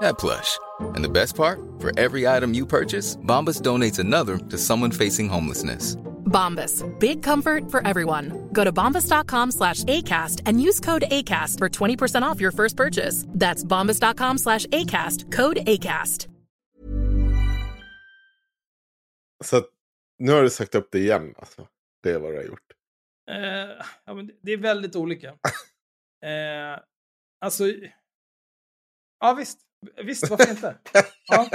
that plush. And the best part? For every item you purchase, Bombas donates another to someone facing homelessness. Bombas. Big comfort for everyone. Go to bombas.com slash ACAST and use code ACAST for 20% off your first purchase. That's bombas.com slash ACAST. Code ACAST. Så att, nu har du sagt upp det igen alltså. Det är vad du har gjort. Eh, ja, men det- det är väldigt olika. eh, alltså... Ja, visst. Visst, varför inte? Ja.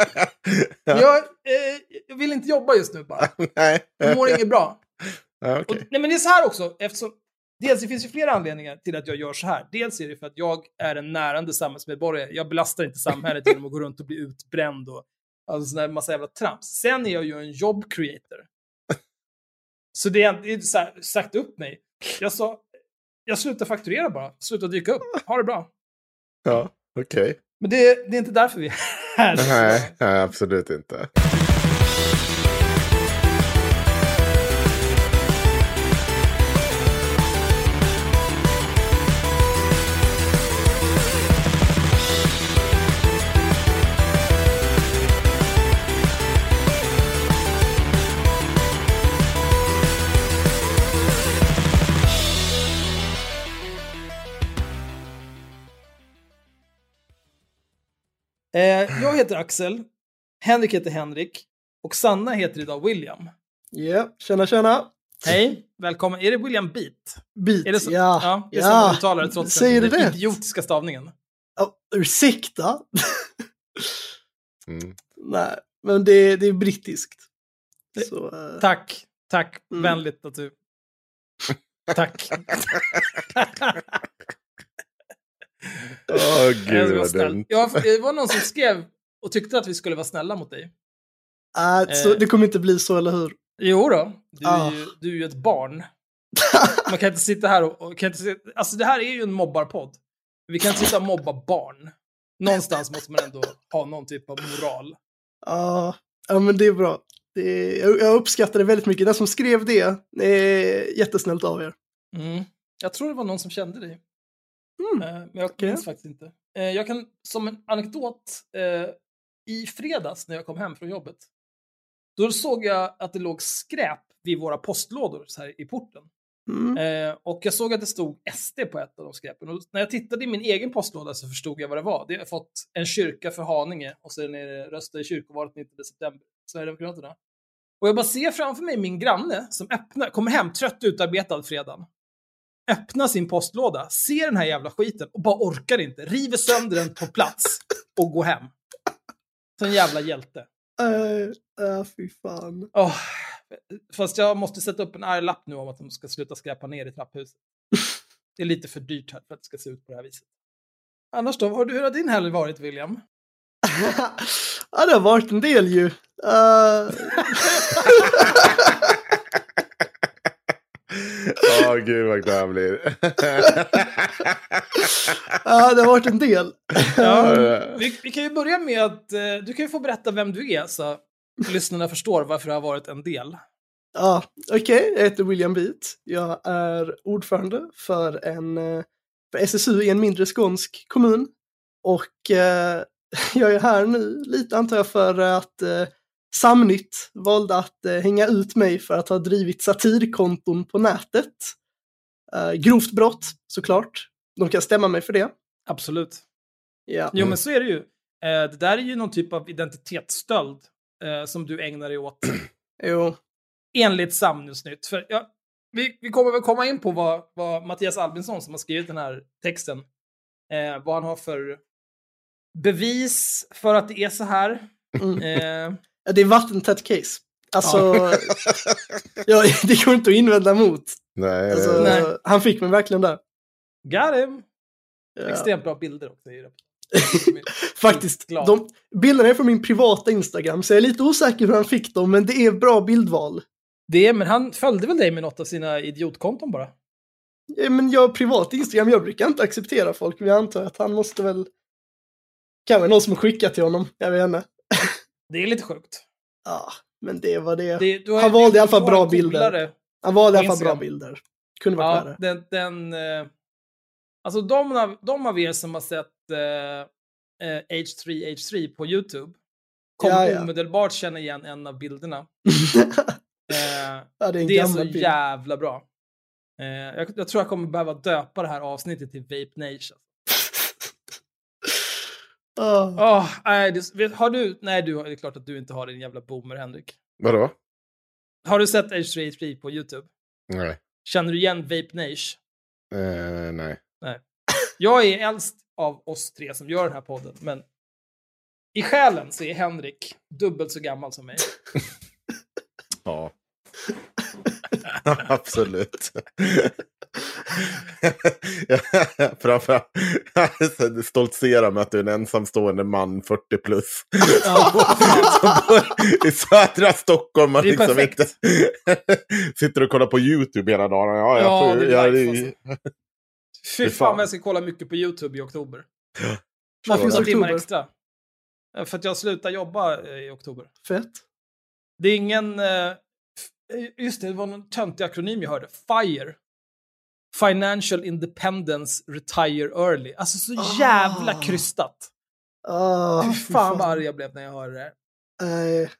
Jag, eh, vill inte jobba just nu bara. Nej. Jag mår inget bra. Ja, Och, nej, men det är så här också, eftersom... Dels, det finns ju flera anledningar till att jag gör så här. Dels är det för att jag är en närande samhällsmedborgare. Jag belastar inte samhället genom att gå runt och bli utbränd och alltså sån där massa jävla trams. Sen är jag ju en job creator. Så det är, det är så här, sagt upp mig. Jag sa, jag slutar fakturera bara. Slutar dyka upp. Ha det bra. Ja, okej. Men det, det är inte därför vi är här. Nej, nej, absolut inte. Jag heter Axel. Henrik heter Henrik. Och Sanna heter idag William. Ja, tjena tjena. Hej, välkommen. Är det William Beat? Beat, Är det så? ja. ja det är ja. så man uttalar det trots Säger den, du den det? idiotiska stavningen. Ja, ursäkta? Mm. Nej, men det, det är brittiskt. Det- Så, eh, Tack, tack. Mm. Vänligt att du... Tack. Åh, Jag ska gud vad dumt. Ja, det var någon som skrev och tyckte att vi skulle vara snälla mot dig. äh, så Eh. det kommer inte bli så, eller hur? Jo då, du är, Ah. ju, du är ju ett barn. Man kan inte sitta här och... och kan inte sitta, alltså det här är ju en mobbarpodd. Vi kan inte sitta och mobba barn. Någonstans måste man ändå ha någon typ av moral. Ja, ja, men det är bra. Det, jag, jag uppskattar det väldigt mycket. Den som skrev det, det är jättesnällt av er. Mm. Jag tror det var någon som kände dig. Mm. Eh, Men jag minns faktiskt inte. Eh, Jag kan, som en anekdot, eh, i fredags när jag kom hem från jobbet, då såg jag att det låg skräp vid våra postlådor så här i porten. Mm. Och jag såg att det stod SD på ett av de skräpen. Och när jag tittade i min egen postlåda så förstod jag vad det var. Det har fått en kyrka för Haninge och sen är det rösta i kyrkovalet 19 september. Sverigedemokraterna. Och jag bara ser framför mig min granne som öppnar, kommer hem trött utarbetad fredagen. Öppnar sin postlåda, ser den här jävla skiten och bara orkar inte. River sönder den på plats och går hem. Sån jävla hjälte. Äh, äh, fy fan. Åh, fast jag måste sätta upp en arg lapp nu om att de ska sluta skräpa ner i trapphuset. Det är lite för dyrt här för att det ska se ut på det här viset. Annars då, har du, hur har din helg varit William? ja, det har varit en del ju. Uh, Åh, gud vad glad jag blir. ja, det har varit en del. Ja, vi, vi kan ju börja med att eh, du kan ju få berätta vem du är så lyssnarna förstår varför det har varit en del. Ja, okej. Jag heter William Beat. Jag är ordförande för, en, eh, för SSU i en mindre skånsk kommun. Och eh, jag är här nu lite antar jag för att eh, Samnytt valde att eh, hänga ut mig för att ha drivit satirkonton på nätet. Eh, grovt brott, såklart. De kan stämma mig för det. Absolut. Ja. Jo, men så är det ju. Eh, det där är ju någon typ av identitetsstöld eh, som du ägnar dig åt. Jo. Enligt Samnusnytt. För, ja, vi, vi kommer väl komma in på vad, vad Mattias Albinsson som har skrivit den här texten, eh, vad han har för bevis för att det är så här. Mm. Ja, Det är vattentätt case. Alltså, ja, det går inte att invända mot. Nej, Alltså, Nej. Han fick mig verkligen där. got him! Ja. Extremt bra bilder också. i det. Faktiskt, de, bilderna är från min privata Instagram, så jag är lite osäker hur han fick dem, men det är bra bildval. Det är, men han följde väl dig med något av sina idiotkonton bara? Ja, Men jag har privat Instagram, jag brukar inte acceptera folk, men jag antar att han måste väl... Kan vara någon som skickat till honom, jag vet inte. Det är lite sjukt. Ja, men det var det. Det, Han valde i alla fall bra bilder. Han valde i alla fall bra bilder. Kunde varit Ja, den... den eh, alltså de, de av er som har sett eh, eh, H3 H3 på YouTube kommer Ja, ja. omedelbart känna igen en av bilderna. Eh, ja, det är det är så bild. jävla bra. Eh, jag, jag tror jag kommer behöva döpa det här avsnittet till Vape Nation. Ah. Åh, nej, det, har du... Nej, du, det är klart att du inte har din jävla boomer, Henrik. Vadå? Har du sett H3 H3 på YouTube? Nej. Känner du igen Vape Nation? Eh, nej. Jag är äldst av oss tre som gör den här podden, men i själen så är Henrik dubbelt så gammal som mig. Ja. Absolut. Framförallt stoltsera med att du är en ensamstående man 40 plus. I södra Stockholm. Man Det är liksom perfekt. inte sitter och kollar på YouTube hela dagen. Ja, jag Ja, får, det är jag, live, alltså. Fy fan vad jag ska kolla mycket på YouTube i oktober. Varför just Några timmar oktober? extra. Eh, För att jag slutar jobba eh, i oktober. Fett. Det är ingen... eh, Just det, det var någon töntig akronym jag hörde. FIRE. Financial Independence Retire Early. Alltså så jävla Ah. krystat. Ah, Fy fan vad arg jag blev när jag hörde det. Nej.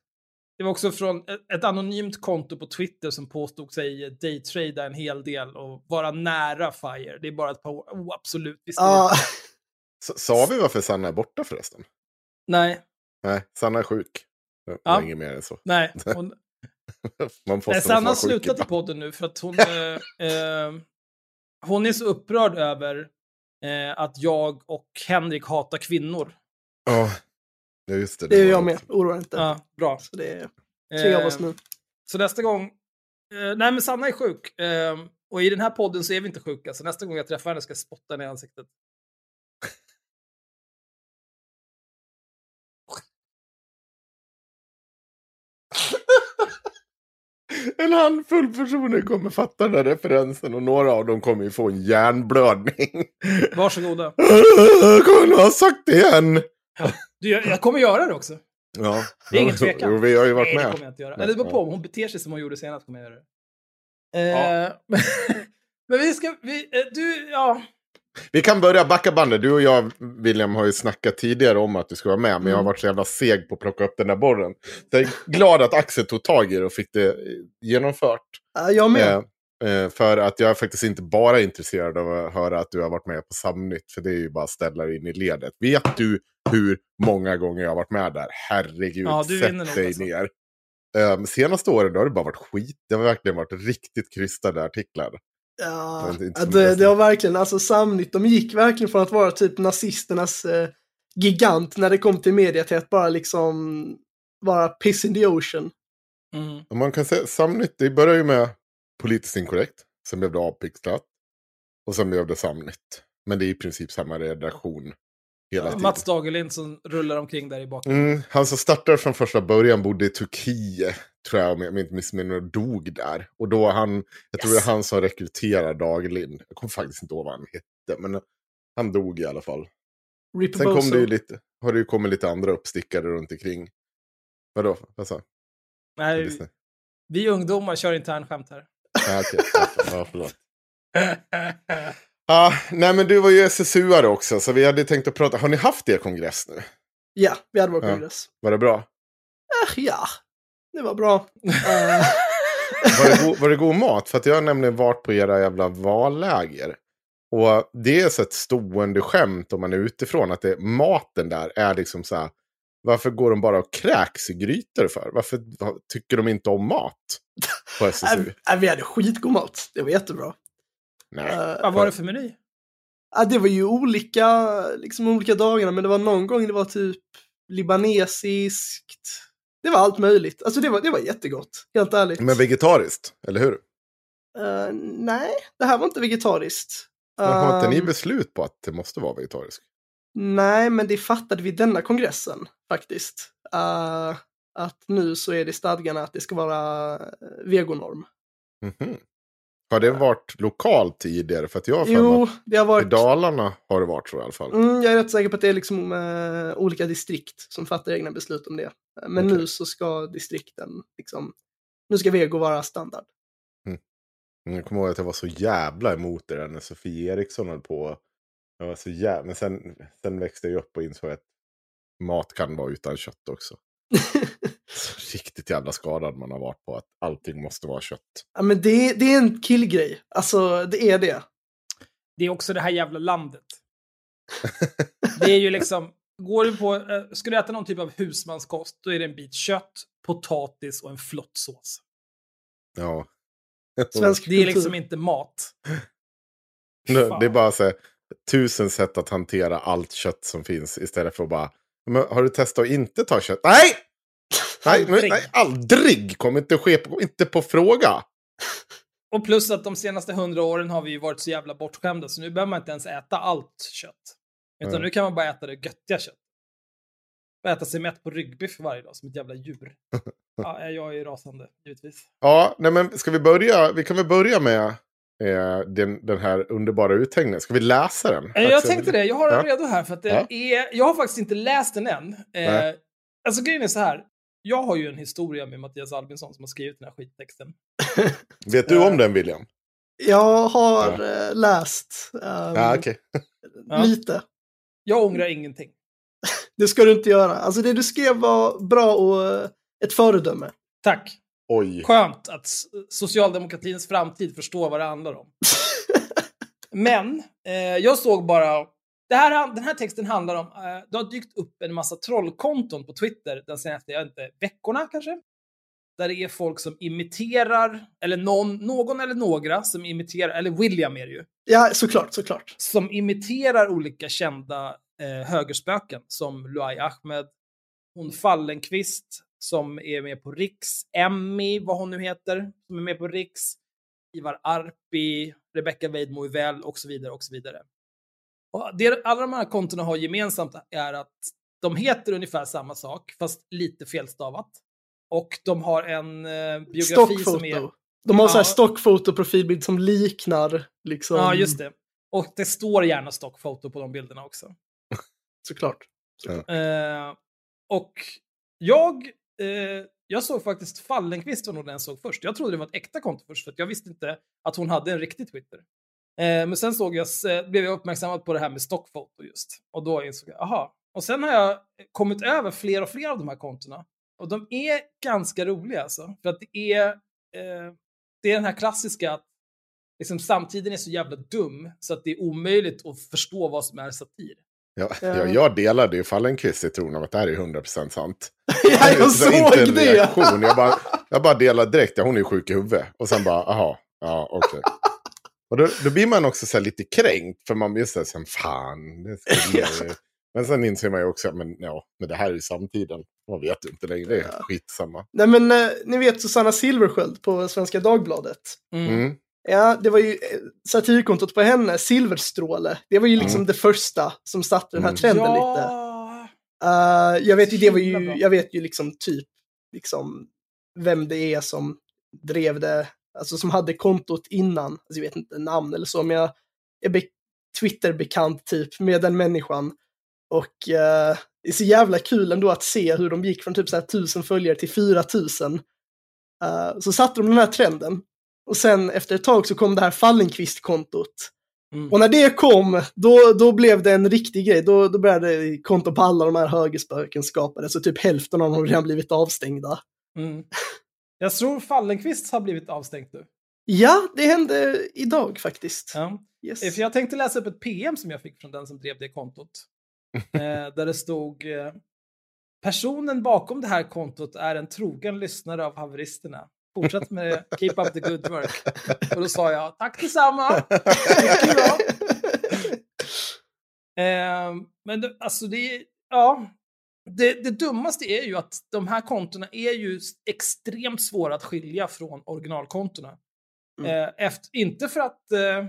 Det var också från ett, ett anonymt konto på Twitter som påstod sig daytrada en hel del och vara nära FIRE. Det är bara ett par år. Oh, absolut. Visst. Ah, Sa vi varför Sanna är borta förresten? Nej, Nej, Sanna är sjuk. Det Ja. inget mer än så. nej. Hon, Man får nej Sanna har slutat i podden nu för att hon, eh, eh, hon är så upprörd över eh, att jag och Henrik hatar kvinnor. Ja, Ja, just det. det är var jag med, oroa inte. Ja, bra. Så det är tre av Eh, oss nu. Så nästa gång... Eh, nej, men Sanna är sjuk. Eh, och i den här podden så är vi inte sjuka, så nästa gång jag träffar henne ska jag spotta henne i ansiktet. En handfull personer kommer fatta den här referensen och några av dem kommer ju få en hjärnblödning. Varsågoda. Kommer du ha sagt det igen? Du, jag, kommer göra det också. Ja. Det är ingen tvekan. Jo, vi har ju varit Nej, det med. kommer jag inte göra. Eller det beror på, ja. om hon beter sig som hon gjorde senast kommer jag göra det. Eh, men vi ska... Vi, eh, du, ja. Vi kan börja backa bandet. Du och jag, William, har ju snackat tidigare om att du ska vara med. Men jag har Mm. varit så jävla seg på att plocka upp den där bollen. Så jag är glad att Axel tog tag i det och fick det eh, genomfört. Ja, jag med. Eh, eh, för att jag är faktiskt inte bara intresserad av att höra att du har varit med på Samnytt. För det är ju bara att ställa dig in i ledet. Vet du hur många gånger jag har varit med där? Herregud, Ja, sätt dig alltså. ner. Um, senaste åren har det bara varit skit. Det har verkligen varit riktigt krystade artiklar. Ja, Det det, var verkligen, alltså Samnytt, de gick verkligen från att vara typ nazisternas eh, gigant när det kom till media till att bara liksom vara piss in the ocean. Mm. Man kan säga Samnytt, det börjar ju med politiskt inkorrekt. Sen blev det avpixlat. Och sen blev det Samnytt. Men det är i princip samma redaktion hela tiden. Mats Dagerlind som rullar omkring där i bakgrunden. Mm, han som startade från första början bodde i Turkiet, tror jag, om jag inte missminner mig, dog där. Och då han, jag tror det är han som rekryterar Dagerlind. Jag kommer faktiskt inte ihåg vad han hette, men han dog i alla fall. Rip Sen kom det ju lite, har det ju kommit lite andra uppstickare runt omkring. Vadå? Vad sa Nej, Disney? vi ungdomar kör internskämt här. Ja, okej. Ja, förlåt. Ja, nej men du var ju SSU-are också, så vi hade tänkt att prata. Har ni haft er kongress nu? Ja, vi hade vår Ja. kongress. Var det bra? Eh, ja, det var bra. Eh, Var det, go- var det god mat? För att jag har nämligen varit på era jävla valläger. Och det är så ett stående skämt om man är utifrån. Att det, maten där är liksom så här. Varför går de bara och kräks i grytor för? Varför va- tycker de inte om mat på SSU? vi hade skitgod mat. Det var jättebra. Nej. Eh, Vad var det för meny? Ja, det var ju olika, liksom olika dagarna, men det var någon gång det var typ libanesiskt. Det var allt möjligt. Alltså det var, det var jättegott, helt ärligt. Men vegetariskt, eller hur? Eh, nej, det här var inte vegetariskt. Men har inte ni Ehm, beslut på att det måste vara vegetariskt? Nej, men det fattade vi denna kongressen faktiskt. Eh, att nu så är det stadgarna att det ska vara vegonorm. Mhm. Har det varit lokalt tidigare? För att jag har Jo, det har i varit... Dalarna har det varit så i alla fall. Mm, jag är rätt säker på att det är liksom eh, olika distrikt som fattar egna beslut om det. Men Okej. nu så ska distrikten liksom, nu ska vego vara standard. Men Jag kommer ihåg att jag var så jävla emot det där när Sofie Eriksson höll på. Jag var så jävla... Men sen, sen växte jag upp och insåg att mat kan vara utan kött också. Riktigt jävla skadad man har varit på att allting måste vara kött. Ja, men det, det är en killgrej. Alltså, det är det. Det är också det här jävla landet. Det är ju liksom, går du på, eh, ska du äta någon typ av husmanskost, då är det en bit kött, potatis och en flott sås. Ja. Svensk Det är liksom inte mat. Nu. Det är bara så här, tusen sätt att hantera allt kött som finns istället för att bara... Men har du testat att inte ta kött? Nej! Nej, nej aldrig! Kommer inte ske på, inte på fråga. Och plus att de senaste hundra åren har vi ju varit så jävla bortskämda, så nu behöver man inte ens äta allt kött. Utan Mm. nu kan man bara äta det göttiga köttet. Och äta sig mätt på ryggbiff varje dag, som ett jävla djur. Ja, jag är rasande, givetvis. Ja, nej men ska vi börja? Vi kan väl börja med eh, den, den här underbara uthängningen. Ska vi läsa den? Eh, Jag Alltså, tänkte det, jag har den Ja. redo här för att det Ja. är, jag har faktiskt inte läst den än. Eh, alltså grejen är så här, jag har ju en historia med Mattias Albinsson som har skrivit den här skittexten. Vet du om den William? Jag har eh, läst Ja, okej. Ja. lite. Jag ångrar ingenting. Det ska du inte göra. Alltså det du skrev var bra och eh, ett föredöme. Tack. Oj. Skönt att socialdemokratins framtid förstår vad det handlar om. Men eh, jag såg bara... Det här, den här texten handlar om... Eh, det har dykt upp en massa trollkonton på Twitter de senaste, jag inte, veckorna kanske. Där det är folk som imiterar, eller någon, någon eller några som imiterar, eller William är det ju, Ja, såklart, såklart. som imiterar olika kända eh, högerspöken som Luai Ahmed, hon Fallenkvist som är med på Riks, Emmy, vad hon nu heter, som är med på Riks, Ivar Arpi, Rebecca Weidmo och så vidare och så vidare. Och det alla de här kontona har gemensamt är att de heter ungefär samma sak, fast lite felstavat. Och de har en eh, biografi som är... Stockfoto. De har så här Ja. stockfoto-profilbild som liknar liksom. Ja, just det. Och det står gärna stockfoto på de bilderna också. Såklart. Eh, och jag, eh, jag såg faktiskt Fallenkvist var nog den jag såg först. Jag trodde det var ett äkta konto först, för att jag visste inte att hon hade en riktig Twitter. Eh, men sen såg jag, eh, blev jag uppmärksammad på det här med stockfoto just. Och då insåg jag, aha. Och sen har jag kommit över fler och fler av de här kontona. Och de är ganska roliga alltså. För att det är, eh, det är den här klassiska att liksom, samtiden är så jävla dum så att det är omöjligt att förstå vad som är satir. Ja, Ja. ja, jag delade ju Fallenkvist i tron om att det här är 100% sant. ja, jag Så inte en såg det! reaktion. Jag bara, jag bara delade direkt, ja hon är ju sjuk i huvudet. Och sen bara, aha, ja okej. Och då, då blir man också så här lite kränkt, för man blir så här, sen, fan. Det ju." men sen inser man ju också, men ja, men det här är ju samtiden. Man vet ju inte längre, det är Ja. skitsamma. Nej men eh, ni vet Susanna Silversköld på Svenska Dagbladet. Mm. Ja, det var ju eh, satirkontot på henne, Silverstråle. Det var ju liksom Mm. det första som satte den här Mm. trenden lite. ja, Eh, jag vet ju, det var ju, jag vet ju liksom typ liksom vem det är som drev det, alltså som hade kontot innan. Alltså jag vet inte namn eller så, men jag är be- Twitter-bekant typ med den människan. Och eh, det är så jävla kul ändå att se hur de gick från typ så här tusen följare till 4000. Uh, så satte de den här trenden. Och sen efter ett tag så kom det här Fallenkvist-kontot. Mm. Och när det kom, då, då blev det en riktig grej. Då, då började konton på alla de här högerspöken skapades och typ hälften av dem har redan blivit avstängda. Mm. Jag tror Fallenkvist har blivit avstängt nu. Ja, det hände idag faktiskt. Ja. Yes. Eh, jag tänkte läsa upp ett PM som jag fick från den som drev det kontot. eh, där det stod eh, Personen bakom det här kontot är en trogen lyssnare av haveristerna. Fortsätt med det. Keep up the good work. Och då sa jag tack detsamma. Eh, men det, alltså det är, ja. Det, det dummaste är ju att de här kontona är ju extremt svåra att skilja från originalkontona. Mm. Eh, efter, inte för att eh,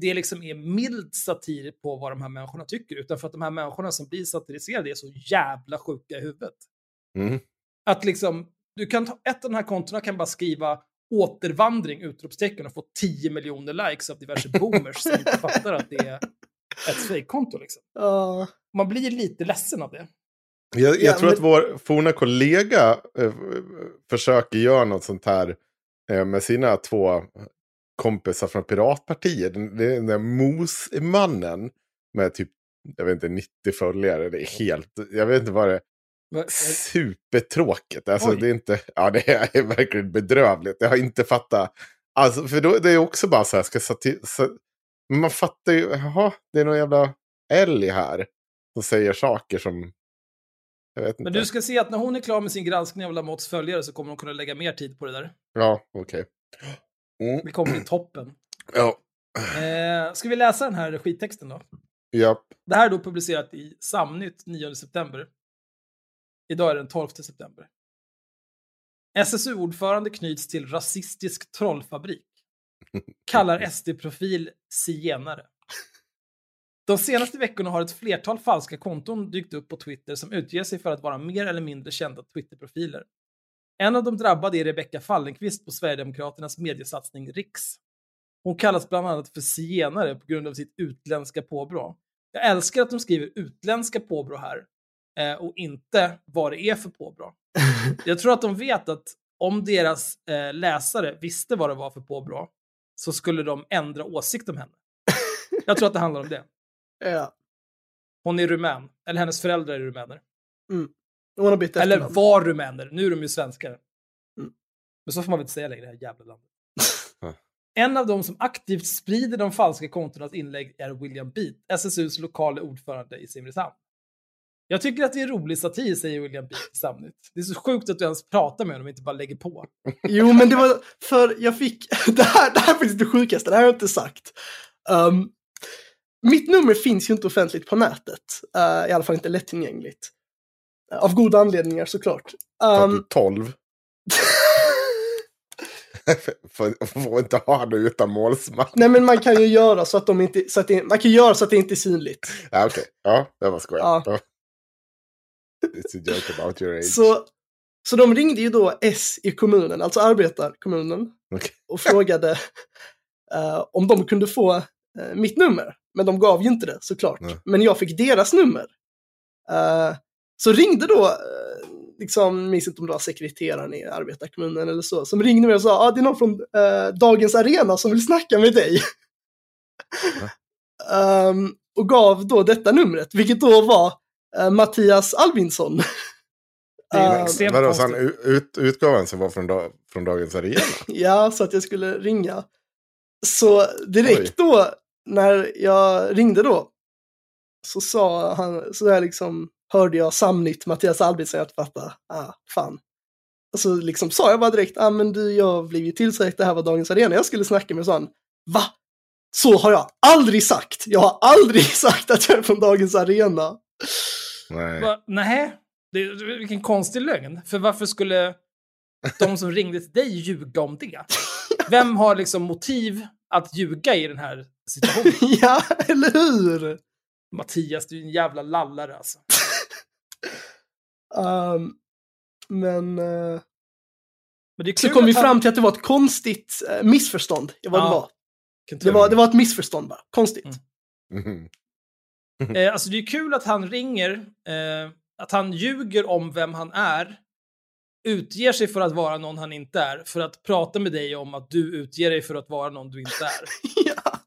det liksom är mild satir på vad de här människorna tycker, utan för att de här människorna som blir satiriserade är så jävla sjuka i huvudet. Mm. Att liksom, du kan ta, ett av de här kontona kan bara skriva återvandring, utropstecken och få 10 miljoner likes av diverse boomers som inte fattar att det är ett fejkkonto liksom. Ja. Man blir lite ledsen av det. Jag, jag Ja, tror men- att vår forna kollega eh, försöker göra något sånt här eh, med sina två kompisar från Piratpartiet. Den- Det är den där Mos-mannen med typ, jag vet inte, 90 följare. Det är helt, jag vet inte vad det är. Va- Supertråkigt. Alltså Oj. det är inte, ja det är verkligen bedrövligt. Jag har inte fattat. Alltså för då, det är också bara så här, ska sati, sa, men man fattar ju, jaha, det är någon jävla älg här. Som säger saker som. Men du ska se att när hon är klar med sin granskning av Lamottes följare så kommer hon kunna lägga mer tid på det där. Ja, okej. Mm. Det kommer bli toppen. Ja, Eh, ska vi läsa den här skittexten då? ja. Det här är då publicerat i Samnytt 9 september. Idag är det den 12 september. SSU-ordförande knyts till rasistisk trollfabrik. Kallar SD-profil zigenare. De senaste veckorna har ett flertal falska konton dykt upp på Twitter som utger sig för att vara mer eller mindre kända Twitterprofiler. En av de drabbade är Rebecka Fallenkvist på Sverigedemokraternas mediesatsning Riks. Hon kallas bland annat för zigenare på grund av sitt utländska påbrå. Jag älskar att de skriver utländska påbrå här eh, och inte vad det är för påbrå. Jag tror att de vet att om deras eh, läsare visste vad det var för påbrå så skulle de ändra åsikt om henne. Jag tror att det handlar om det. Ja. Hon är rumän, eller hennes föräldrar är rumäner. Hon har bytt Eller efternamn. var rumäner, nu är de ju svenskar. Mm. Men så får man väl inte säga längre, det här jävla landet. En av dem som aktivt sprider de falska kontornas inlägg är William Beat, SSUs lokala ordförande i Simrishamn. Jag tycker att det är rolig satir, säger William Beat i Samnytt. Det är så sjukt att du ens pratar med honom och inte bara lägger på. Jo, men det var för jag fick, det här, det här är faktiskt det sjukaste, det här har jag inte sagt. Um, mitt nummer finns ju inte offentligt på nätet, uh, i alla fall inte lättillgängligt. Uh, av goda anledningar såklart. För Um, du är 12. får, får inte ha det utan målsman. nej, men man kan ju göra så att de inte, så att det, man kan göra så att det inte är synligt. Ja, okej. Ja, det var skoj. Ja. It's a joke about your age. Så, så de ringde ju då S i kommunen, alltså arbetarkommunen, Okej. och frågade eh, om de kunde få eh, mitt nummer. Men de gav ju inte det såklart. Nej. Men jag fick deras nummer. Eh, så ringde då, uh, liksom, minns inte om det var sekreteraren i arbetarkommunen eller så, som ringde mig och sa att ah, det är någon från eh, Dagens Arena som vill snacka med dig. Ehm, och gav då detta numret, vilket då var eh, Mattias Albinsson. Det Ehm, Vadå, så han ut, utgaven som var från, dag, från Dagens Arena? Ja, så att jag skulle ringa. Så direkt då, när jag ringde då, så sa han, så där liksom hörde jag Samnytt, Mattias Albinsson, jag fattade, ah, fan. Och så liksom sa jag bara direkt, ah men du, jag blev ju tillsagd det här var Dagens Arena, jag skulle snacka med, så han, va? Så har jag aldrig sagt! Jag har aldrig sagt att jag är från Dagens Arena. Nej. Va? Nej, det- vilken konstig lögn. För varför skulle de som ringde till dig ljuga om det? Vem har liksom motiv att ljuga i den här situationen? ja, eller hur? Mattias, du är en jävla lallare alltså. Ehm, men... eh, Men Så kom vi fram till att det var ett konstigt eh, missförstånd. Det var, Ja, det, var. Det, var, det var ett missförstånd bara. Konstigt. Mm. Mhm. Eh, alltså det är kul att han ringer, eh, att han ljuger om vem han är, utger sig för att vara någon han inte är, för att prata med dig om att du utger dig för att vara någon du inte är. ja.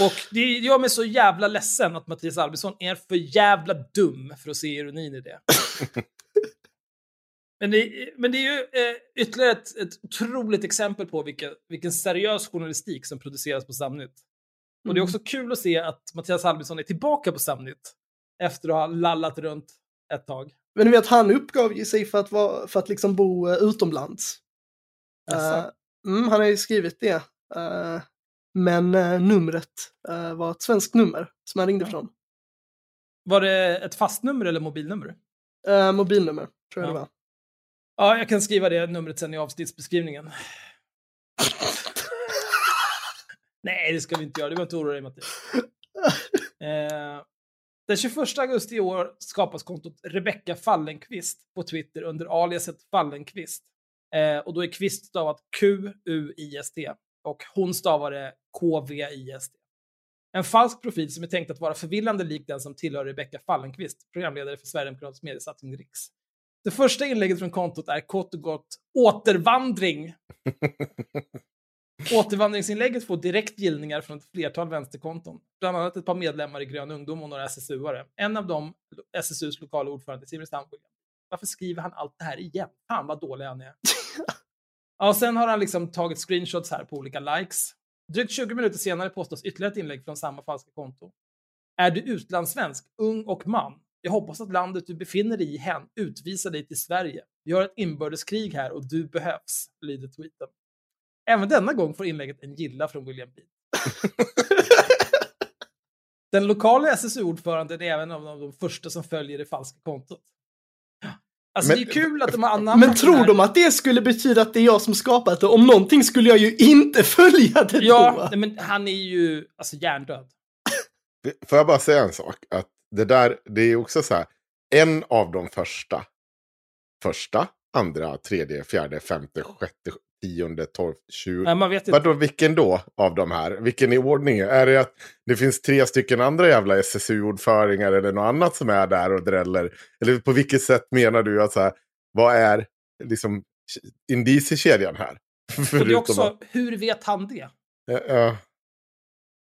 Och det gör mig så jävla ledsen att Mattias Albinsson är för jävla dum för att se ironin i det. men, det men det är ju eh, ytterligare ett, ett otroligt exempel på vilka, vilken seriös journalistik som produceras på Samnytt. Och det är också kul att se att Mattias Albinsson är tillbaka på Samnytt efter att ha lallat runt ett tag. Men du vet, han uppgav ju sig för att, vara, för att liksom bo eh, utomlands. Eh, mm, han har ju skrivit det. Eh, men uh, numret var ett svenskt nummer som han ringde från. Var det ett fastnummer eller mobilnummer? Mobilnummer, tror jag Ja. det var. Ja, jag kan skriva det numret sen i avsnittsbeskrivningen. Nej, det ska vi inte göra. Du behöver inte oroa dig, Mattias. Den 21 augusti i år skapas kontot Rebecka Fallenkvist på Twitter under aliaset Fallenkvist. Eh, och då är kvist stavat Q-U-I-S-T och hon stavar det K-V-I-S-T. En falsk profil som är tänkt att vara förvillande lik den som tillhör Rebecka Fallenkvist, programledare för Sverigedemokraternas mediesatsning Riks. Det första inlägget från kontot är kort och gott återvandring. Återvandringsinlägget får direkt gillningar från ett flertal vänsterkonton, bland annat ett par medlemmar i Grön ungdom och några SSU-are. En av dem, SSUs lokala ordförande Simrishamn. Varför skriver han allt det här igen? Fan vad dålig han är. ja, och sen har han liksom tagit screenshots här på olika likes. Drygt 20 minuter senare postas ytterligare ett inlägg från samma falska konto. Är du utlandssvensk, ung och man? Jag hoppas att landet du befinner dig i hän utvisar dig till Sverige. Vi har ett inbördeskrig här och du behövs, lyder tweeten. Även denna gång får inlägget en gilla från William Beat. Den lokala SSU-ordföranden är även en av de första som följer det falska kontot. Alltså Men- det är kul att de har anammat Men tror de att det skulle betyda att det är jag som skapat det? Om någonting skulle jag ju inte följa det Ja, då. nej, men han är ju alltså hjärndöd. Får jag bara säga en sak? Att det där, det är också så här. En av de första. Första, andra, tredje, fjärde, femte, sjätte, tionde, tolfte, tjugo. Man vet inte. Vadå, vilken då av de här? Vilken i ordningen? Är det att det finns tre stycken andra jävla SSU-ordföringar eller något annat som är där och dräller? Eller på vilket sätt menar du att så här, vad är liksom indiciekedjan här? Och det är också, att- hur vet han det? Ja, ja,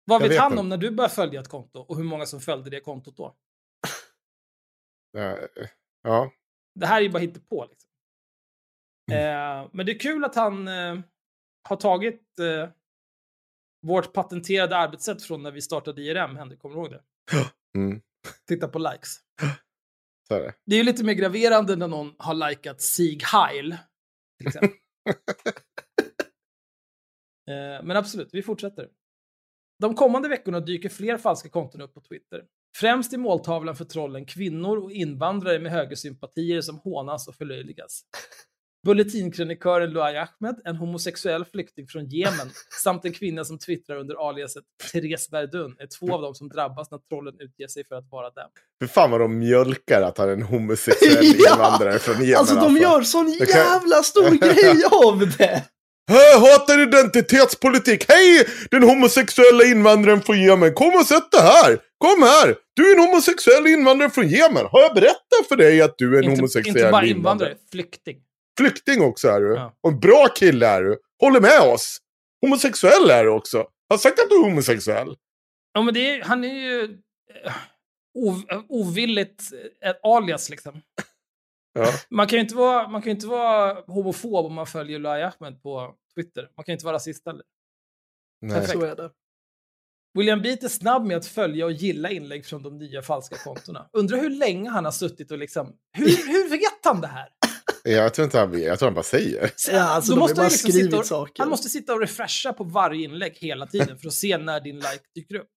Vad vet vet han inte. om när du började följa ett konto och hur många som följde det kontot då? ja, ja. Det här är ju bara hittepå. Liksom. Mm. Eh, men det är kul att han eh, har tagit eh, vårt patenterade arbetssätt från när vi startade IRM, Henrik, kommer du ihåg det? Mm, Titta på likes. så är det. Det är ju lite mer graverande när någon har likat Sieg Heil, till exempel. eh, men absolut, vi fortsätter. De kommande veckorna dyker fler falska konton upp på Twitter. Främst i måltavlan för trollen kvinnor och invandrare med högersympatier som hånas och förlöjligas. Bulletinkrönikören Luay Ahmed, en homosexuell flykting från Jemen, samt en kvinna som twittrar under aliaset Therese Verdun är två av dem som drabbas när trollen utger sig för att vara dem. För fan vad de mjölkar att han är en homosexuell Ja! invandrare från Jemen. Alltså de gör sån jävla stor grej av det! Hatar identitetspolitik. Hej, den homosexuella invandraren från Jemen. Kom och sätt dig här. Kom här. Du är en homosexuell invandrare från Jemen. Har jag berättat för dig att du är en Inte, homosexuell inte bara invandrare? invandrare, flykting. Flykting också är du. Ja. Och en bra kille är du. Håller med oss. Homosexuell är du också. Har sagt att du är homosexuell. Ja, men det är, han är ju eh, ov, ovilligt eh, ett alias liksom. Ja. Man kan ju inte vara, man kan inte vara homofob om man följer Luay Ahmed på Twitter. Man kan ju inte vara rasist heller. Nej. Perfekt. Så är det. William Beat är snabb med att följa och gilla inlägg från de nya falska kontona. Undrar hur länge han har suttit och liksom... Hur, hur vet han det här? Jag tror inte han vet. Jag tror han bara säger. Ja, alltså Då de har måste bara han liksom sitta och, saker. Han måste sitta och refresha på varje inlägg hela tiden för att se när din like dyker upp.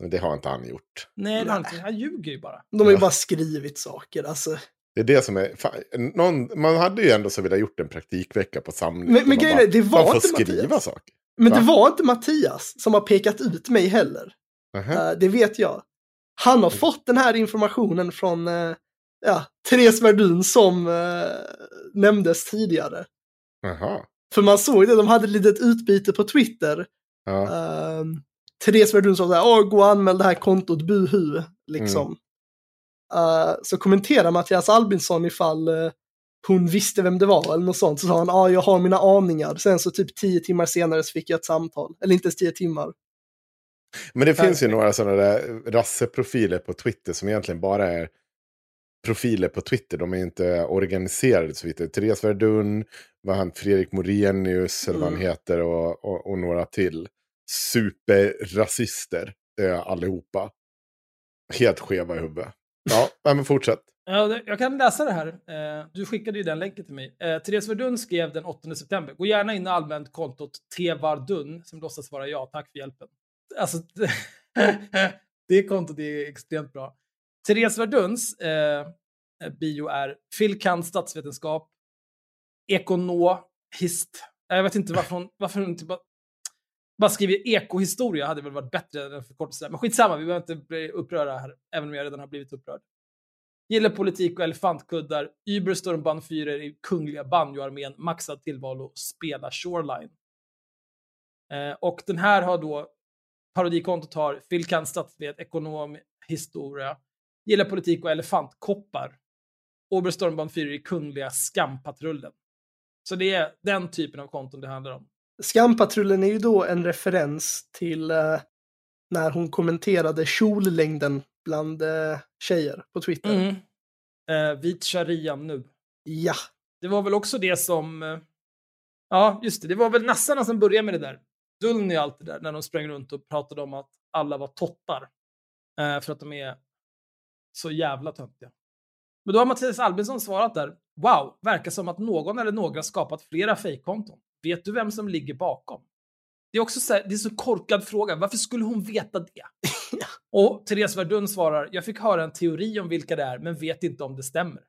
Men det har inte han gjort. Nej, det har han. Han ljuger ju bara. De har ju bara skrivit saker, alltså. Det är det som är... Fan, någon, man hade ju ändå så velat gjort en praktikvecka på samling. Men- men grejen är, det var man får inte skriva Mattias. saker. Men det Va? var inte Mattias som har pekat ut mig heller. Nähä. Eh, det vet jag. Han har fått den här informationen från uh, ja, Therese Verdun som uh, nämndes tidigare. Jaha. För man såg det, de hade ett litet utbyte på Twitter. Ja. Uh, Therese Verdun sa såhär, Åh, gå och anmäl det här kontot, buhu, liksom. Eh, så kommenterar Mattias Albinsson ifall eh, hon visste vem det var eller något sånt. Så sa han, ja, jag har mina aningar. Sen så typ tio timmar senare så fick jag ett samtal. Eller inte ens tio timmar. Men det finns ju några sådana där rasseprofiler på Twitter som egentligen bara är profiler på Twitter. De är inte organiserade så vitt. Therese Verdun, vad han, Fredrik Morenius eller vad han Mm. heter och, och, och några till. Superrasister eh, allihopa. Helt skeva i huvudet. Ja, men fortsätt. Ja, jag kan läsa det här. Eh, Du skickade ju den länken till mig. Eh, Therese Verdun skrev den 8 september. Gå gärna in och använd kontot tvardun, som låtsas vara jag. Tack för hjälpen. Alltså, det kontot är extremt bra. Therese Verduns eh, bio är fil. kand. statsvetenskap, ekonomist. Jag vet inte varför hon, varför hon inte bara, bara skriver ekohistoria hade väl varit bättre än förkortelse. Men skitsamma, vi behöver inte bli upprörda här, även om jag redan har blivit upprörd. Gillar politik och elefantkuddar. Übersturmbannfyrer i Kungliga banjoarmén. Maxad tillvaro. Spela Shoreline. Eh, och den här har då parodikontot har fil. kand. statsvet, ekonom, historia. Gillar politik och elefantkoppar. Oberstormbannfyrer i Kungliga skampatrullen. Så det är den typen av konton det handlar om. Skampatrullen är ju då en referens till eh, när hon kommenterade kjollängden bland eh, tjejer på Twitter. Mm. Eh, vit sharia nu. Ja, Det var väl också det som... eh, Ja, just det. Det var väl nassarna som började med det där. Dulny och allt det där, när de sprang runt och pratade om att alla var tottar. Eh, för att de är så jävla töntiga. Men då har Mattias Albinsson svarat där. Wow, verkar som att någon eller några skapat flera fejkkonton. Vet du vem som ligger bakom? Det är också så här, det är så korkad fråga. Varför skulle hon veta det? och Therese Verdun svarar, jag fick höra en teori om vilka det är, men vet inte om det stämmer.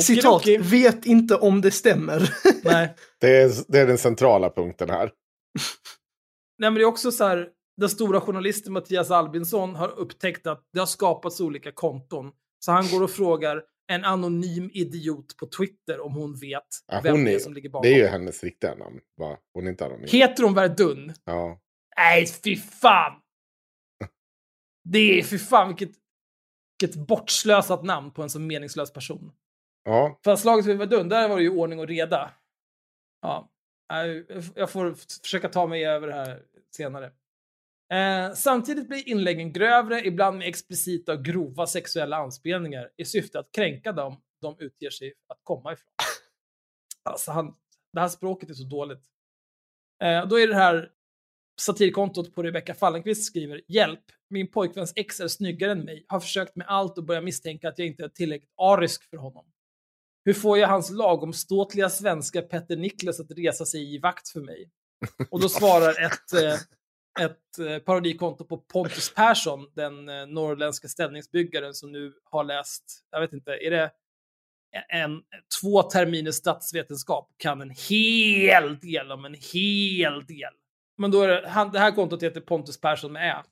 citat, Okidoki. vet inte om det stämmer. Nej. Det är, det är den centrala punkten här. Nej, men det är också så här, den stora journalisten Mattias Albinsson har upptäckt att det har skapats olika konton. Så han går och frågar en anonym idiot på Twitter om hon vet Ja, vem hon det är är, som ligger bakom. det är ju hennes riktiga namn. Va? Hon är inte anonym. Heter hon Verdun? Ja. Nej, fy fan! Det är fy fan vilket, vilket bortslösat namn på en så meningslös person. ja, Fast slaget vid Verdun, där var det ju ordning och reda. Ja, jag får försöka ta mig över det här senare. Eh, samtidigt blir inläggen grövre, ibland med explicita och grova sexuella anspelningar i syfte att kränka dem de utger sig att komma ifrån. Alltså, han, det här språket är så dåligt. Eh, då är det här satirkontot på Rebecca Fallenkvist skriver Hjälp! Min pojkväns ex är snyggare än mig, har försökt med allt och börjar misstänka att jag inte är tillräckligt arisk för honom. Hur får jag hans lagomståtliga svenska Petter Niklas att resa sig i vakt för mig? Och då svarar ett, eh, ett eh, parodikonto på Pontus Persson, den eh, norrländska ställningsbyggaren som nu har läst, jag vet inte, är det en, två terminer statsvetenskap kan en hel del om en hel del. Men då är det, han, det här kontot heter Pontus Persson med Ä.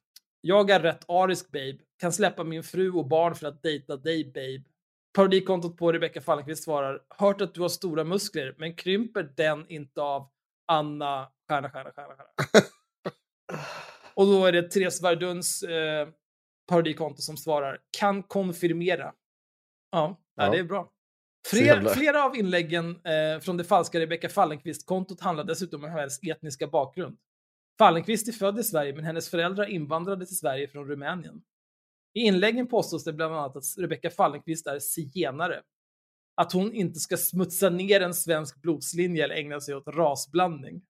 Jag är rätt arisk babe, kan släppa min fru och barn för att dejta dig babe. Parodikontot på Rebecca Fallenkvist svarar, hört att du har stora muskler, men krymper den inte av Anna stjärna, stjärna, stjärna, stjärna. och då är det Therese Verduns eh, parodikonto som svarar, kan konfirmera. Ja, ja. Det är bra. Fler, flera av inläggen eh, från det falska Rebecca Fallenkvist-kontot handlar dessutom om hennes etniska bakgrund. Fallenkvist är född i Sverige, men hennes föräldrar invandrade till Sverige från Rumänien. I inläggen påstås det bland annat att Rebecca Fallenkvist är zigenare. Att hon inte ska smutsa ner en svensk blodslinje eller ägna sig åt rasblandning.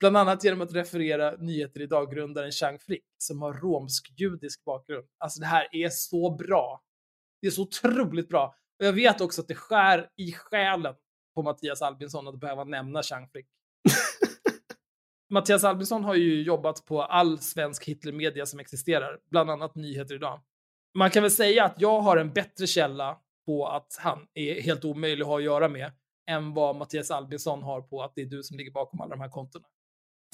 Bland annat genom att referera Nyheter idag-grundaren Chang Frick, som har romsk-judisk bakgrund. Alltså det här är så bra. Det är så otroligt bra. Och jag vet också att det skär i själen på Mattias Albinsson att behöva nämna Chang Frick. Mattias Albinsson har ju jobbat på all svensk Hitlermedia som existerar, bland annat Nyheter idag. Man kan väl säga att jag har en bättre källa på att han är helt omöjlig att ha att göra med än vad Mattias Albinsson har på att det är du som ligger bakom alla de här kontona.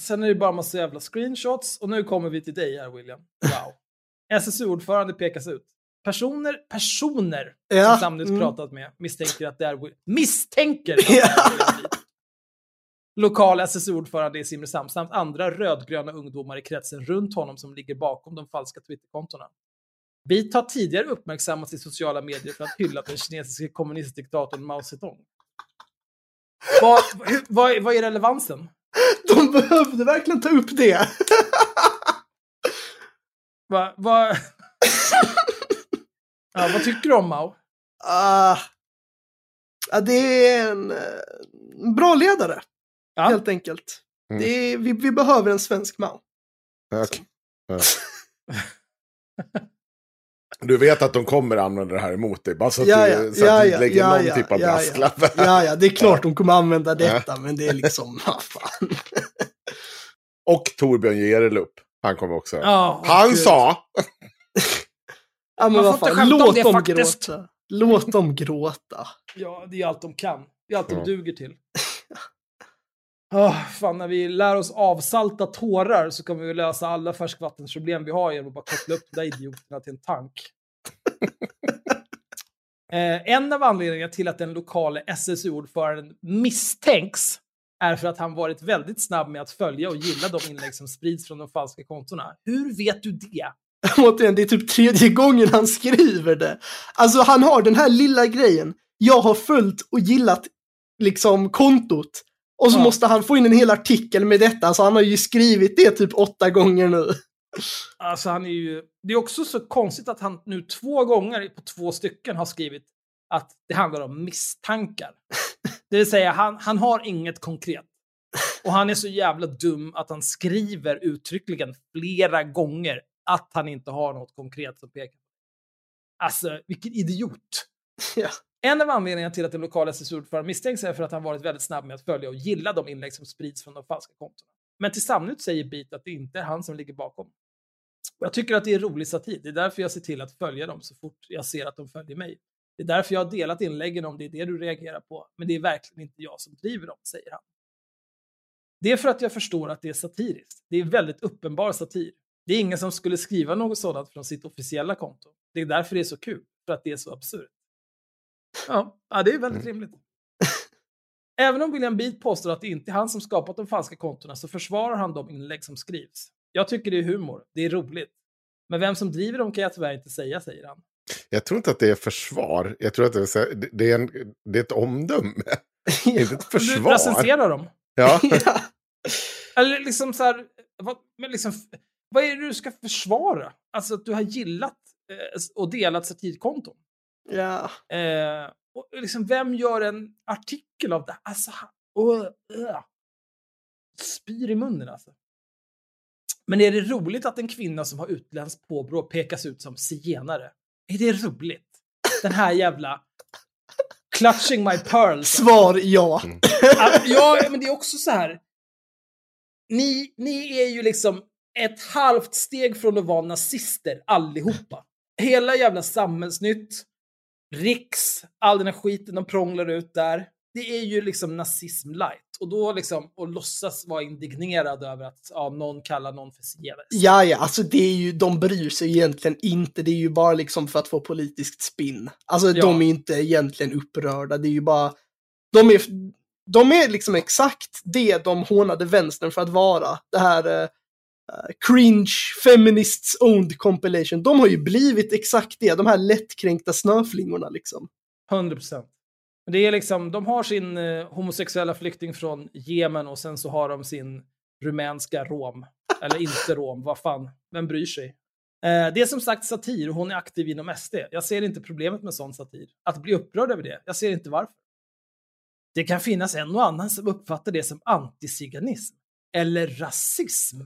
Sen är det bara massa jävla screenshots och nu kommer vi till dig här William. Wow. SSU-ordförande pekas ut. Personer, personer Ja, som Samnytt mm. pratat med misstänker att det är Wi- misstänker Ja. att det är William. Lokal SSU-ordförande i Simrishamn samt andra rödgröna ungdomar i kretsen runt honom som ligger bakom de falska Twitterkontona. Bit har tidigare uppmärksammats i sociala medier för att hylla den kinesiske kommunistdiktatorn Mao Zedong. Vad, vad, vad är relevansen? De behövde verkligen ta upp det. Va, va... ja, vad tycker du om Mao? Ah, ja, det är en, eh, en bra ledare, Ja. helt enkelt. Mm. Det är, vi, vi behöver en svensk Mao. Ja. Du vet att de kommer använda det här emot dig, bara så att Ja, du, ja, så att ja, du ja, lägger ja, någon ja, typ av ja, brasklapp. Ja, ja, det är klart de kommer använda detta, men det är liksom, vad fan. Och Torbjörn Jerelup, han kommer också. Han gud. sa! Ja, men vad fan, låt dem faktiskt. gråta. Låt dem gråta. Ja, det är allt de kan. Det är allt Ja. de duger till. Oh, fan, när vi lär oss avsalta tårar så kommer vi lösa alla färskvattensproblem vi har genom att bara koppla upp de där idioterna till en tank. eh, en av anledningarna till att den lokala SSU-ordföranden misstänks är för att han varit väldigt snabb med att följa och gilla de inlägg som sprids från de falska kontona. Hur vet du det? Återigen, det är typ tredje gången han skriver det. Alltså han har den här lilla grejen. Jag har följt och gillat liksom kontot. Och så Ja. måste han få in en hel artikel med detta. Alltså han har ju skrivit det typ åtta gånger nu. Alltså han är ju... Det är också så konstigt att han nu två gånger på två stycken har skrivit att det handlar om misstankar. Det vill säga, han, han har inget konkret. Och han är så jävla dum att han skriver uttryckligen flera gånger att han inte har något konkret som pekar. Alltså, vilken idiot. Ja. En av anledningarna till att den lokala SSU-ordföranden misstänks är för att han varit väldigt snabb med att följa och gilla de inlägg som sprids från de falska kontona. Men till Samnytt säger Beat att det inte är han som ligger bakom. Jag tycker att det är rolig satir. Det är därför jag ser till att följa dem så fort jag ser att de följer mig. Det är därför jag har delat inläggen om det är det du reagerar på. Men det är verkligen inte jag som driver dem, säger han. Det är för att jag förstår att det är satiriskt. Det är väldigt uppenbar satir. Det är ingen som skulle skriva något sådant från sitt officiella konto. Det är därför det är så kul. För att det är så absurt. Ja, ja det är väldigt rimligt. Även om William Beat påstår att det inte är han som skapat de falska kontona så försvarar han de inlägg som skrivs. Jag tycker det är humor, det är roligt. Men vem som driver dem kan jag tyvärr inte säga, säger han. Jag tror inte att det är försvar. Jag tror att det är, det- en, det är ett omdöme. Inte ett Du försvar. recenserar dem. Ja. ja. Eller liksom så här, vad, men liksom, vad är det du ska försvara? Alltså att du har gillat eh, och delat satirkonton. Ja. Eh, och liksom, vem gör en artikel av det? Alltså, och, uh, spyr i munnen alltså. Men är det roligt att en kvinna som har utländskt påbrå pekas ut som zigenare? Är det roligt? Den här jävla clutching my pearls. Svar ja. Att- Ja, men det är också så här. Ni, ni är ju liksom ett halvt steg från att vara nazister allihopa. Hela jävla samhällsnytt, Riks, all den här skiten de prånglar ut där. Det är ju liksom nazism light. Och då liksom, och låtsas vara indignerad över att ja, någon kallar någon för zigenare. Ja, ja, alltså det är ju, de bryr sig egentligen inte. Det är ju bara liksom för att få politiskt spinn. Alltså Ja. de är inte egentligen upprörda. Det är ju bara, de är, de är liksom exakt det de hånade vänstern för att vara. Det här eh, cringe feminists owned compilation. De har ju blivit exakt det, de här lättkränkta snöflingorna liksom. 100 procent. Det är liksom, de har sin eh, homosexuella flykting från Jemen och sen så har de sin rumänska rom. Eller inte rom, vad fan, vem bryr sig? Eh, det är som sagt satir och hon är aktiv inom SD. Jag ser inte problemet med sån satir. Att bli upprörd över det, jag ser inte varför. Det kan finnas en och annan som uppfattar det som antiziganism. Eller rasism.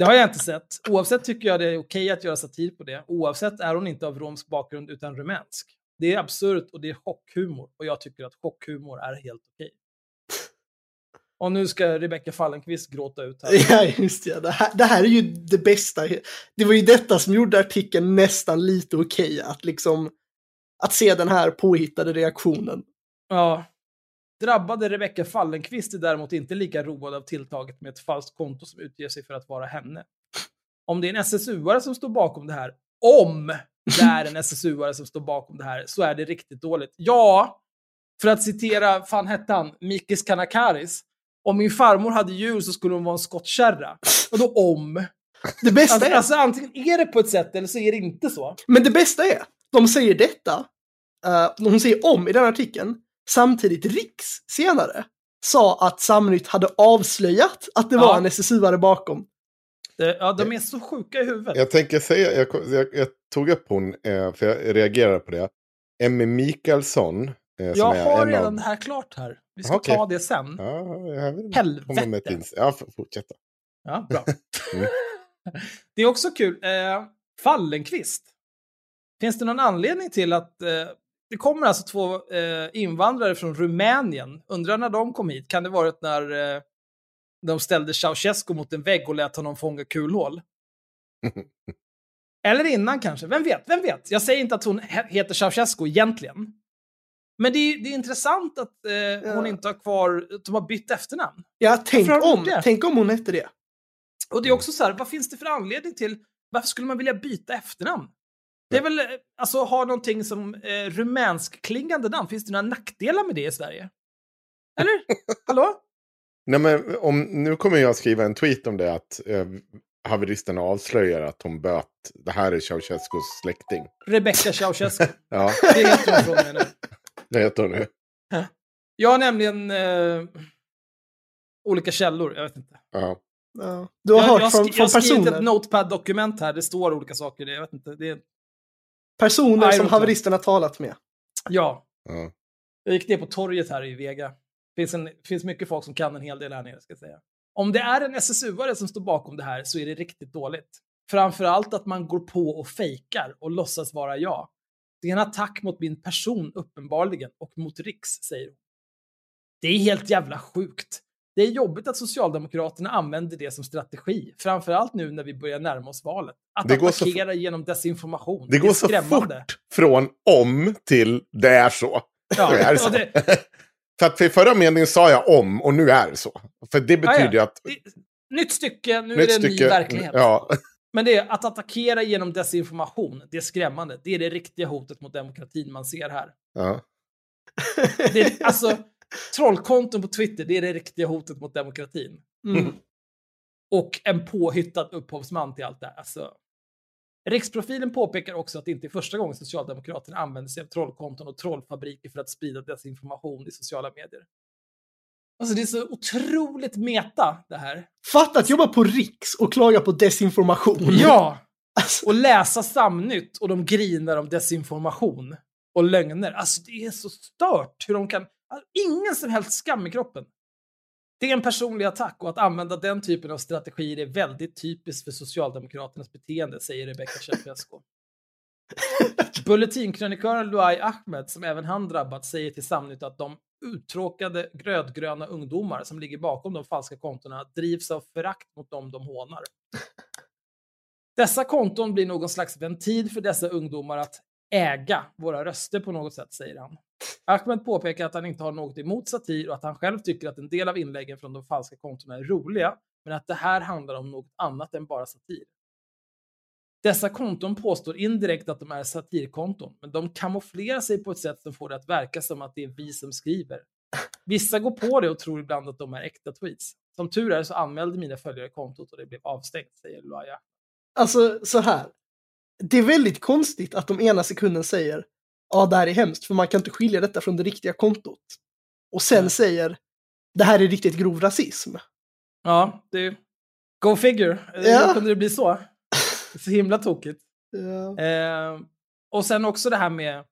Det har jag inte sett. Oavsett tycker jag det är okej att göra satir på det. Oavsett är hon inte av romsk bakgrund utan rumänsk. Det är absurt och det är chockhumor. Och jag tycker att chockhumor är helt okej. Och nu ska Rebecca Fallenkvist gråta ut här. Ja, just det. Det här, det här är ju det bästa. Det var ju detta som gjorde artikeln nästan lite okej. att liksom, att se den här påhittade reaktionen. Ja. Drabbade Rebecca Fallenkvist är däremot inte lika road av tilltaget med ett falskt konto som utger sig för att vara henne. Om det är en SSU-are som står bakom det här, om det är en SSU-are som står bakom det här, så är det riktigt dåligt. Ja, för att citera, fan hette han, Mikis Kanakaris. Om min farmor hade djur så skulle hon vara en skottkärra. Och då om? Det bästa Alltså, är, alltså antingen är det på ett sätt eller så är det inte så. men det bästa är, de säger detta, uh, de säger om i den artikeln, samtidigt Riks senare sa att Samnytt hade avslöjat att det var Ja. en SSU-are bakom. Ja, de är så sjuka i huvudet. Jag tänker säga, jag, jag, jag tog upp hon, eh, för jag reagerade på det. Emmy Mikaelsson. Eh, som jag är har en redan av... det här klart här. Vi ska Okej. ta det sen. Ja, jag vill Helvete. komma med ett ins- Ja, f- fortsätt. då. Ja, bra. Mm. det är också kul. Eh, Fallenkvist. Finns det någon anledning till att eh, det kommer alltså två eh, invandrare från Rumänien? Undrar när de kom hit? Kan det varit när eh, de ställde Ceausescu mot en vägg och lät honom fånga kulhål? Eller innan kanske. Vem vet? Vem vet? Jag säger inte att hon he- heter Ceausescu egentligen. Men det är, det är intressant att eh, hon inte har kvar, att de har bytt efternamn. Ja, tänk om, det? tänk om hon hette det. Och det är också så här, vad finns det för anledning till, varför skulle man vilja byta efternamn? Det är väl, eh, alltså ha någonting som eh, rumänsk klingande namn, finns det några nackdelar med det i Sverige? Eller? Hallå? Nej, men om, nu kommer jag skriva en tweet om det att eh, haveristerna avslöjar att hon böt. Det här är Ceausescus släkting. Rebecca Ceausescu. Ja, Det heter hon från med nu. det heter hon nu. Jag har nämligen eh, olika källor, jag vet inte. Ja. Ja. Du har jag, hört jag, från, jag från har skrivit ett personer, notepad-dokument här, det står olika saker, det, jag vet inte. Det är, personer I som haveristerna talat med. ja, ja. Jag gick ner på torget här i Vega. Det finns, en, finns mycket folk som kan en hel del här nere, ska jag säga. Om det är en SSU-are som står bakom det här så är det riktigt dåligt. Framförallt att man går på och fejkar och låtsas vara jag. Det är en attack mot min person, uppenbarligen, och mot Riks, säger hon. Det är helt jävla sjukt. Det är jobbigt att Socialdemokraterna använder det som strategi, framförallt nu när vi börjar närma oss valet. Att Det attackera genom desinformation. Det är går så fort från om till det är så. Ja, det är så. det- För att för förra meningen sa jag om och nu är det så. För det betyder ju att... Det- Nytt stycke, nu är Nytt det en ny stycke- verklighet. Ja. Men det är att attackera genom desinformation, det är skrämmande. Det är det riktiga hotet mot demokratin man ser här. ja. Det är, alltså, trollkonton på Twitter, det är det riktiga hotet mot demokratin. Mm. Och en påhittad upphovsman till allt det här. Alltså, Riksprofilen påpekar också att det inte är första gången Socialdemokraterna använder sig av trollkonton och trollfabriker för att sprida desinformation i sociala medier. Alltså det är så otroligt meta det här. Fatta att jobba på Riks och klaga på desinformation. Ja! Alltså, Och läsa Samnytt och de grinar om desinformation och lögner. Alltså det är så stört hur de kan... Ingen som helst skam i kroppen. Det är en personlig attack och att använda den typen av strategier är väldigt typiskt för Socialdemokraternas beteende, säger Rebecca Ceausescu. Bulletinkrönikören Luai Ahmed, som även han drabbats, säger till Samnytt att de uttråkade rödgröna ungdomar som ligger bakom de falska kontona drivs av förakt mot dem de hånar. Dessa konton blir någon slags ventil för dessa ungdomar att äga våra röster på något sätt, säger han. Ahmed påpekar att han inte har något emot satir och att han själv tycker att en del av inläggen från de falska kontona är roliga, men att det här handlar om något annat än bara satir. Dessa konton påstår indirekt att de är satirkonton, men de kamouflerar sig på ett sätt som får det att verka som att det är vi som skriver. Vissa går på det och tror ibland att de är äkta tweets. Som tur är så anmälde mina följare kontot och det blev avstängt, säger Luaya. alltså så här. Det är väldigt konstigt att de ena sekunden säger ja, det här är hemskt, för man kan inte skilja detta från det riktiga kontot. Och sen Nej. säger det här är riktigt grov rasism. Ja, det... Go figure. Ja. Ja. Hur kunde det bli så? Det är så himla tokigt. Ja. Eh, och sen också det här med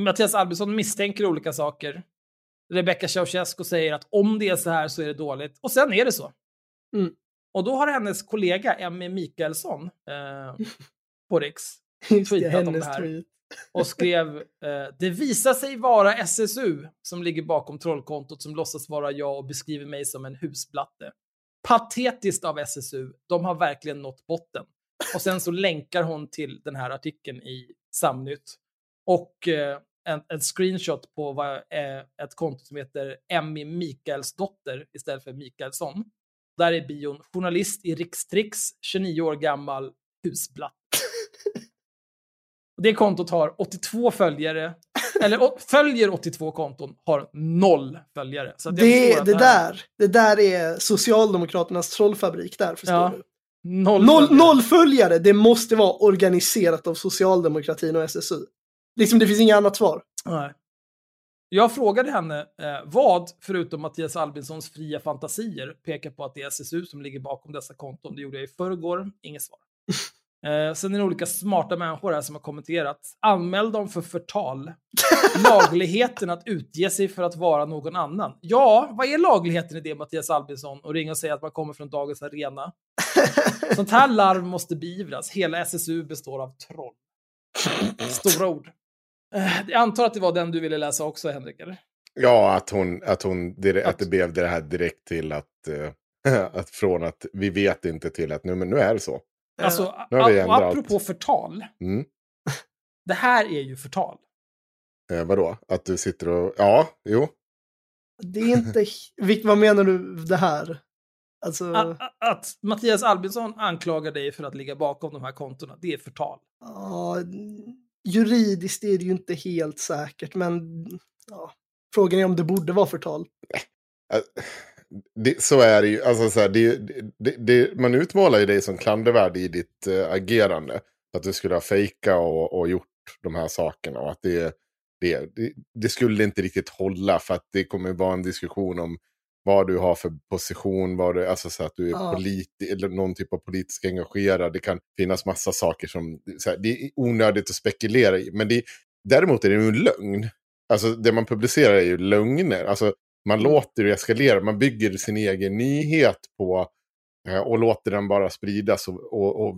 Mattias Albinsson misstänker olika saker. Rebecca Ceausescu säger att om det är så här så är det dåligt. Och sen är det så. Mm. Och då har hennes kollega Emmy Mikaelsson eh, på Riks tweetat om det här. tweet. och skrev eh, Det visar sig vara SSU som ligger bakom trollkontot som låtsas vara jag och beskriver mig som en husblatte. Patetiskt av SSU. De har verkligen nått botten. Och sen så länkar hon till den här artikeln i Samnytt. Och eh, en, en screenshot på vad, eh, ett konto som heter Emmy Mikaelsdotter istället för Mikaelsson. Där är bion journalist i Rikstrix, 29 år gammal, husblatt. Det kontot har 82 följare, eller följer 82 konton, har noll följare. Så Det, det, här- där, det där är Socialdemokraternas trollfabrik där, förstår Ja, du? Noll, Noll, följare. noll följare, det måste vara organiserat av socialdemokratin och SSU. Liksom det finns inget annat svar. Nej. Jag frågade henne eh, vad, förutom Mattias Albinssons fria fantasier, pekar på att det är SSU som ligger bakom dessa konton. Det gjorde jag i förrgår, inget svar. Eh, sen är det olika smarta människor här som har kommenterat. Anmäl dem för förtal. Lagligheten att utge sig för att vara någon annan. Ja, vad är lagligheten i det Mattias Albinsson? Och ringa och säga att man kommer från Dagens Arena. Sånt här larv måste beivras. Hela SSU består av troll. Stora ord. Eh, Jag antar att det var den du ville läsa också, Henrik, eller? Ja, att, hon, att, hon, dire- att det blev det här direkt till att, eh, att från att vi vet inte till att nu, men nu är det så. Alltså, Nu har vi a- och ändrat. apropå förtal. Mm. Det här är ju förtal. Eh, vadå? Att du sitter och, ja, jo. Det är inte... Vad menar du det här? Alltså, A- a- Att Mattias Albinsson anklagar dig för att ligga bakom de här kontona, det är förtal. ja, juridiskt är det ju inte helt säkert, men ja, frågan är om det borde vara förtal. Det, så är det ju. Alltså, så här, det, man utmålar ju dig som klandervärd i ditt eh, agerande. Att du skulle ha fejkat och, och gjort de här sakerna. Och att det, det, det, skulle inte riktigt hålla för att det kommer vara en diskussion om vad du har för position, vad du, alltså så att du är Ja. politi- eller någon typ av politiskt engagerad. Det kan finnas massa saker som, här, det är onödigt att spekulera i. Men det, däremot är det ju en lögn. Alltså det man publicerar är ju lögner. Alltså man låter det eskalera, man bygger sin egen nyhet på eh, och låter den bara spridas och, och, och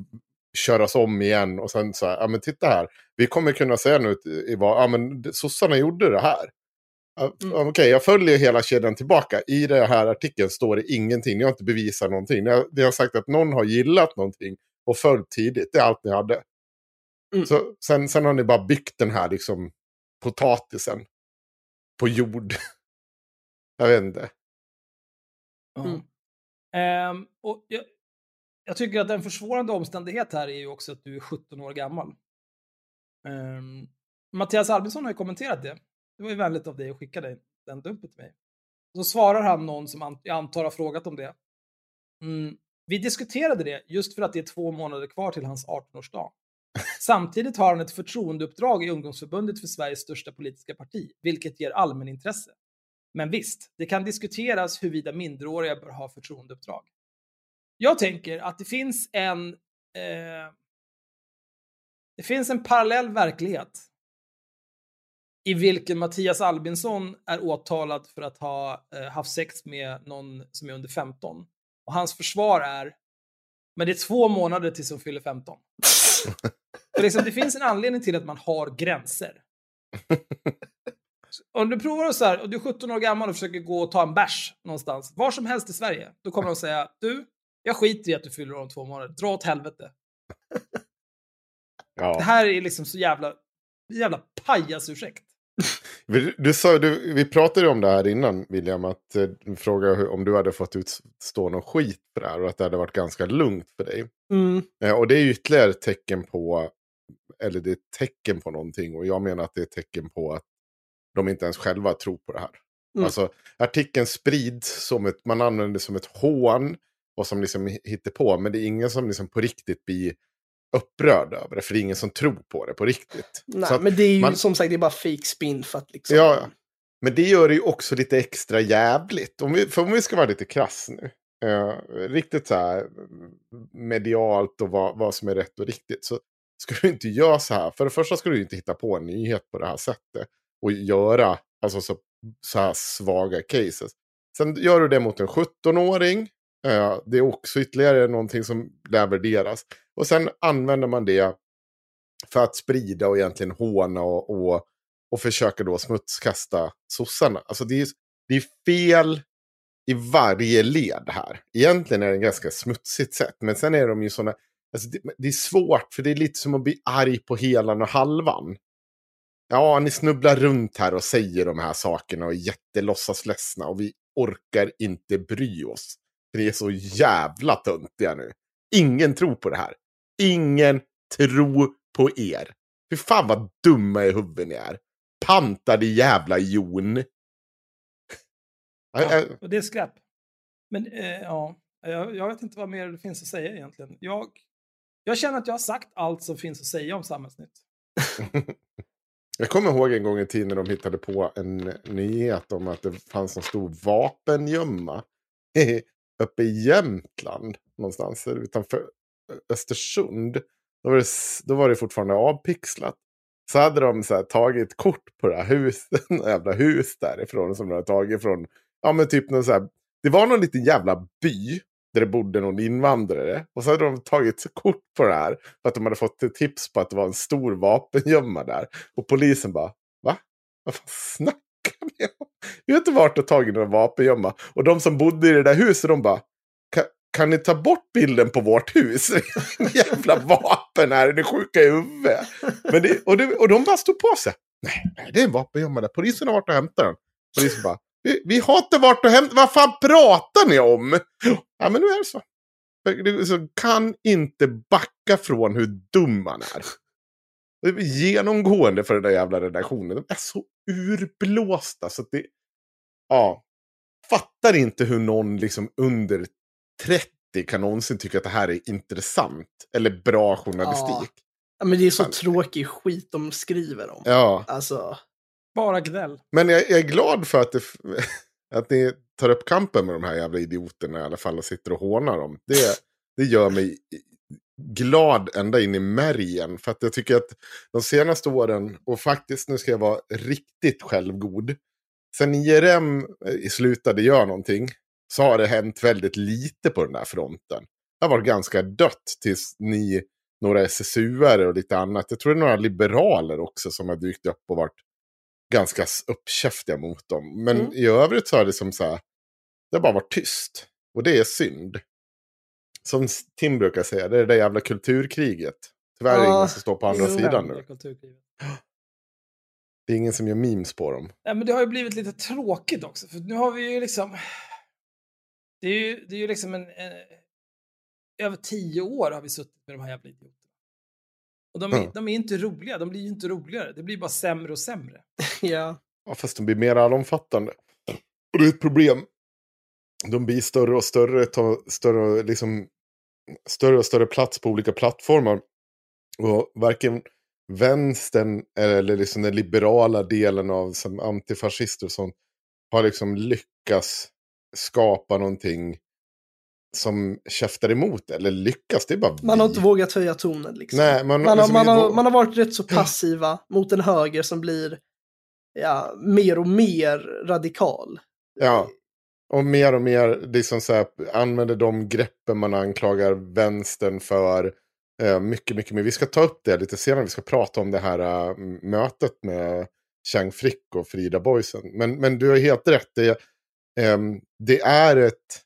köras om igen. Och sen så här, ja men titta här, vi kommer kunna säga nu ja men sossarna gjorde det här. Mm. Okej, jag följer hela kedjan tillbaka. I den här artikeln står det ingenting, ni har inte bevisat någonting. Ni har, ni har sagt att någon har gillat någonting och följt tidigt, det är allt ni hade. Mm. Så, sen, sen har ni bara byggt den här liksom potatisen på jord. Jag vet inte. Mm. Ehm, och jag, jag tycker att en försvårande omständighet här är ju också att du är 17 år gammal. Ehm, Mattias Albinsson har ju kommenterat det. Det var ju vänligt av dig att skicka den, den dumpen till mig. Så svarar han någon som jag antar har frågat om det. Mm, vi diskuterade det just för att det är två månader kvar till hans 18-årsdag. Samtidigt har han ett förtroendeuppdrag i ungdomsförbundet för Sveriges största politiska parti, vilket ger allmänintresse. Men visst, det kan diskuteras huruvida minderåriga bör ha förtroendeuppdrag. Jag tänker att det finns en... Eh, det finns en parallell verklighet i vilken Mattias Albinsson är åtalad för att ha eh, haft sex med någon som är under 15. Och hans försvar är, men det är två månader tills hon fyller 15. För liksom, det finns en anledning till att man har gränser. Om du provar så här, och du är 17 år gammal och försöker gå och ta en bärs någonstans, var som helst i Sverige, då kommer de säga, du, jag skiter i att du fyller år om två månader, dra åt helvete. Ja. Det här är liksom så jävla, jävla pajasursäkt. Vi- Du sa, du, vi pratade om det här innan, William, att eh, hur- om du hade fått utstå någon skit för det här och att det hade varit ganska lugnt för dig. Mm. Eh, och det är ytterligare ett tecken på, eller det är ett tecken på någonting och jag menar att det är ett tecken på att de inte ens själva tror på det här. Mm. Alltså artikeln sprids som ett, man använder det som ett hån och som liksom hittar på men det är ingen som liksom på riktigt blir upprörd över det, för det är ingen som tror på det på riktigt. Nej, Så men det är ju man- som sagt det är bara fake spin för att liksom... Ja. Men det gör det ju också lite extra jävligt. Om vi, för om vi ska vara lite krass nu. Eh, riktigt så här medialt och vad, vad som är rätt och riktigt. Så ska du inte göra så här. För det första ska du inte hitta på en nyhet på det här sättet. Och göra alltså, så, så här svaga cases. Sen gör du det mot en 17-åring. Eh, det är också ytterligare någonting som lär värderas. Och sen använder man det för att sprida och egentligen håna och, och och försöka då smutskasta sossarna. Alltså det är, det är fel i varje led här. Egentligen är det en ganska smutsigt sätt, men sen är de ju sådana... Alltså det, det är svårt, för det är lite som att bli arg på helan och halvan. Ja, ni snubblar runt här och säger de här sakerna och är jättelåtsas ledsna och vi orkar inte bry oss. För det är så jävla töntiga nu. Ingen tror på det här. Ingen tror på er. Fy fan vad dumma i huvudet ni är. Pantade jävla jon. Ja, och det är skräp. Men eh, ja, jag, jag vet inte vad mer det finns att säga egentligen. Jag, jag känner att jag har sagt allt som finns att säga om Samhällsnytt. Jag kommer ihåg en gång i tiden när de hittade på en nyhet om att det fanns en stor vapengömma uppe i Jämtland någonstans utanför Östersund. Då var det, då var det fortfarande avpixlat. Så hade de så här, tagit kort på det här huset, jävla hus därifrån som de hade tagit från, ja men typ någon så här, det var någon liten jävla by där det bodde någon invandrare. Och så hade de tagit kort på det här för att de hade fått tips på att det var en stor vapengömma där. Och polisen bara, va? Vad fan snackar ni om? Vi har inte varit och tagit någon vapengömma. Och de som bodde i det där huset, de bara, kan ni ta bort bilden på vårt hus? Jävla vapen här, är ni sjuka i huvudet? Men det, och, det, och de bara stod på sig. Nej, nej, det är en vapengömma där. Polisen har varit och hämtat den. Polisen bara, vi, vi har inte varit och hämtat, vad fan pratar ni om? Ja, men nu är det så. Så kan inte backa från hur dum man är. Det är genomgående för den där jävla redaktionen. De är så urblåsta så att det... Ja. Fattar inte hur någon liksom under 30 kan någonsin tycka att det här är intressant. Eller bra journalistik. Ja, men det är så Fan. tråkig skit de skriver om. Ja. Alltså, bara gnäll. Men jag, jag är glad för att, det, att ni tar upp kampen med de här jävla idioterna i alla fall och sitter och hånar dem. Det, det gör mig glad ända in i märgen. För att jag tycker att de senaste åren, och faktiskt nu ska jag vara riktigt självgod. Sen IRM eh, slutade göra någonting så har det hänt väldigt lite på den här fronten. Det har varit ganska dött tills ni, några SSU-are och lite annat. Jag tror det är några liberaler också som har dykt upp och varit ganska uppkäftiga mot dem. Men Mm. i övrigt så har det som så här, det har bara varit tyst. Och det är synd. Som Tim brukar säga, det är det där jävla kulturkriget. Tyvärr är det ingen som står på andra sidan nu. Det är ingen som gör memes på dem. Nej, men det har ju blivit lite tråkigt också, för nu har vi ju liksom... Det är ju, det är ju liksom en, en... Över tio år har vi suttit med de här jävla idioterna. Och de är, Ja. de är inte roliga, de blir ju inte roligare. Det blir bara sämre och sämre. ja. Ja, fast de blir mer allomfattande. Och det är ett problem. De blir större och större, tar större, liksom, större och större plats på olika plattformar. Och varken vänstern eller liksom den liberala delen av som antifascister och sånt har liksom lyckats skapa någonting som käftar emot. Eller lyckas, det är bara Man har inte vågat höja tonen liksom. Nej, man, Man har, liksom, man, har, vå- man har varit rätt så passiva mot en höger som blir ja, mer och mer radikal. Ja. Och mer och mer liksom så här, använder de greppen man anklagar vänstern för. Eh, mycket, mycket mer. Vi ska ta upp det lite senare. Vi ska prata om det här eh, mötet med Chang Frick och Frida Boysen. Men, men du har helt rätt. Det, ehm, det är ett...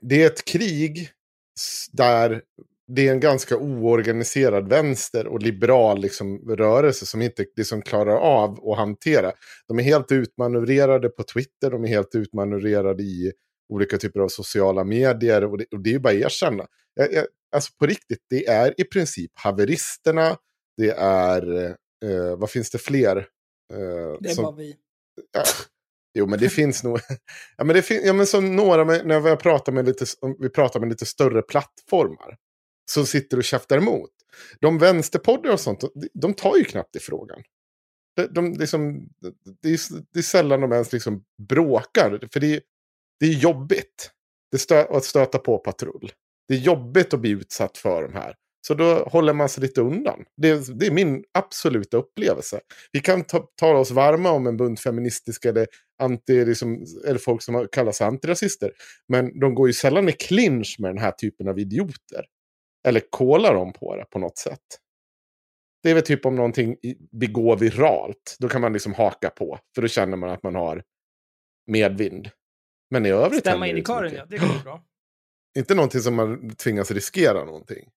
Det är ett krig där det är en ganska oorganiserad vänster och liberal liksom, rörelse som inte liksom klarar av att hantera. De är helt utmanövrerade på Twitter, de är helt utmanövrerade i olika typer av sociala medier. Och det, och det är ju bara att erkänna. Jag, jag, alltså på riktigt, det är i princip haveristerna, det är, eh, vad finns det fler? Eh, Det är som- bara vi. Ja. Jo, men det finns nog... Ja, men det fin... ja, men som några, med, när vi pratar med lite, vi pratar med lite större plattformar, som sitter och käftar emot. De vänsterpoddar och sånt, de, de tar ju knappt i frågan. De, de, liksom, det, är, det är sällan de ens liksom bråkar, för det är, det är jobbigt det stö, att stöta på patrull. Det är jobbigt att bli utsatt för de här. Så då håller man sig lite undan. Det, är- det är min absoluta upplevelse. Vi kan ta, tala oss varma om en bunt feministiska eller, anti, liksom, eller folk som kallas antirasister. Men de går ju sällan i clinch med den här typen av idioter. Eller kolar dem på det på något sätt. Det är väl typ om någonting begår viralt. Då kan man liksom haka på. För då känner man att man har medvind. Men i övrigt Stämma in i mycket. ja. Det går bra. Inte någonting som man tvingas riskera någonting.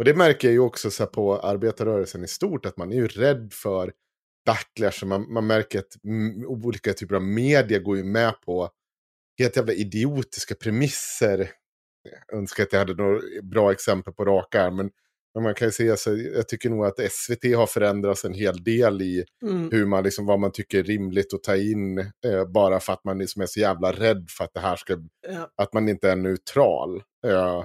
Och det märker jag ju också så på arbetarrörelsen i stort, att man är ju rädd för backlash. Man, man märker att olika typer av media går ju med på helt jävla idiotiska premisser. Jag önskar att jag hade några bra exempel på rak arm, men, men man kan ju säga så, jag tycker nog att SVT har förändrats en hel del i Mm. hur man liksom, vad man tycker är rimligt att ta in, eh, bara för att man liksom är så jävla rädd för att det här ska Ja. att man inte är neutral. Eh,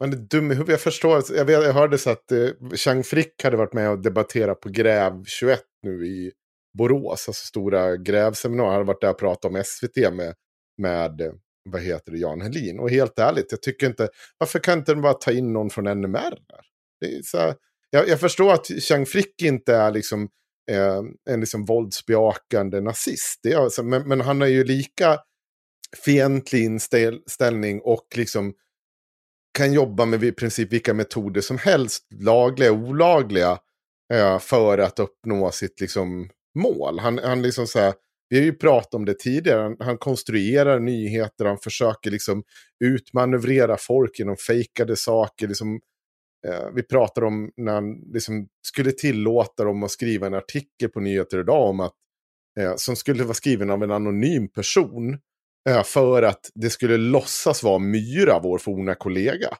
man är dum i huvudet. Jag förstår. Jag, vet, jag hörde så att eh, Chang Frick hade varit med och debatterat på Gräv 21 nu i Borås. Alltså stora grävseminarier. Han hade varit där och pratat om SVT med, med eh, vad heter det, Jan Helin. Och helt ärligt, jag tycker inte, varför kan inte de bara ta in någon från NMR? Där? Det är så här, jag, jag förstår att Chang Frick inte är liksom eh, en liksom våldsbejakande nazist. Det är alltså, men, men han har ju lika fientlig inställning och liksom kan jobba med i princip vilka metoder som helst, lagliga och olagliga, eh, för att uppnå sitt liksom, mål. Han, han liksom så här, vi har ju pratat om det tidigare, han, han konstruerar nyheter, han försöker liksom utmanövrera folk genom fejkade saker. Liksom, eh, vi pratar om när han liksom skulle tillåta dem att skriva en artikel på nyheter idag om att, eh, som skulle vara skriven av en anonym person eh, för att det skulle låtsas vara Myra, vår forna kollega.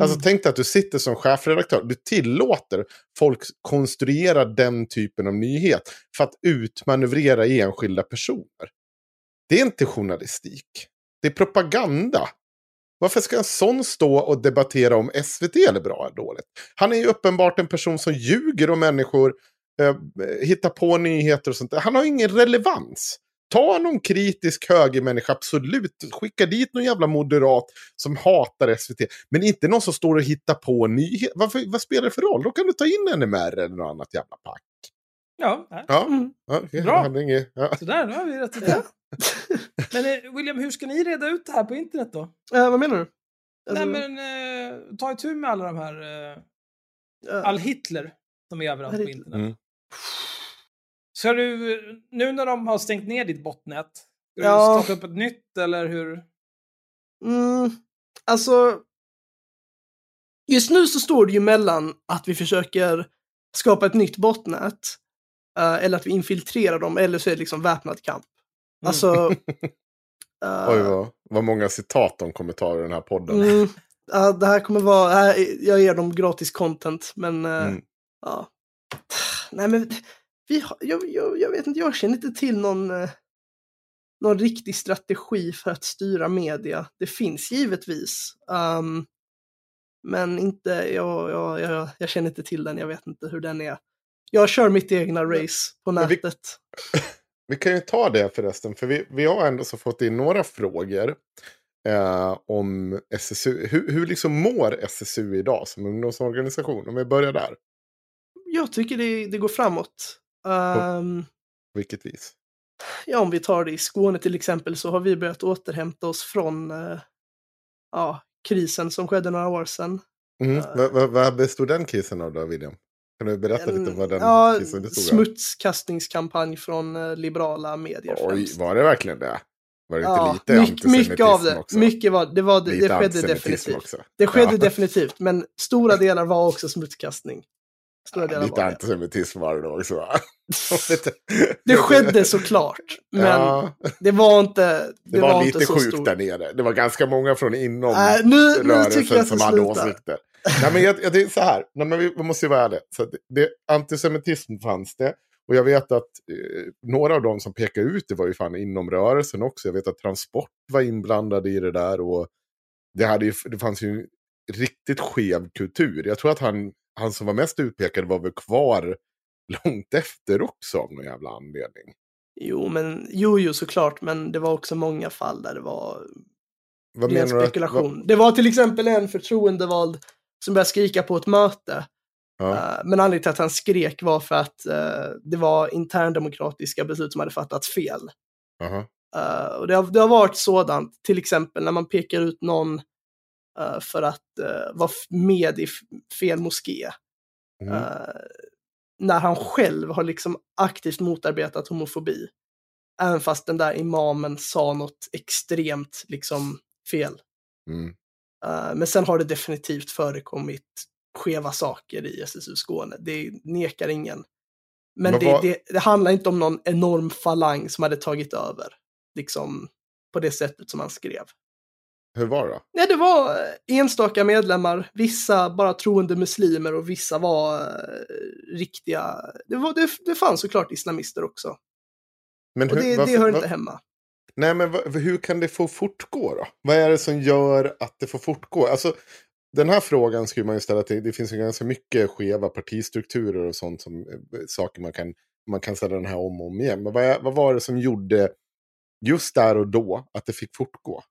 Alltså tänk dig att du sitter som chefredaktör, du tillåter folk konstruera den typen av nyhet för att utmanövrera enskilda personer. Det är inte journalistik. Det är propaganda. Varför ska en sån stå och debattera om SVT är bra eller dåligt? Han är ju uppenbart en person som ljuger om människor, eh, hittar på nyheter och sånt där. Han har ingen relevans. Ta någon kritisk högermänniska, absolut. Skicka dit någon jävla moderat som hatar SVT. Men inte någon som står och hittar på nyheter. Varför, vad spelar det för roll? Då kan du ta in NMR eller något annat jävla pack. Ja, ja. Ja, Mm. ja okej, Bra. inget- ja. sådär, nu har vi rätt ut det. Men eh, William, hur ska ni reda ut det här på internet då? Eh, vad menar du? Alltså, Nej men, eh, ta itu med alla de här, eh, all Hitler som är överallt på internet. Mm. Ska du, nu när de har stängt ner ditt botnät, ska Ja. du starta upp ett nytt eller hur? Mm, alltså, just nu så står det ju mellan att vi försöker skapa ett nytt botnät eh, eller att vi infiltrerar dem eller så är det liksom väpnad kamp. Mm. Alltså, eh, Oj, vad, vad många citat de kommer ta i den här podden. mm, ja, det här kommer vara, här, jag ger dem gratis content, men eh, Mm. ja. Nej men, vi har, jag, jag, jag vet inte, jag känner inte till någon, eh, någon riktig strategi för att styra media. Det finns givetvis. ehm, men inte, jag, jag, jag, känner inte till den, jag vet inte hur den är. Jag kör mitt egna race på men vi- nätet. Vi kan ju ta det förresten, för vi, vi har ändå så fått in några frågor eh, om SSU. Hur, hur liksom mår SSU idag som ungdomsorganisation? Om vi börjar där. Jag tycker det, det går framåt. Ehm, På vilket vis? ja, om vi tar det i Skåne till exempel så har vi börjat återhämta oss från eh, ja, krisen som skedde några år sedan. Mm. Eh. Vad, vad, vad bestod den krisen av då, William? Kan du berätta lite om vad den ja, krisen bestod av? smutskastningskampanj från eh, liberala medier Oj, främst. var det verkligen det? Var det Ja, inte lite mycket, mycket av det. också? Mycket var, det, var, det, Lite det skedde definitivt. också. Det skedde Ja. definitivt, men stora delar var också smutskastning. Stora delar Lite var det. antisemitism var det också va? Det skedde såklart, men Ja, det var inte det, var, inte lite sjukt där nere. Det var ganska många från inom Äh, nu, nu rörelsen att som det hade åsikter. Nej, men jag, jag, det är så här, Nej, men vi, måste ju vara ärliga. Så det, det, antisemitism fanns det. Och jag vet att eh, några av dem som pekade ut det var ju fan inom rörelsen också. Jag vet att Transport var inblandade i det där. Och det, hade ju, det fanns ju en riktigt skev kultur. Jag tror att han, han som var mest utpekad var väl kvar långt efter också av någon jävla anledning. Jo, men jo, jo, såklart, men det var också många fall där det var Vad menar att- spekulation. vad- Det var till exempel en förtroendevald som började skrika på ett möte. Ja. Eh, men anledningen till att han skrek var för att eh, det var interndemokratiska beslut som hade fattats fel. Aha. Eh, och det har, det har varit sådant, till exempel när man pekar ut någon för att uh, vara med i fel moské. Mm. Eh, när han själv har liksom aktivt motarbetat homofobi. Även fast den där imamen sa något extremt liksom fel. Mm. Eh, men sen har det definitivt förekommit skeva saker i SSU Skåne. Det nekar ingen. Men Men det, vad- det, det handlar inte om någon enorm falang som hade tagit över. Liksom på det sättet som han skrev. Hur var det då? Nej, det var eh, enstaka medlemmar. Vissa bara troende muslimer och vissa var eh, riktiga. Det, var, det, det fanns såklart islamister också. Men Och hur- det, varför- det hör inte hemma. Nej, men hur kan det få fortgå då? Vad är det som gör att det får fortgå? Alltså, den här frågan skulle man ju ställa till, det finns ju ganska mycket skeva partistrukturer och sånt som eh, saker man kan, man kan ställa den här om och om igen. Men vad, vad var det som gjorde just där och då att det fick fortgå?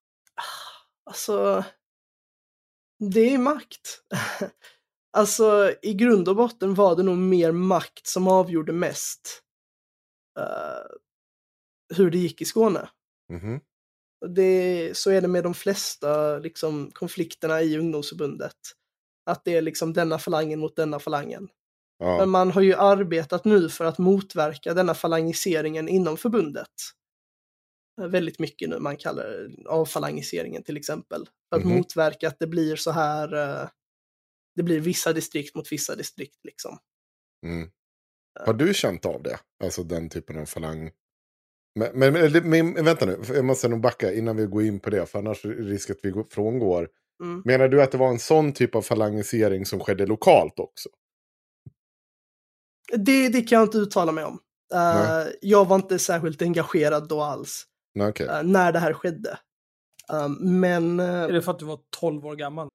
Alltså, det är makt. alltså, i grund och botten var det nog mer makt som avgjorde mest eh, hur det gick i Skåne. Mhm. Det, så är det med de flesta liksom, konflikterna i ungdomsförbundet. Att det är liksom denna falangen mot denna falangen. Men Ja. man har ju arbetat nu för att motverka denna falangiseringen inom förbundet. Eh, Väldigt mycket nu, man kallar det avfalangiseringen till exempel. För att Mhm. motverka att det blir så här, eh, det blir vissa distrikt mot vissa distrikt liksom. Mm. Har du känt av det? Alltså den typen av falang? Men, men, men, men vänta nu, jag måste nog backa innan vi går in på det, för annars är det risk att vi går- frångår. Mm. Menar du att det var en sån typ av falangisering som skedde lokalt också? Det, det kan jag inte uttala mig om. Eh, Nej. jag var inte särskilt engagerad då alls, Nej, okej. eh, när det här skedde. Um, men... eh, Är det för att du var 12 år gammal?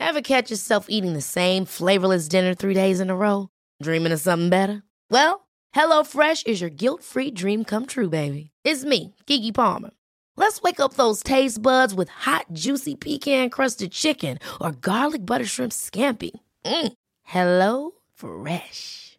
Ever catch yourself eating the same flavorless dinner three days in a row? Dreaming of something better? Well, hello fresh is your guilt-free dream come true, baby. It's me, Gigi Palmer. Let's wake up those taste buds with hot, juicy pecan-crusted chicken or garlic butter shrimp scampi. Mm. Hello Fresh.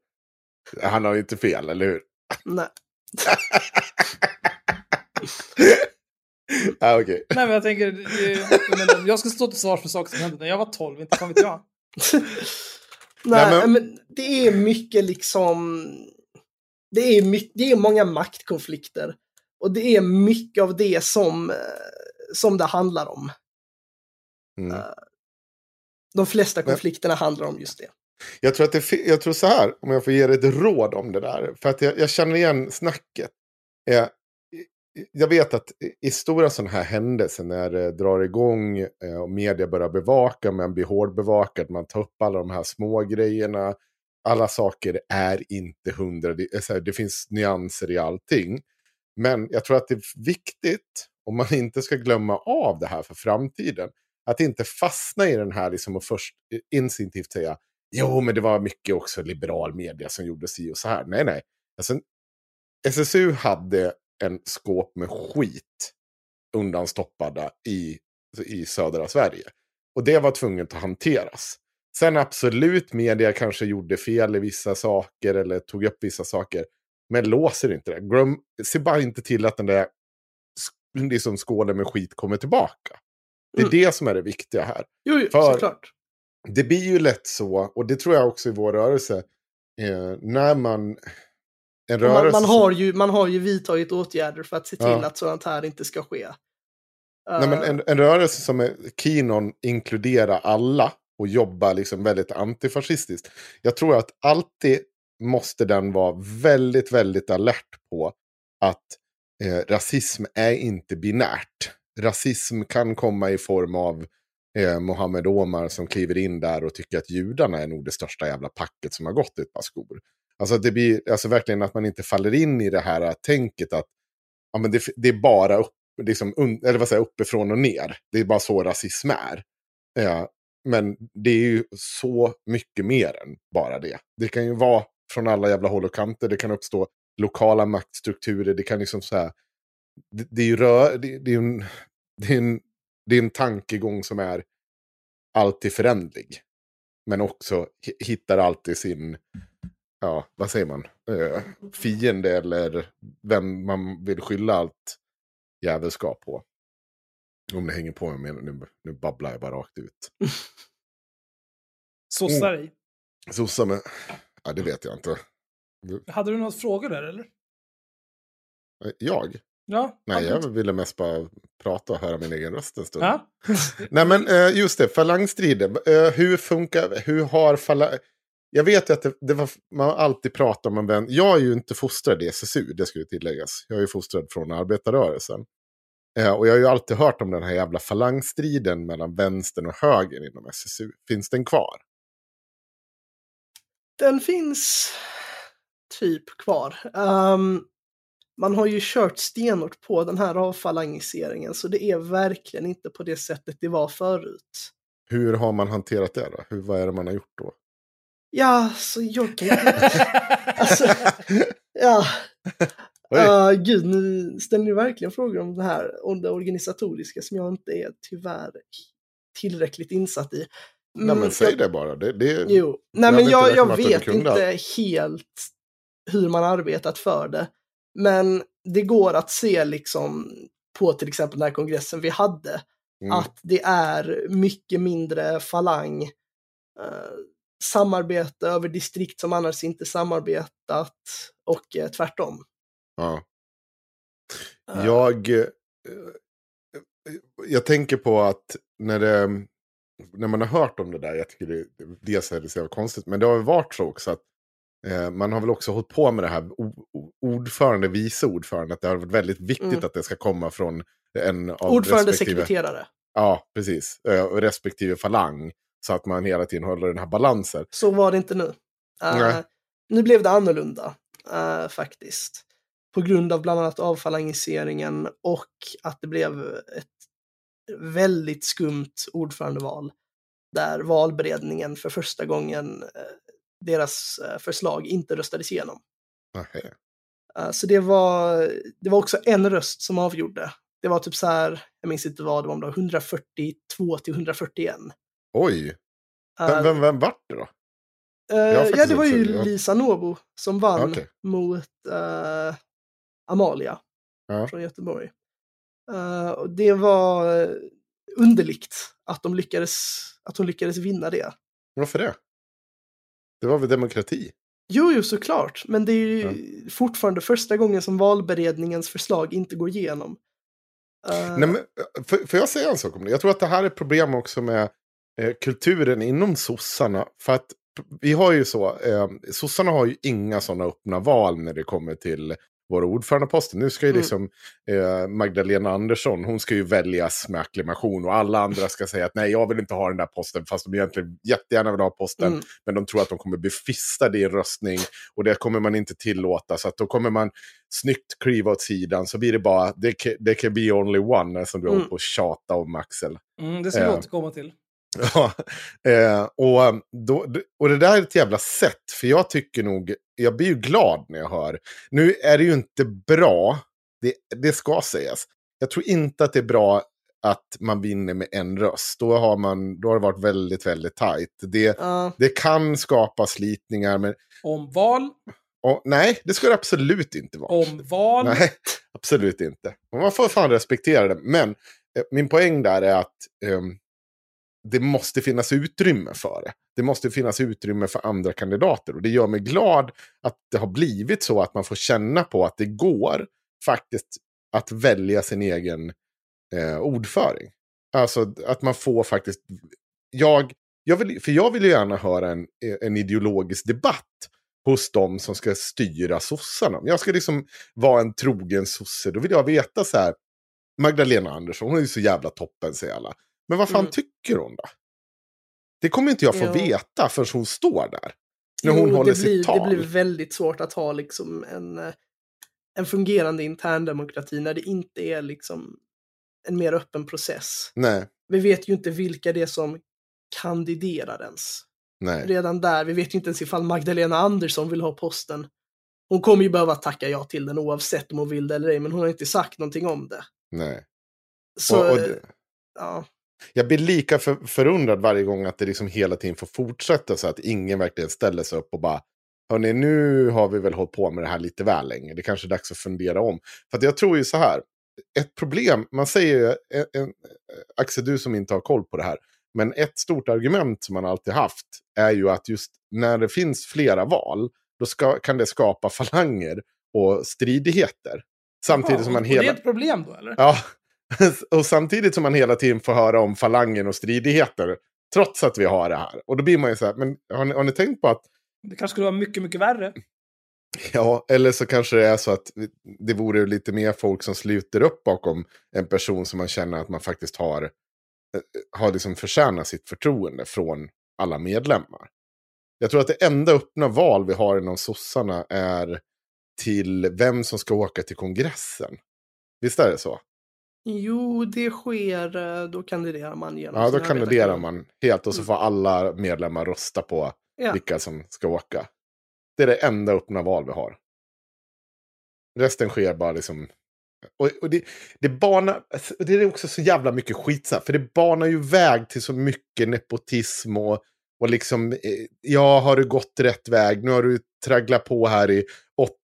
Han har ju inte fel, eller hur? nej. ah, okej. Nej, men jag tänker, jag, jag ska stå till svars för saker som hände när jag var 12, inte fan vet jag. Nej, Nej, men- men... det är mycket liksom... Det är, mycket, det är många maktkonflikter. Och det är mycket av det som, eh, som det handlar om. Mm. Eh, De flesta Men- konflikterna handlar om just det. Jag tror att det jag tror så här, om jag får ge dig ett råd om det där. För att jag, jag känner igen snacket. Eh, jag vet att i- stora sådana här händelser när det drar igång eh, och media börjar bevaka, man blir hårdbevakad, man tar upp alla de här små grejerna. Alla saker är inte hundra, det, eh, här, det finns nyanser i allting. Men jag tror att det är viktigt, om man inte ska glömma av det här för framtiden, att inte fastna i den här liksom och först instinktivt säga Jo, men det var mycket också liberal media som gjorde si och så här. Nej, nej. Alltså, SSU hade en skåp med skit undanstoppade i, i södra Sverige. Och det var tvunget att hanteras. Sen absolut, media kanske gjorde fel i vissa saker eller tog upp vissa saker. Men låser inte det. Glöm, se bara inte till att den där liksom skålen med skit kommer tillbaka. Det är Mm. det som är det viktiga här Jo, jo För- såklart. Det blir ju lätt så, och det tror jag också i vår rörelse, eh, när man... En Man, rörelse man, som- har ju, man har ju vidtagit åtgärder för att se till Ja. att sådant här inte ska ske. Nej, men Eh, en, en rörelse som är keen on inkludera alla och jobba liksom väldigt antifascistiskt. Jag tror att alltid måste den vara väldigt, väldigt alert på att eh, rasism är inte binärt. Rasism kan komma i form av eh, Mohammed Omar som kliver in där och tycker att judarna är nog det största jävla packet som har gått i ett par skor. Alltså det blir alltså verkligen att man inte faller in i det här tänket att ja, men det, det är bara upp, liksom, un, eller vad säger, uppifrån och ner. Det är bara så rasism är. Eh, men det är ju så mycket mer än bara det. Det kan ju vara från alla jävla håll och kanter. Det kan uppstå lokala maktstrukturer. Det kan liksom så här. Det, det är ju rö, det, det är en, det är en, det är en tankegång som är alltid förändlig. Men också hi- hittar alltid sin, ja, vad säger man, eh, fiende eller vem man vill skylla allt jävelskap på. Om det hänger på mig, nu, nu babblar jag bara rakt ut. Sossar i. Sossar med, ja det vet jag inte. Hade du några frågor där eller? Jag? Ja. Nej, jag ville mest bara prata och höra min egen röst en stund. Ja. Nej men eh, just det, falangstrider. Eh, hur funkar, hur har falang... Jag vet ju att det, det var, man alltid pratat om en vän. Jag är ju inte fostrad i SSU, det ju tilläggas. Jag är ju fostrad från arbetarrörelsen. Eh, och jag har ju alltid hört om den här jävla falangstriden mellan vänstern och högern inom SSU. Finns den kvar? Den finns typ kvar. Ehm, man har ju kört stenhårt på den här avfalangiseringen så det är verkligen inte på det sättet det var förut. Hur har man hanterat det då? Hur, vad är det man har gjort då? Ja, så jag kan alltså, ja. Uh, gud, nu ställer ni verkligen frågor om det här, om det organisatoriska som jag inte är tyvärr tillräckligt insatt i. Nej men Mm, säg jag- det bara. Det, det, Jo, nej men jag, jag vet inte helt hur man arbetat för det. Men det går att se liksom på till exempel den här kongressen vi hade, Mm. att det är mycket mindre falang, eh, samarbete över distrikt som annars inte samarbetat och eh, tvärtom. Ja. Eh, Jag, eh, jag tänker på att när, det, när man har hört om det där, jag tycker det, dels är det så konstigt, men det har varit så också att man har väl också hållit på med det här ordförande, vice ordförande, att det har varit väldigt viktigt Mm. att det ska komma från en av Ordförande, sekreterare. Ja, precis. Eh, respektive falang. Så att man hela tiden håller den här balansen. Så var det inte nu. Eh, Nej. nu blev det annorlunda, eh, faktiskt. På grund av bland annat avfalangiseringen och att det blev ett väldigt skumt ordförandeval. Där valberedningen för första gången, eh, deras eh, förslag inte röstades igenom. Nähä. Eh, så det var, det var också en röst som avgjorde. Det var typ så här, jag minns inte vad det var, om det var 142 till 141. Oj, Eh, vem, vem, vem vart det då? Har ja, det var ju sett det, ja. Lisa Nobo som vann Okej. mot eh, Amalia Ja. från Göteborg. Och det var underligt att, de lyckades, att hon lyckades vinna det. Varför det? Det var väl demokrati? Jo, jo, såklart, men det är ju fortfarande första gången som valberedningens förslag inte går igenom. Eh, Nej, men, för, får jag säga en sak om det? Jag tror att det här är ett problem också med eh, kulturen inom sossarna. För att vi har ju så, eh, sossarna har ju inga sådana öppna val när det kommer till våra ordförandeposter. Nu ska ju Mm. liksom eh, Magdalena Andersson, hon ska ju väljas med acklamation och alla andra ska säga att nej, jag vill inte ha den där posten, fast de egentligen jättegärna vill ha posten. Mm. Men de tror att de kommer bli fistade i en röstning och det kommer man inte tillåta. Så att då kommer man snyggt kliva åt sidan så blir det bara, det can be only one, som du Mm. håller på att tjata om Axel. Mm, det ska vi Eh. återkomma till. Ja, eh, och, då, och det där är ett jävla sätt, för jag tycker nog, jag blir ju glad när jag hör, nu är det ju inte bra, det, det ska sägas, jag tror inte att det är bra att man vinner med en röst. Då har, man, då har det varit väldigt, väldigt tajt. Det, ja, det kan skapa slitningar, men Omval, och, nej, det ska det absolut inte vara. omval. Nej, absolut inte. Man får fan respektera det. Men eh, min poäng där är att ehm, det måste finnas utrymme för det. Det måste finnas utrymme för andra kandidater. Och det gör mig glad att det har blivit så att man får känna på att det går faktiskt att välja sin egen eh, ordföring. Alltså att man får faktiskt... Jag, jag vill, för jag vill ju gärna höra en, en ideologisk debatt hos de som ska styra sossarna. Om jag ska liksom vara en trogen sosse, då vill jag veta så här. Magdalena Andersson, hon är ju så jävla toppen, säger alla. Men vad fan Mm. tycker hon då? Det kommer inte jag få Ja. veta förrän hon står där. När jo, hon håller det sitt blir, tal. Det blir väldigt svårt att ha liksom en, eh, en fungerande interndemokrati när det inte är liksom en mer öppen process. Nej, Vi vet ju inte vilka det är som kandiderar ens. nej. Redan där, vi vet ju inte ens ifall Magdalena Andersson vill ha posten. Hon kommer ju behöva tacka ja till den oavsett om hon vill det eller ej, men hon har inte sagt någonting om det. nej. Så, och, och, det- ja. Jag blir lika för, förundrad varje gång att det liksom hela tiden får fortsätta så att ingen verkligen ställer sig upp och bara Hörrni, nu har vi väl hållit på med det här lite väl länge. Det kanske är dags att fundera om. För att jag tror ju så här. Ett problem, man säger ju, en, en, Axel du som inte har koll på det här. Men ett stort argument som man alltid haft är ju att just när det finns flera val. Då ska, kan det skapa falanger och stridigheter. Samtidigt Ja, som man och hela... Det är ett problem då, eller? Ja, och samtidigt som man hela tiden får höra om falangen och stridigheter. Trots att vi har det här. Och då blir man ju så här, men har ni, har ni tänkt på att Det kanske skulle vara mycket, mycket värre. Ja, eller så kanske det är så att det vore lite mer folk som sluter upp bakom en person som man känner att man faktiskt har, eh, har liksom förtjänat sitt förtroende från alla medlemmar. Jag tror att det enda öppna val vi har inom sossarna är till vem som ska åka till kongressen. Visst är det så? Jo, det sker, eh, då kandiderar man genom Ja, då kandiderar man helt och så får alla medlemmar rösta på Ja. vilka som ska åka. Det är det enda öppna val vi har. Resten sker bara liksom... Och, och det, det, banar, alltså, det är också så jävla mycket skit, så här, för det banar ju väg till så mycket nepotism och, och liksom, eh, ja, har du gått rätt väg? Nu har du tragglat på här i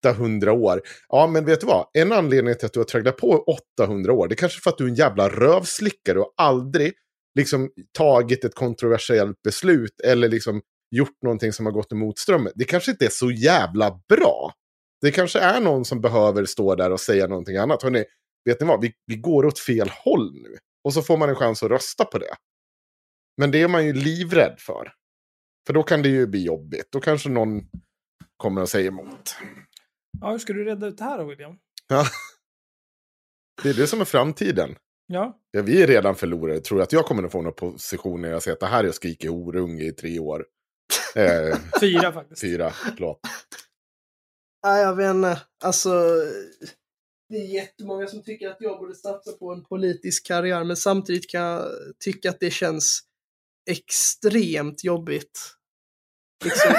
800 år. Ja, men vet du vad? En anledning till att du har tragglat på 800 år, det är kanske för att du är en jävla rövslickare och aldrig liksom tagit ett kontroversiellt beslut eller liksom gjort någonting som har gått emot strömmen. Det kanske inte är så jävla bra. Det kanske är någon som behöver stå där och säga någonting annat. Hörrni, vet ni vad? Vi, vi går åt fel håll nu. Och så får man en chans att rösta på det. Men det är man ju livrädd för. För då kan det ju bli jobbigt. Då kanske någon kommer och säger emot. Ja, hur ska du reda ut det här då, William? Ja. Det är det som är framtiden. Ja. Ja, vi är redan förlorare. Tror du att jag kommer att få några positioner? Jag säger att det här är att skrika horunge i tre år. Eh, Fyra faktiskt. fyra, förlåt. Nej, jag vet inte. Alltså, det är jättemånga som tycker att jag borde satsa på en politisk karriär, men samtidigt kan jag tycka att det känns extremt jobbigt. Liksom,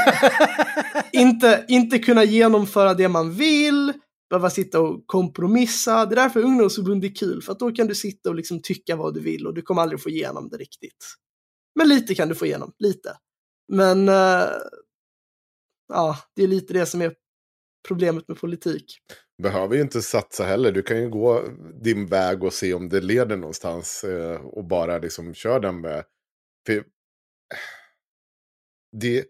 inte, inte kunna genomföra det man vill, behöva sitta och kompromissa. Det är därför ungdomsförbund är kul, för att då kan du sitta och liksom tycka vad du vill och du kommer aldrig få igenom det riktigt. Men lite kan du få igenom, lite. Men eh, ja, det är lite det som är problemet med politik. Behöver ju inte satsa heller. Du kan ju gå din väg och se om det leder någonstans. Eh, och bara liksom kör den med. Det,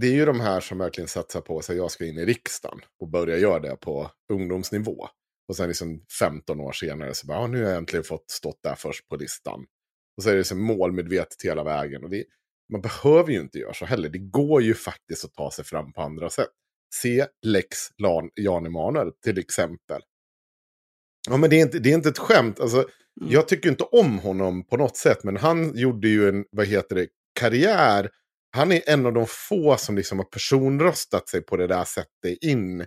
det är ju de här som verkligen satsar på sig. Jag ska in i riksdagen. Och börja göra det på ungdomsnivå. Och sen liksom 15 år senare så bara, nu har jag äntligen fått stått där först på listan. Och så är det liksom målmedvetet hela vägen. Och det, man behöver ju inte göra så heller. Det går ju faktiskt att ta sig fram på andra sätt. Se Lex Lan- Jan Emanuel till exempel. Ja, men det är inte, det är inte ett skämt. Alltså, Jag tycker inte om honom på något sätt, men han gjorde ju en, vad heter det, karriär. Han är en av de få som liksom har personröstat sig på det där sättet in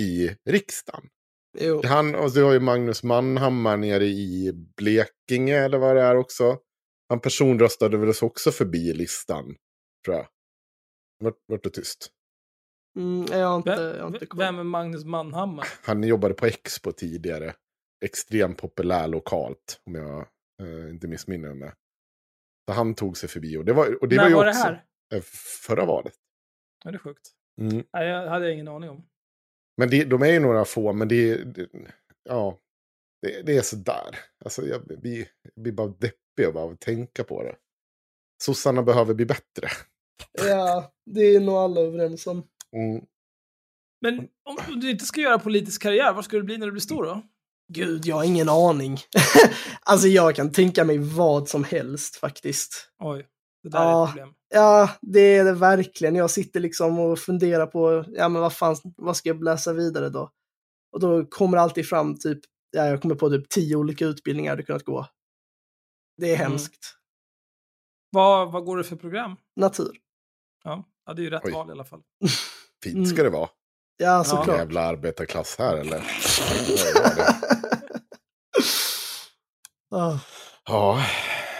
i riksdagen. Jo. Han, och du har ju Magnus Manhammar nere i Blekinge eller vad det är också. Han personröstade väl också förbi listan, tror jag. Vart, vart det tyst. Mm, jag har inte, jag har Vem, inte vem är Magnus Manhammar? Han jobbade på Expo tidigare. Extremt populär lokalt, om jag eh, inte missminner mig. Så han tog sig förbi. Och det var, och det När var ju var också det här? Eh, förra valet. Ja, det är sjukt. Mm. Nej, jag hade ingen aning om. Men det, de är ju några få, men det, det ja, det, det är sådär. Alltså, jag blir, jag blir bara deppig av att tänka på det. Sossarna behöver bli bättre. Ja, det är nog alla överens om. Mm. Men om du inte ska göra politisk karriär, vad ska du bli när du blir stor då? Gud, jag har ingen aning. alltså jag kan tänka mig vad som helst faktiskt. Oj, det där är Ja. ett problem. Ja, det är det verkligen. Jag sitter liksom och funderar på, ja men vad fan, vad ska jag läsa vidare då? Och då kommer alltid fram typ, ja jag kommer på typ tio olika utbildningar hade kunnat gå. Det är Mm. hemskt. Vad, vad går det för program? Natur. Ja, ja det är ju rätt Oj. val i alla fall. Fint ska det vara. Ja, såklart. Jävla arbetarklass här eller? Ja. Ah. Ja,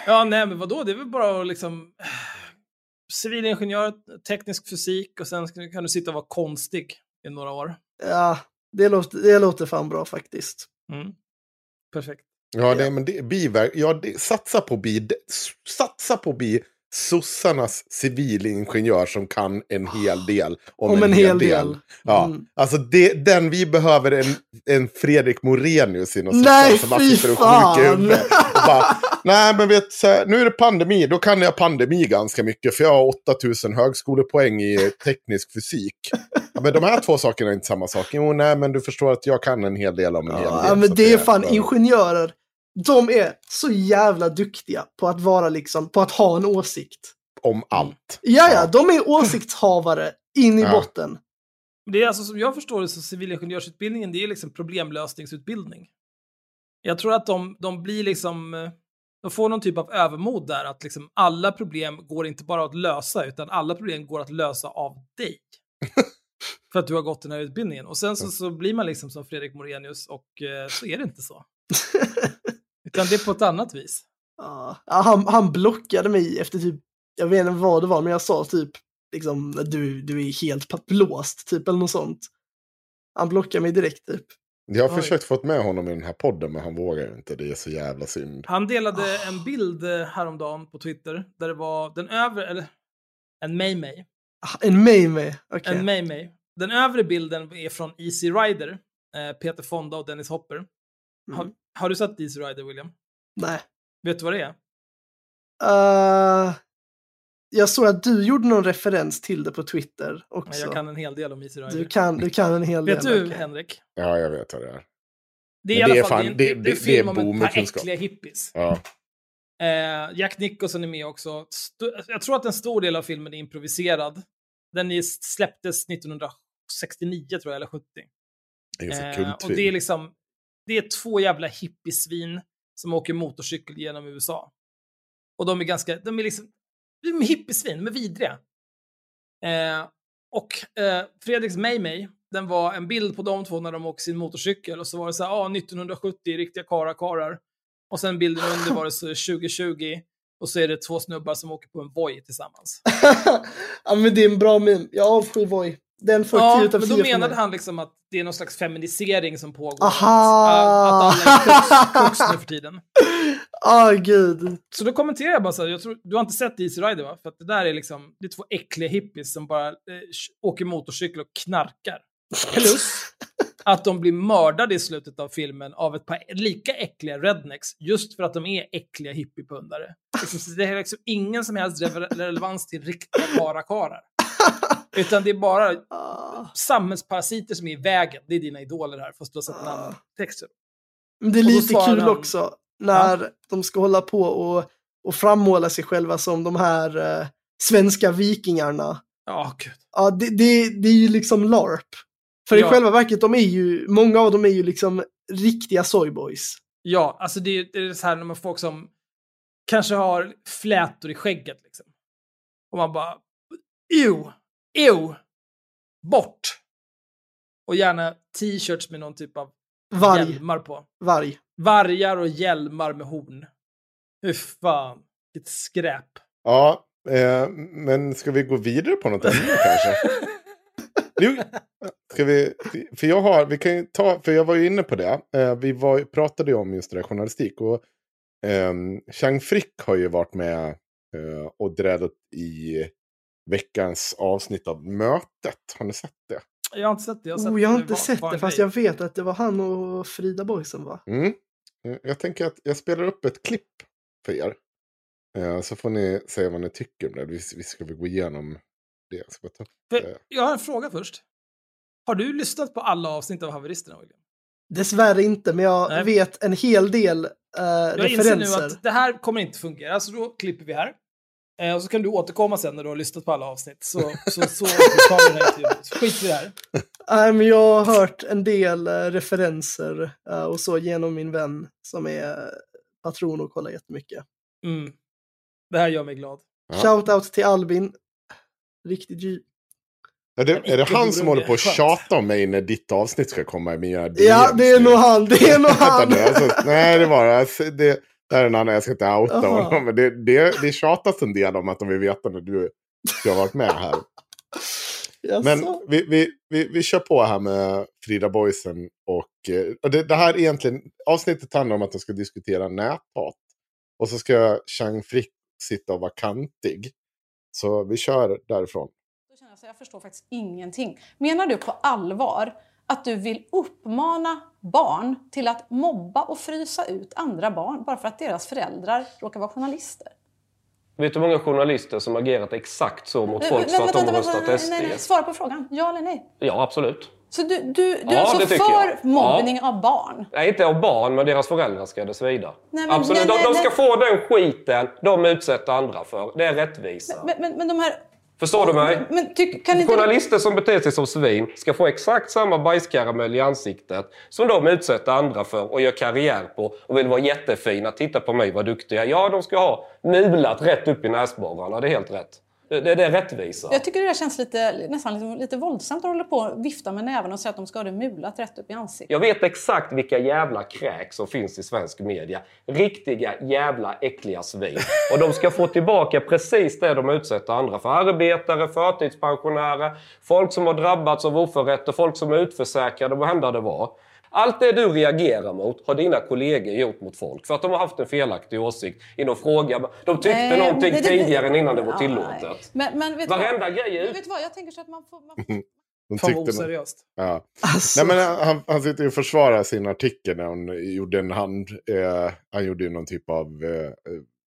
Ja, nej, men vadå? Det är väl bara att liksom... Civilingenjör, teknisk fysik och sen kan du sitta och vara konstig i några år. Ja, det låter, det låter fan bra faktiskt. Mm. Perfekt. Ja, det, men det, biverk, ja det, satsa på bi, satsa på bi sossarnas civilingenjör som kan en hel del om, Om en hel del. Ja, Mm. alltså det, den vi behöver en, en Fredrik Morenius inom Nej, som bara sitter och fan. Och bara, Nej, men vet, nu är det pandemi, då kan jag pandemi ganska mycket, för jag har 8000 högskolepoäng i teknisk fysik. Ja, men de här två sakerna är inte samma sak. Jo, nej, men du förstår att jag kan en hel del om en hel del. Ja, men det är fan bra. ingenjörer. De är så jävla duktiga på att vara liksom, på att ha en åsikt. Om allt. Ja, ja, de är åsiktshavare in i Ja. botten. Det är alltså som jag förstår det så civilingenjörsutbildningen, det är liksom problemlösningsutbildning. Jag tror att de, de blir liksom, eh, de får någon typ av övermod där, att liksom alla problem går inte bara att lösa, utan alla problem går att lösa av dig. För att du har gått den här utbildningen. Och sen så, så blir man liksom som Fredrik Morenius och eh, så är det inte så. utan det är på ett annat vis. Ja, han, han blockade mig efter typ, jag vet inte vad det var, men jag sa typ liksom, du, du är helt blåst, typ eller något sånt. Han blockade mig direkt typ. Jag har Oj. försökt få med honom i den här podden, men han vågar inte. Det är så jävla synd. Han delade en bild eh, häromdagen på Twitter, där det var den övre, eller en May-May. Ah, En May-May, okej. En May-May. Den övre bilden är från Easy Rider, eh, Peter Fonda och Dennis Hopper. Mm. Har du sett Easy Rider, William? Nej. Vet du vad det är? Uh, jag såg att du gjorde någon referens till det på Twitter också. Jag kan en hel del om Easy Rider. du, kan, du kan en hel Vet del. du, okej. Henrik? Ja, jag vet vad det är. Det är Men i det alla är fall fan- det, är det- en- det- det är en film det är om ett par äckliga hippies. Ja. Eh, Jack Nicholson är med också. Sto- jag tror att en stor del av filmen är improviserad. Den är, släpptes 1969 tror jag, eller 70. Det är så Eh, kultfilm. och det är liksom, det är två jävla hippiesvin som åker motorcykel genom USA. Och de är ganska, de är liksom, de är hippiesvin, de är vidriga. Eh, och eh, Fredriks May-May, den var en bild på de två när de åker sin motorcykel och så var det så här, ja, ah, 1970, riktiga karakarar. Och sen bilden under var det så 2020 och så är det två snubbar som åker på en Voi tillsammans. ja, men det är en bra meme. Jag avskyr Voi. Den får Ja, 10 utav men då 10 för menade han liksom att det är någon slags feminisering som pågår. Aha! Att, att alla är koks, koks nu för tiden. Ah, gud. Så då kommenterar jag bara så här, jag tror, du har inte sett Easy Rider va? För att det där är liksom, det är två äckliga hippies som bara eh, åker motorcykel och knarkar. Plus att de blir mördade i slutet av filmen av ett par lika äckliga rednecks, just för att de är äckliga hippiepundare. Liksom, det är liksom ingen som helst re- relevans till riktiga karakarar. Utan det är bara Ah. samhällsparasiter som är i vägen. Det är dina idoler här, fast du har sett en annan text. Men det är lite kul han- också när de ska hålla på och, och frammåla sig själva som de här eh, svenska vikingarna. Ja, gud. Ja, det, det, det är ju liksom LARP. För Ja. i själva verket, de är ju, många av dem är ju liksom riktiga soyboys. Ja, alltså det är, det är så här när man folk som kanske har flätor i skägget liksom. Och man bara, ew, ew, bort. Och gärna t-shirts med någon typ av Varg. hjälmar på. Varg. Vargar och hjälmar med horn. Hur fan, vilket skräp. Ja, eh, men ska vi gå vidare på något ämne kanske? Jo, ska vi, för jag har, vi kan ju ta, för jag var ju inne på det. Eh, vi var, pratade ju om just det där journalistik. Och eh, Chang Frick har ju varit med eh, och drädat i veckans avsnitt av Mötet. Har ni sett det? Jag har inte sett det. Jag har, sett Oh, jag har inte var- sett var det, fast jag vet att det var han och Frida Boysen va? Mm. Eh, Jag tänker att jag spelar upp ett klipp för er. Eh, så får ni säga vad ni tycker om det. Vi, vi ska väl gå igenom det. Jag, ska ta För, jag har en fråga först. Har du lyssnat på alla avsnitt av Haveristerna, William? Dessvärre inte, men jag Nej. vet en hel del eh, Jag inser referenser. nu att det här kommer inte fungera, så då klipper vi här. Eh, och så kan du återkomma sen när du har lyssnat på alla avsnitt. Så, så, så tar vi det här intervjun. Så skit i det här. Nej, men jag har hört en del eh, referenser eh, och så genom min vän som är patron och kollar jättemycket. Mm. Det här gör mig glad. Ja. Shoutout till Albin. Riktigt G. är, det, är det han som håller på att tjata om mig när ditt avsnitt ska komma i mina DMs Ja, det är nu? nog han. Det är nog han. Alltså, nej, det var det. Det, det här är en annan, jag ska inte outa Jaha. honom. Men det, det, det tjatas en del om att de vill veta när du, du har varit med här. Men vi, vi, vi, vi kör på här med Frida Boysen. Och, eh, och det, det här är egentligen, avsnittet handlar om att de ska diskutera näthat. Och så ska Chang Frick sitta och vara kantig. Så vi kör därifrån. Jag förstår faktiskt ingenting. Menar du på allvar att du vill uppmana barn till att mobba och frysa ut andra barn bara för att deras föräldrar råkar vara journalister? Vet du hur många journalister som agerat exakt så mot Nej, folk för att de har röstat nej, nej, nej. SD? Svara på frågan. Ja eller nej? Ja, absolut. Så du, du, du är Ja, alltså det tycker för jag. mobbning av barn? Nej, inte av barn, men deras föräldrar ska det svida. Nej, men- Absolut. nej, de, de nej, ska nej. få den skiten de utsätter andra för. Det är rättvisa. Men, men, men de här... Förstår du mig? Men tyck, kan inte... Journalister som beter sig som svin ska få exakt samma bajskaramell i ansiktet som de utsätter andra för och gör karriär på och vill vara jättefina. Titta på mig vad duktig jag är. Ja, de ska ha mulat rätt upp i näsborrarna. Det är helt rätt. Det, det, det är rättvisa. Jag tycker det där känns lite, nästan lite, lite våldsamt att hålla på och vifta med näven och säga att de ska ha det mulat rätt upp i ansiktet. Jag vet exakt vilka jävla kräk som finns i svensk media. Riktiga jävla äckliga svin. Och de ska få tillbaka precis det de utsätter andra för. Arbetare, förtidspensionärer, folk som har drabbats av oförrätter, folk som är utförsäkrade, vad hända det var. Allt det du reagerar mot har dina kollegor gjort mot folk för att de har haft en felaktig åsikt i någon fråga. De tyckte Nej, någonting det- det- tidigare än innan det var tillåtet. Men, men vet Varenda vad? grej är Vet du vad? Jag tänker så att man får... Man De Fan vad oseriöst. Ja. Alltså, Nej, men han, han sitter ju och försvarar sin artikel när hon gjorde en hand. Eh, han gjorde ju någon typ av eh,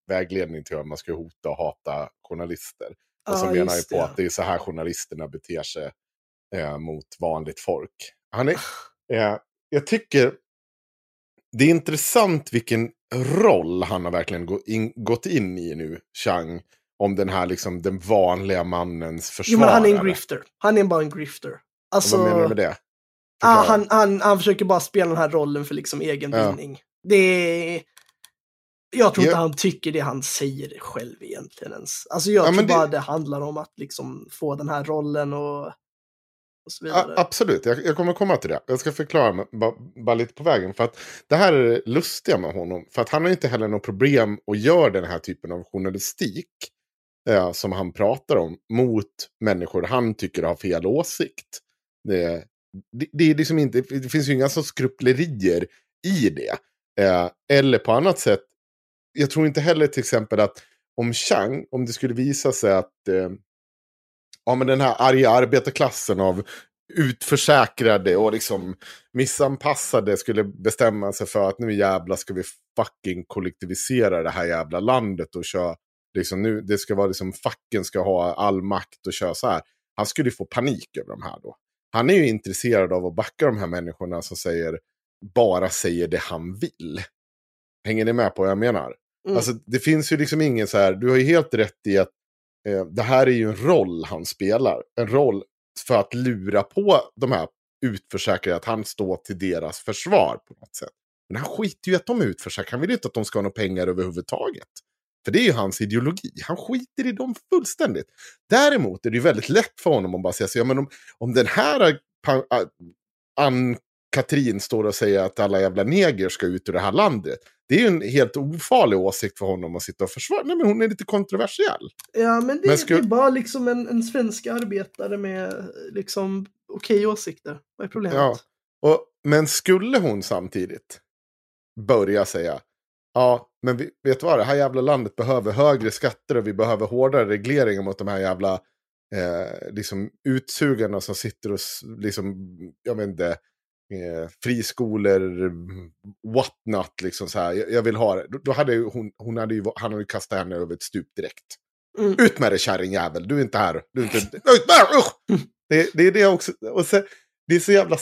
vägledning till hur man ska hota och hata journalister. Och så menar han på det. att det är så här journalisterna beter sig eh, mot vanligt folk. Han är, eh, jag tycker det är intressant vilken roll han har verkligen gå in, gått in i nu, Chang. Om den här liksom den vanliga mannens jo, försvarare. men han är en grifter. Han är bara en grifter. Alltså, Vad menar du med det? ah, han, han, han försöker bara spela den här rollen för liksom egen Ja. vinning. Det är... Jag tror inte Ja. han tycker det han säger själv egentligen ens. Alltså jag Ja, tror det- bara det handlar om att liksom få den här rollen och, och så vidare. A- absolut, jag, jag kommer komma till det. Jag ska förklara bara, bara lite på vägen. För att det här är det lustiga med honom. För att han har inte heller något problem att göra den här typen av journalistik. Eh, som han pratar om. Mot människor han tycker har fel åsikt. Det, det, det, är liksom inte, det finns ju inga så skrupplerier i det. Eh, eller på annat sätt. Jag tror inte heller till exempel att om Chang, om det skulle visa sig att eh, ja, men den här arga arbetarklassen av utförsäkrade och liksom missanpassade skulle bestämma sig för att nu jävla ska vi fucking kollektivisera det här jävla landet och köra, liksom nu, det ska vara liksom facken ska ha all makt och köra så här. Han skulle ju få panik över de här då. Han är ju intresserad av att backa de här människorna som säger, bara säger det han vill. Hänger ni med på vad jag menar? Mm. Alltså det finns ju liksom ingen så här, du har ju helt rätt i att eh, det här är ju en roll han spelar. En roll för att lura på de här utförsäkrade att han står till deras försvar på något sätt. Men han skiter ju i att de är utförsäkrade. Han vill ju inte att de ska ha några pengar överhuvudtaget. För det är ju hans ideologi. Han skiter i dem fullständigt. Däremot är det ju väldigt lätt för honom att bara säga så, ja men om, om den här eh, eh, Ann-Katrin står och säger att alla jävla neger ska ut ur det här landet. Det är ju en helt ofarlig åsikt för honom att sitta och försvara. Nej men hon är lite kontroversiell. Ja, men det, Men skulle- det är bara liksom en, en svensk arbetare med liksom okej åsikter. Vad är problemet? Ja. Och, men skulle hon samtidigt börja säga ja, men vi, vet du vad, det här jävla landet behöver högre skatter och vi behöver hårdare regleringar mot de här jävla eh, liksom utsugarna som sitter och liksom, jag vet inte, eh, friskolor, what not, liksom så här. Jag, jag vill ha det. Då, då hade ju hon, hon hade ju, han hade ju kastat henne över ett stup direkt. Mm. Ut med dig kärringjävel, du är inte här. Du är inte, ut med dig, usch! Det, det är det också. Och sen, det är så jävla...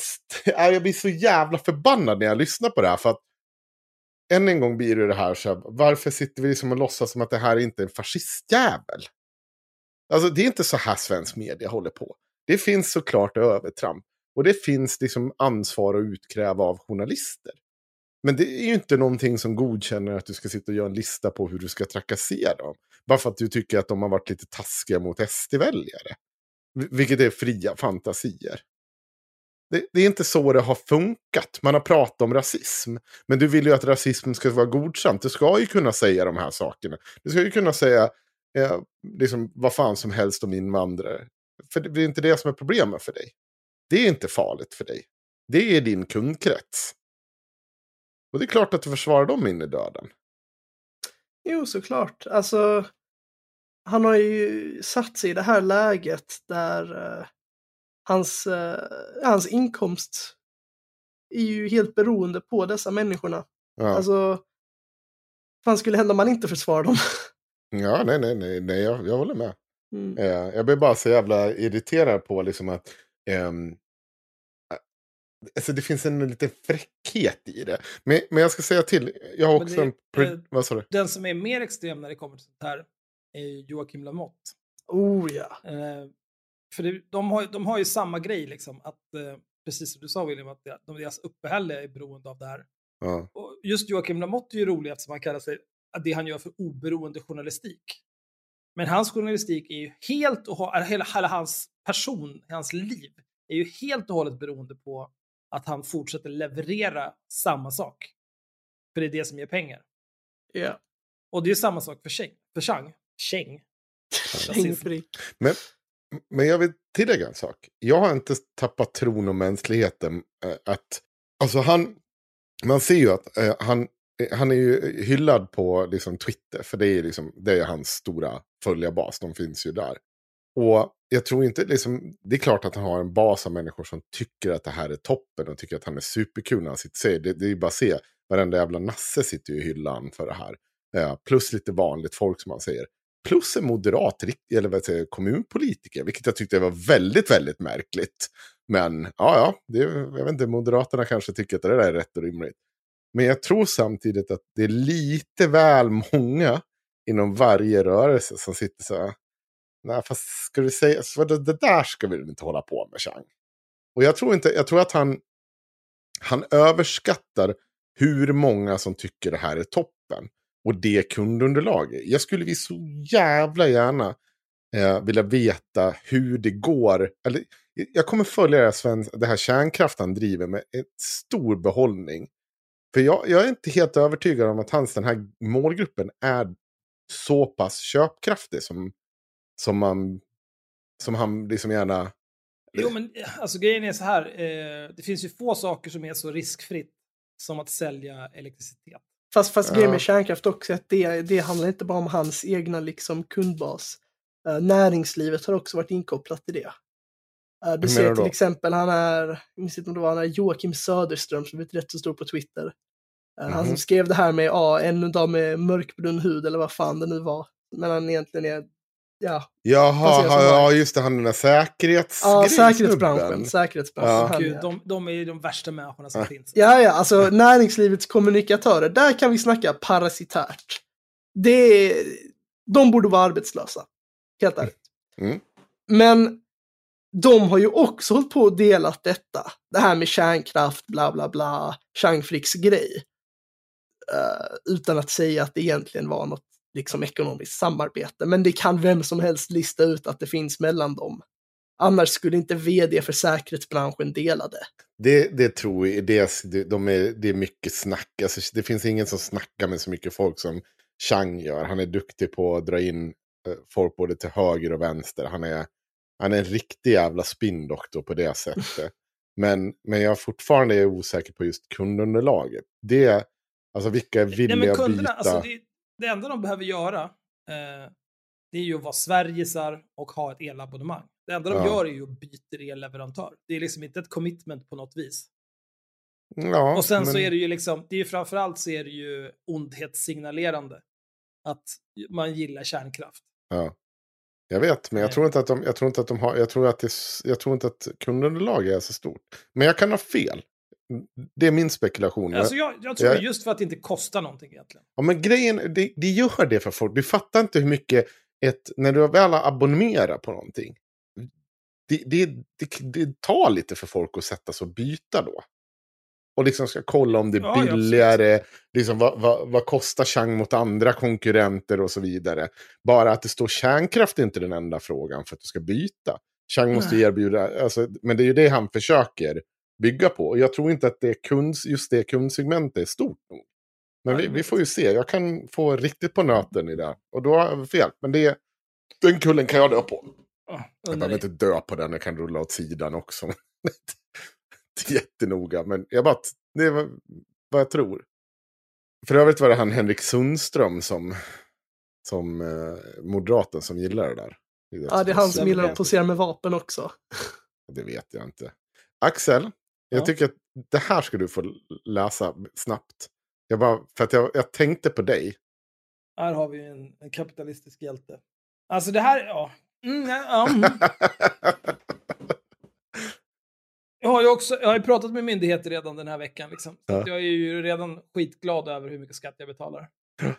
Jag blir så jävla förbannad när jag lyssnar på det här. För att än en gång blir det det här, så här varför sitter vi liksom och låtsas som att det här inte är en fascistjävel? Alltså det är inte så här svensk media håller på. Det finns såklart övertramp. Och det finns liksom ansvar att utkräva av journalister. Men det är ju inte någonting som godkänner att du ska sitta och göra en lista på hur du ska trakassera dem. Bara för att du tycker att de har varit lite taskiga mot SD-väljare. Vilket är fria fantasier. Det, det är inte så det har funkat. Man har pratat om rasism. Men du vill ju att rasism ska vara godkänt. Du ska ju kunna säga de här sakerna. Du ska ju kunna säga eh, liksom, vad fan som helst om invandrare. För det är inte det som är problemet för dig. Det är inte farligt för dig. Det är din kundkrets. Och det är klart att du försvarar dem in i döden. Jo, såklart. Alltså, han har ju satt sig i det här läget där eh, hans, eh, hans inkomst är ju helt beroende på dessa människorna. Ja. Alltså, vad fan skulle hända om man inte försvarar dem? Ja, nej, nej, nej, nej jag, jag håller med. Mm. Eh, jag blir bara så jävla irriterad på liksom att ehm, alltså det finns en liten fräckhet i det. Men, men jag ska säga till, jag har också det- en... eh, vad sa du? Den som är mer extrem när det kommer till sånt här är Joakim Lamotte. Oh ja. Eh, för det, de, har, de har ju samma grej, liksom, att, eh, precis som du sa William, att de, deras uppehälle är beroende av det här. Ja. Och just Joakim Lamotte är ju rolig eftersom han kallar sig att det han gör för oberoende journalistik. Men hans journalistik är ju helt och hela, hela hans person, hans liv, är ju helt och hållet beroende på att han fortsätter leverera samma sak. För det är det som ger pengar. Ja. Och det är samma sak för Cheng. För Chang. Cheng. Men, men jag vill tillägga en sak. Jag har inte tappat tron om mänskligheten. eh, Att, alltså han, man ser ju att eh, han, eh, han är ju hyllad på liksom, Twitter. För det är, liksom, det är hans stora följarbas. De finns ju där. Och jag tror inte, liksom, det är klart att han har en bas av människor som tycker att det här är toppen och tycker att han är superkul när han sitter och säger det. Det är ju bara att se, varenda jävla nasse sitter ju i hyllan för det här. Eh, plus lite vanligt folk som man säger. Plus en moderat, eller vad säger, kommunpolitiker, vilket jag tyckte var väldigt, väldigt märkligt. Men ja, ja, det, jag vet inte, Moderaterna kanske tycker att det där är rätt och rimligt. Men jag tror samtidigt att det är lite väl många inom varje rörelse som sitter så här. Nej, fast ska du säga, så det, det där ska vi inte hålla på med, Chang. Och jag tror, inte, jag tror att han, han överskattar hur många som tycker det här är toppen. Och det kundunderlaget. Jag skulle vi så jävla gärna eh, vilja veta hur det går. Eller, jag kommer följa det här, Sven, det här kärnkraft han driver med en stor behållning. För jag, jag är inte helt övertygad om att hans, den här målgruppen är så pass köpkraftig som, som, man, som han liksom gärna... Jo, men eh, alltså grejen är så här. Eh, det finns ju få saker som är så riskfritt som att sälja elektricitet. Fast, fast grejen Ja. med kärnkraft också är att det, det handlar inte bara om hans egna liksom, kundbas. Eh, näringslivet har också varit inkopplat i det. Uh, du ser till exempel, han är, minns inte om det var, han är Joakim Söderström som är rätt så stor på Twitter. Eh, Han som Mhm. skrev det här med, ja, en dag med mörkbrun hud eller vad fan det nu var. Men han egentligen är, ja. Jaha, som ja, just det, han den där säkerhets... Ja, säkerhetsbranschen. Säkerhetsbranschen. Ja. Gud, ja. de, de är ju de värsta människorna som finns. Ja, ja, alltså näringslivets kommunikatörer, där kan vi snacka parasitärt. Det, de borde vara arbetslösa. Helt ärligt. Mm. Men de har ju också hållit på och delat detta. Det här med kärnkraft, bla bla bla, Chang Fricks grej. Eh, utan att säga att det egentligen var något liksom ekonomiskt samarbete. Men det kan vem som helst lista ut att det finns mellan dem. Annars skulle inte vd för säkerhetsbranschen dela det. Det, det tror jag, det, de är, det är mycket snack. Alltså, det finns ingen som snackar med så mycket folk som Chang gör. Han är duktig på att dra in eh, folk både till höger och vänster. Han är, han är en riktig jävla spindoktor på det sättet. men, men jag är fortfarande osäker på just kundunderlaget. Det, alltså vilka är villiga Nej, men att kunderna, byta? alltså, det, det enda de behöver göra eh, det är ju att vara Sverigesar och ha ett elabonnemang. Det enda de Ja. gör är ju att byta elleverantör. Det är liksom inte ett commitment på något vis. Ja, och sen så men- är det ju liksom, det är ju framförallt så är det ju ondhetssignalerande. Att man gillar kärnkraft. Ja. Jag vet, men jag tror inte att de, jag tror inte att de har, jag tror att det, jag tror inte att kundunderlaget är så stort. Men jag kan ha fel. Det är min spekulation. Alltså jag, jag tror just för att det inte kostar någonting egentligen. Ja, men grejen, det, det gör det för folk. Du fattar inte hur mycket, ett, när du väl har abonnerat på någonting. Det, det, det, det tar lite för folk att sätta sig och byta då. Och liksom ska kolla om det är ja, billigare. liksom, vad, vad, vad kostar Chang mot andra konkurrenter och så vidare. Bara att det står kärnkraft är inte den enda frågan för att du ska byta. Chang måste Nej. erbjuda, alltså, men det är ju det han försöker bygga på. Och jag tror inte att det kunds, just det kundsegmentet är stort nog. Men vi, vi får ju se. Jag kan få riktigt på nöten i det. Och då har jag fel. Men det, den kullen kan jag dö på. Jag under behöver inte dö på den, jag kan rulla åt sidan också. Det är jättenoga, men jag bara, det är vad jag tror. För övrigt var det han Henrik Sundström som, som eh, moderaten som gillar det där. Ja, det är han som gillar att posera med vapen också. Det vet jag inte. Axel, jag Ja. tycker att det här ska du få läsa snabbt. Jag bara, för att jag, jag tänkte på dig. Här har vi en, en kapitalistisk hjälte. Alltså det här, ja. Mm, ja, mm. Jag har ju också, jag har pratat med myndigheter redan den här veckan liksom. Ja. jag är ju redan skitglad över hur mycket skatt jag betalar.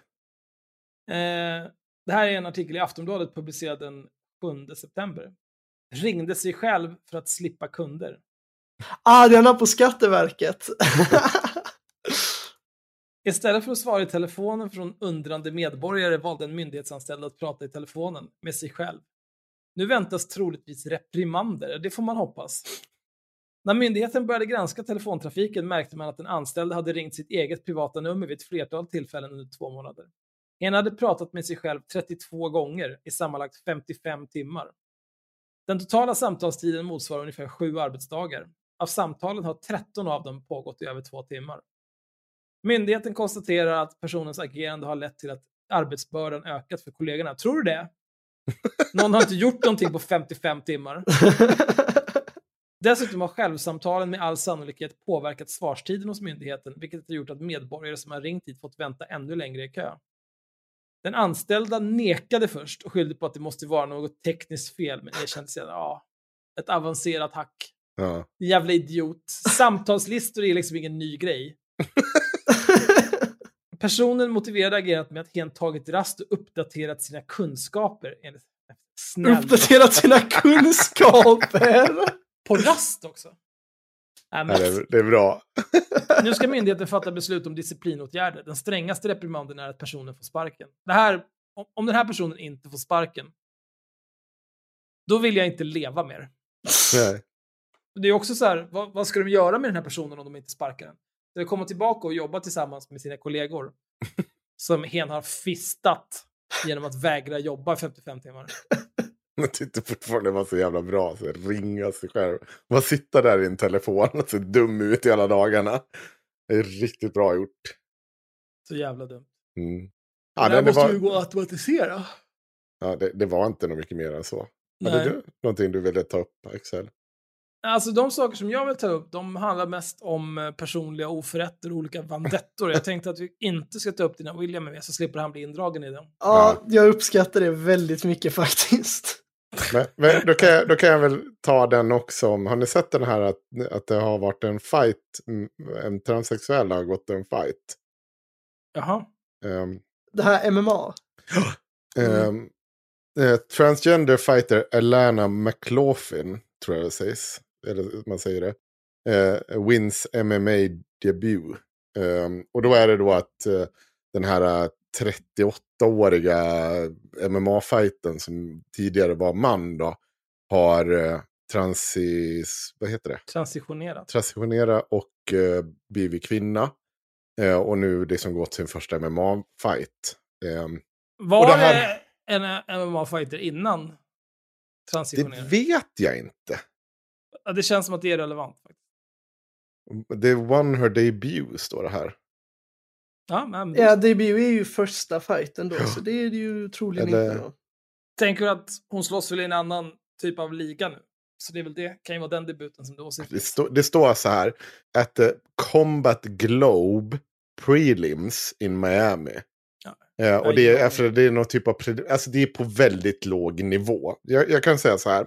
Eh, det här är en artikel i Aftonbladet publicerad den 7 september. Ringde sig själv för att slippa kunder. Ah, den är på Skatteverket. Istället för att svara i telefonen från undrande medborgare valde en myndighetsanställd att prata i telefonen med sig själv. Nu väntas troligtvis reprimander, det får man hoppas. När myndigheten började granska telefontrafiken märkte man att den anställde hade ringt sitt eget privata nummer vid ett flertal tillfällen under två månader. En hade pratat med sig själv 32 gånger i sammanlagt 55 timmar. Den totala samtalstiden motsvarar ungefär sju arbetsdagar. Av samtalen har 13 av dem pågått i över två timmar. Myndigheten konstaterar att personens agerande har lett till att arbetsbördan ökat för kollegorna. Tror du det? Någon har inte gjort någonting på 55 timmar. Dessutom har självsamtalen med all sannolikhet påverkat svarstiden hos myndigheten, vilket har gjort att medborgare som har ringt hit fått vänta ännu längre i kö. Den anställda nekade först och skyllde på att det måste vara något tekniskt fel, men erkände sedan, ja, ett avancerat hack. Ja. Jävla idiot. Samtalslistor är liksom ingen ny grej. Personen motiverade agerandet med att hen tagit rast och uppdaterat sina kunskaper. Enligt snäll. Uppdaterat sina kunskaper. På rast också. Nej, men Nej, det, är, bra. nu ska myndigheten fatta beslut om disciplinåtgärder. Den strängaste reprimanden är att personen får sparken. Det här, om den här personen inte får sparken, då vill jag inte leva mer. Nej. Det är också så här, vad, vad ska de göra med den här personen om de inte sparkar den? Ska de komma tillbaka och jobba tillsammans med sina kollegor som hen har fistat genom att vägra jobba i 55 timmar? Jag tyckte fortfarande det var så jävla bra. Så ringa sig själv. Bara sitta där i en telefon och se dum ut hela dagarna. Det är riktigt bra gjort. Så jävla dumt. Mm. Ja, här det, det, måste var, ju gå att automatisera. ja, det, det var inte något mycket mer än så. Hade Nej. du någonting du ville ta upp, Axel? Alltså de saker som jag vill ta upp, de handlar mest om eh, personliga oförrätter och olika vandettor. Jag tänkte att vi inte ska ta upp dina William med, så slipper han bli indragen i den. Ja, jag uppskattar det väldigt mycket faktiskt. Men, men då, kan jag, då kan jag väl ta den också. om- Har ni sett den här att, att det har varit en fight? mm, En transsexuell har gått en fight. Jaha. Ehm, Det här MMA. ehm, eh, transgender fighter Alana McLaughlin, tror jag det sägs. Eller man säger det. Eh, wins MMA debut. Ehm, och då är det då att eh, den här eh, 38-åriga MMA-fighten som tidigare var man då har eh, transis, vad heter det? Transitionerat. transitionera och eh, blivit kvinna. Eh, och nu liksom gått sin första MMA-fight. Eh, Var det här- det en eh, MMA-fighter innan det transitionering? vet jag inte. Ja, det känns som att det är relevant. faktiskt. Det won her debut, står det här. Ja, men Ja, debut är ju första fighten då, så det är det ju troligen Eller- inte. Då. tänker du att hon slåss väl i en annan typ av liga nu? Så det är väl det, kan ju vara den debuten som du Det, åsyftar. stå, det står så här. At the Combat Globe Prelims in Miami. Eh, och det är, efter, det är någon typ av... Alltså det är på väldigt låg nivå. Jag, jag kan säga så här.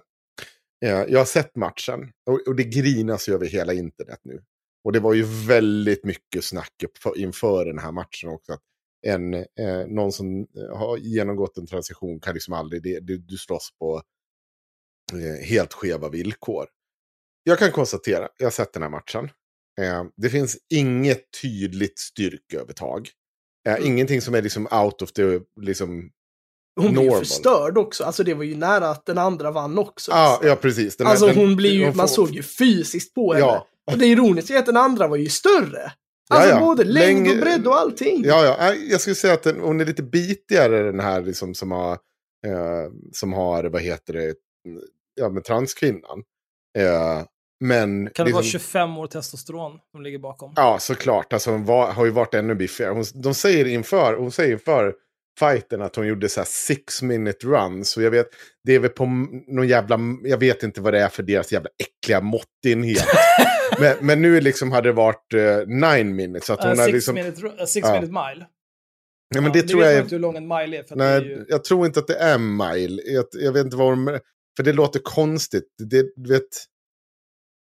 Eh, jag har sett matchen. Och, det grinas ju över hela internet nu. Och det var ju väldigt mycket snack inför den här matchen också. Att en, eh, någon som eh, har genomgått en transition kan liksom aldrig... Det, du, du slåss på eh, helt skeva villkor. Jag kan konstatera, jag har sett den här matchen. Eh, det finns inget tydligt styrkeövertag. Eh, Ingenting som är liksom out of the liksom, Hon blev ju normal. förstörd också. Alltså det var ju nära att den andra vann också. Ja, ja, precis. Den alltså den- hon blir ju, hon man får- såg ju fysiskt på henne. Ja. Och det ironiska är att den andra var ju större. Alltså ja. både längd och bredd och allting. Ja, ja. Jag skulle säga att den, hon är lite bitigare den här liksom, som har, eh, som har, vad heter det, ja, med transkvinnan. Eh, men Kan det vara liksom- 25 år testosteron som ligger bakom? Ja, såklart. Alltså, hon var, har ju varit ännu biffigare. Hon, de säger inför, hon säger inför fighten att hon gjorde så här six minute runs. Och jag vet, det är väl på någon jävla, jag vet inte vad det är för deras jävla äckliga måttenhet. men, men nu liksom hade det varit uh, nine minutes. Så att hon Uh, six liksom, minute, uh, six Ja. minute mile. ja, men Ja, det tror vet jag är, inte hur lång en mile är. För nej, är ju... jag tror inte att det är mile. Jag, jag vet inte vad de, för det låter konstigt. Det, vet,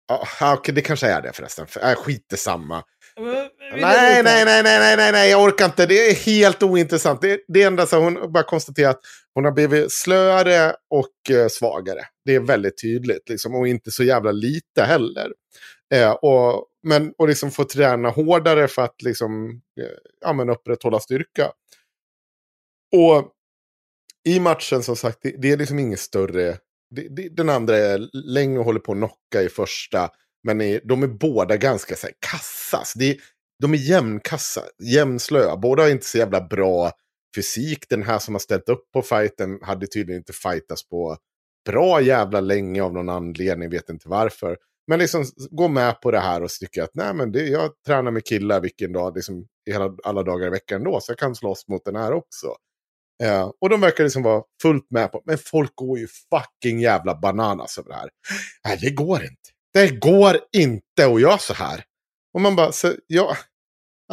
ja, okej, det kanske är det förresten. För, äh, skit samma. Nej, nej, nej, nej, nej, nej, nej, jag orkar inte. Det är helt ointressant. Det, det enda så hon bara konstaterar att hon har blivit slöare och eh, svagare. Det är väldigt tydligt, liksom, och inte så jävla lite heller. Eh, och, men, och liksom få träna hårdare för att liksom, eh, ja, men upprätthålla styrka. Och i matchen som sagt, det, det är liksom inget större... Det, den andra är länge och håller på att knocka i första. Men är, de är båda ganska så här, kassas. Det, de är jämnkassa, jämnslöa. Båda har inte så jävla bra fysik. Den här som har ställt upp på fighten hade tydligen inte fightats på bra jävla länge av någon anledning, vet inte varför. Men liksom gå med på det här och tycka att nej men det, jag tränar med killar vilken dag, liksom, hela, alla dagar i veckan då, så jag kan slåss mot den här också. Eh, och de verkar liksom vara fullt med på Men folk går ju fucking jävla bananas över det här. Nej, det går inte. Det går inte att göra så här. Och man bara, så, ja.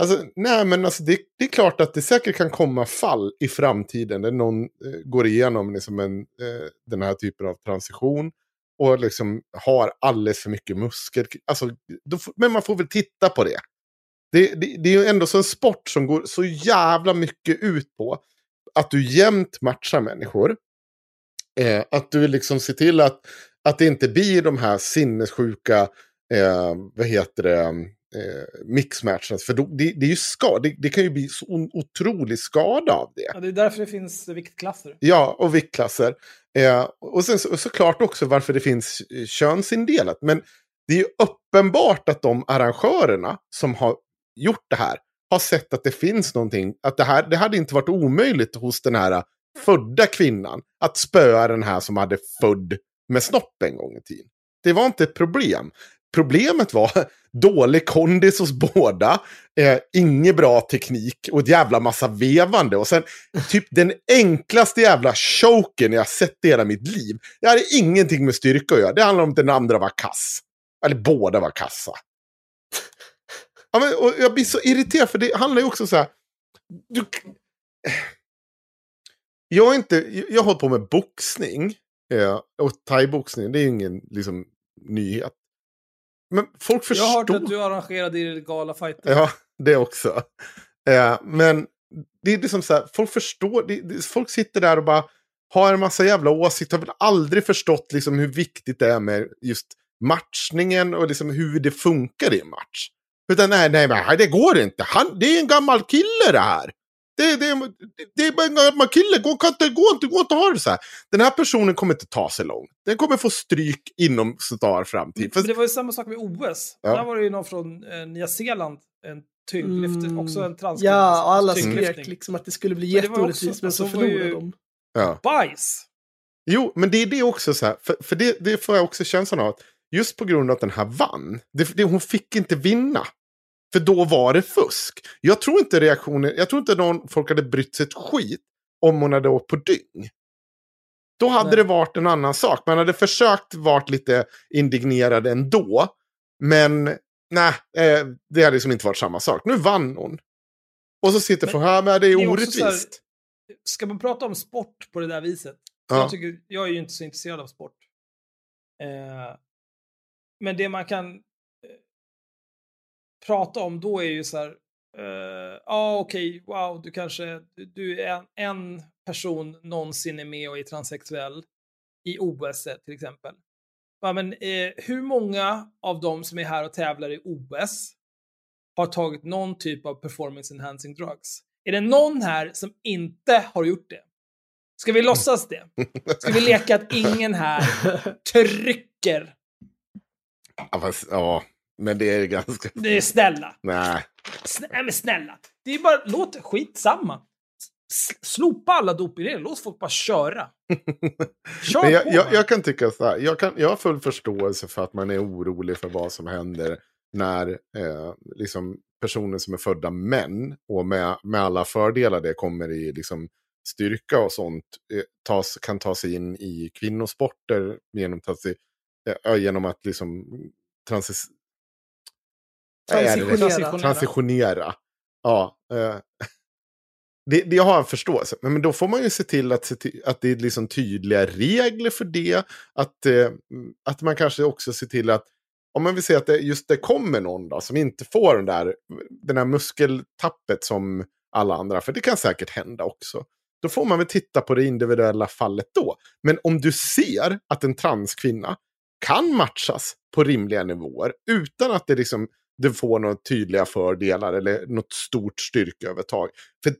Alltså, nej men alltså det, det är klart att det säkert kan komma fall i framtiden där någon eh, går igenom liksom en, eh, den här typen av transition och liksom har alldeles för mycket muskel. Alltså, då, men man får väl titta på det. Det, det, det är ju ändå så en sport som går så jävla mycket ut på att du jämt matchar människor. Eh, att du liksom ser till att, att det inte blir de här sinnessjuka, eh, vad heter det, eh, mixmatcherna. För då, det, det, är ju ska, det, det kan ju bli så otrolig skada av det. Ja, det är därför det finns viktklasser. Ja, och viktklasser. Eh, och sen så, såklart också varför det finns eh, könsindelat. Men det är ju uppenbart att de arrangörerna som har gjort det här har sett att det finns någonting. Att det, här, det hade inte varit omöjligt hos den här födda kvinnan att spöa den här som hade född med snopp en gång i tiden. Det var inte ett problem. Problemet var dålig kondis hos båda, eh, ingen bra teknik och ett jävla massa vevande. Och sen typ den enklaste jävla choken jag sett i hela mitt liv. Det hade ingenting med styrka att göra. Det handlar om att den andra var kass. Eller båda var kassa. Ja, men, och jag blir så irriterad för det handlar ju också så här. Du, jag, är inte, jag har hållit på med boxning. Eh, och thaiboxning, det är ju ingen liksom, nyhet. Men folk Jag förstår... har hört att du arrangerade illegala fighter. Ja, det också. Eh, men det är liksom så här, folk förstår, det, det, folk sitter där och bara har en massa jävla åsikter, har väl aldrig förstått liksom hur viktigt det är med just matchningen och liksom hur det funkar i en match. Utan nej, nej, nej, det går inte. Han, det är en gammal kille det här. Det, det, det är bara en gammal kille, gå, kan inte, gå inte, gå inte att ha det så här. Den här personen kommer inte ta sig långt. Den kommer få stryk inom snar framtid. Men det var ju samma sak med OS. Ja. Där var det ju någon från eh, Nya Zeeland, en tyngdlyft, Mm. också en transkvinna. Ja, och alla skrek liksom att det skulle bli jätteorättvist, men så alltså, förlorade de. Ja. Bajs! Jo, men det är det också så här. För, för det, det får jag också känslan av. att Just på grund av att den här vann. Det, det, hon fick inte vinna. För då var det fusk. Jag tror inte reaktionen, jag tror inte någon folk hade brytt sig ett skit om hon hade åkt på dyng. Då hade Nej. det varit en annan sak. Man hade försökt varit lite indignerad ändå. Men nej, eh, det hade liksom inte varit samma sak. Nu vann hon. Och så sitter folk här, men det är det är också så här- orättvist. Ska man prata om sport på det där viset? Ja. Jag, tycker, jag är ju inte så intresserad av sport. Eh, men det man kan prata om då är ju så här, eh, ja okej, wow, du kanske, du, du är en, en person någonsin är med och är transsexuell i OS till exempel. Ja, men eh, hur många av dem som är här och tävlar i OS har tagit någon typ av performance enhancing drugs? Är det någon här som inte har gjort det? Ska vi låtsas det? Ska vi leka att ingen här trycker? Ja, fast, ja, men det är ganska... Det är snälla. Nej. Snä, nej, men snälla. Det är bara, låt skitsamma. S- Slopa alla dopingregler, låt folk bara köra. Kör jag, på jag, jag kan tycka så här, jag, kan, jag har full förståelse för att man är orolig för vad som händer när eh, liksom personer som är födda män och med, med alla fördelar det kommer i liksom, styrka och sånt eh, tas, kan ta sig in i kvinnosporter genom, ta sig, eh, genom att liksom transis, det? Transitionera. transitionera. Ja, eh, det, det har jag förståelse men, då får man ju se till att, se till, att det är liksom tydliga regler för det. Att, eh, att man kanske också ser till att om man vill se att det, just det kommer någon då, som inte får den där, den här muskeltappet som alla andra, för det kan säkert hända också. Då får man väl titta på det individuella fallet då. Men om du ser att en transkvinna kan matchas på rimliga nivåer utan att det liksom det får några tydliga fördelar eller något stort styrkeövertag. För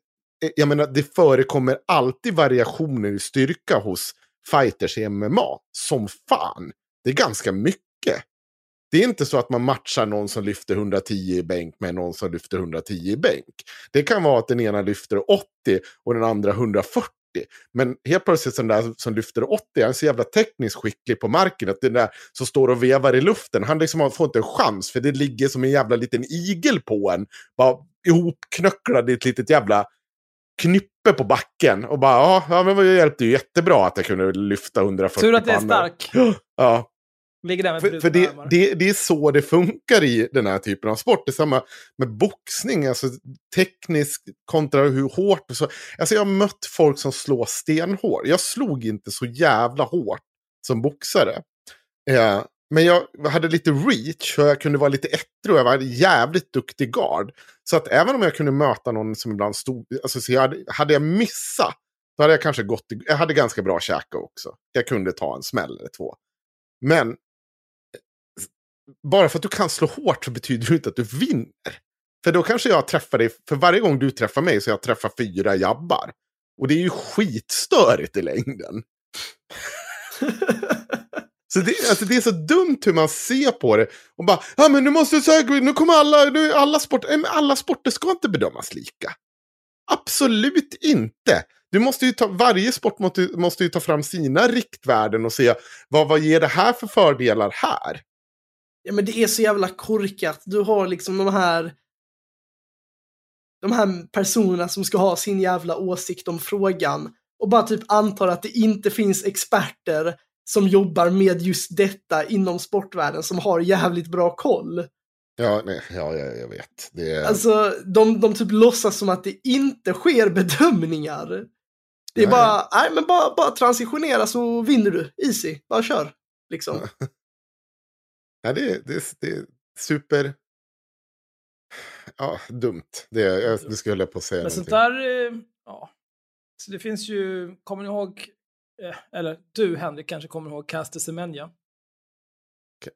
eh, jag menar, det förekommer alltid variationer i styrka hos fighters i MMA. Som fan. Det är ganska mycket. Det är inte så att man matchar någon som lyfter 110 i bänk med någon som lyfter 110 i bänk. Det kan vara att den ena lyfter 80 och den andra 140. Men helt plötsligt den där som lyfter 80 han är så jävla tekniskt skicklig på marken att den där som står och vevar i luften, han liksom får inte en chans för det ligger som en jävla liten igel på en. Bara ihopknöcklad i ett litet jävla knyppe på backen. Och bara, ja, men det hjälpte ju jättebra att jag kunde lyfta 140 Tur att det är stark. Ja, för, för det, det, det är så det funkar i den här typen av sport. Det är samma med boxning, alltså tekniskt kontra hur hårt. Så. Alltså jag har mött folk som slår stenhårt. Jag slog inte så jävla hårt som boxare. Eh, men jag hade lite reach och jag kunde vara lite ettrig och jag var jävligt duktig guard. Så att även om jag kunde möta någon som ibland stod, alltså så jag hade, hade jag missat, då hade jag kanske gått, jag hade ganska bra käke också. Jag kunde ta en smäll eller två. Men bara för att du kan slå hårt så betyder det inte att du vinner. För då kanske jag träffar dig, för varje gång du träffar mig så jag träffar fyra jabbar. Och det är ju skitstörigt i längden. Så det, alltså det är så dumt hur man ser på det. Och bara, ja men nu måste du säga, nu kommer alla, nu, alla, sporter, men alla sporter ska inte bedömas lika. Absolut inte. Du måste ju ta, varje sport måste, måste ju ta fram sina riktvärden och se vad, vad ger det här för fördelar här. Ja men det är så jävla korkat. Du har liksom de här de här personerna som ska ha sin jävla åsikt om frågan och bara typ antar att det inte finns experter som jobbar med just detta inom sportvärlden som har jävligt bra koll. Ja, nej, ja, ja jag vet. Det är... Alltså, de, de typ låtsas som att det inte sker bedömningar. Det är Nej. bara, nej men bara, bara transitionera så vinner du. Easy, bara kör. Liksom. Ja, det, är- det, är- det är super... Ja, dumt. Det, jag, det skulle jag på att säga Men sånt där, eh, ja. Så det finns ju, kommer ni ihåg, eh, eller du Henrik kanske kommer ihåg Caster Semenya?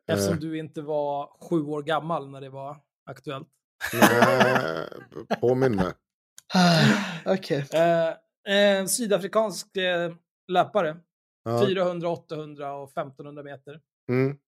Eftersom Eh, du inte var sju år gammal när det var aktuellt. nej, Påminn mig. Okej. Eh, en sydafrikansk eh, löpare. Ja. 400, 800 och 1500 meter. Mm.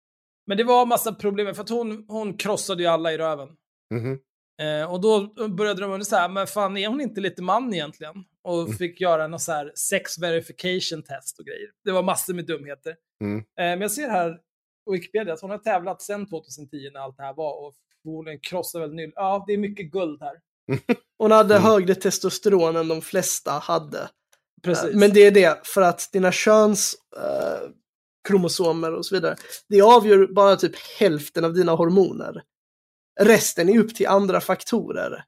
Men det var massa problem för att hon, hon krossade ju alla i röven. mhm. Eh, och då började de undra så här, men fan är hon inte lite man egentligen? Och Mm. fick göra någon så här sex verification test och grejer. Det var massor med dumheter. Mm. Eh, men jag ser här på Wikipedia att hon har tävlat sedan 2010 när allt det här var och förmodligen krossar väl nyll. Ja, det är mycket guld här. Hon hade Mm. högre testosteron än de flesta hade. Precis. Eh, Men det är det, för att dina köns eh, kromosomer och så vidare, det avgör bara typ hälften av dina hormoner. Resten är upp till andra faktorer.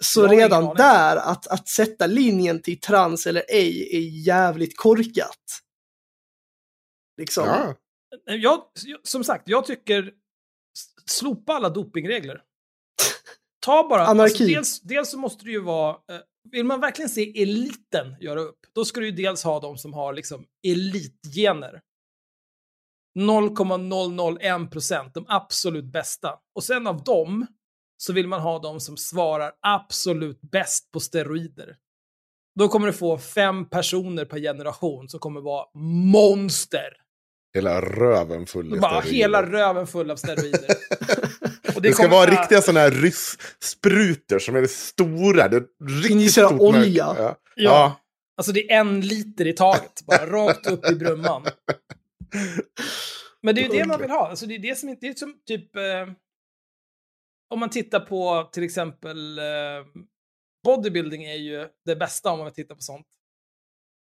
Så redan där, att, att sätta linjen till trans eller ej är jävligt korkat. Liksom. Ja, Jag, som sagt, jag tycker slopa alla dopingregler. Ta bara, Anarki. alltså, dels, dels så måste det ju vara, eh, vill man verkligen se eliten göra upp, då ska du ju dels ha de som har liksom elitgener. 0,001 procent, de absolut bästa. Och sen av dem så vill man ha de som svarar absolut bäst på steroider. Då kommer du få fem personer per generation som kommer vara monster. hela röven full Bara steroider. hela röven full av steroider. Och det, det ska vara ja. riktiga sådana här rysssprutor som är stora. Det är riktigt stort olja. Ja. Ja. Ja. Alltså det är en liter i taget, bara rakt upp i brumman. Men det är ju det man vill ha. Alltså det är det som inte, det är som typ... Eh, om man tittar på till exempel... Eh, bodybuilding är ju det bästa om man tittar på sånt.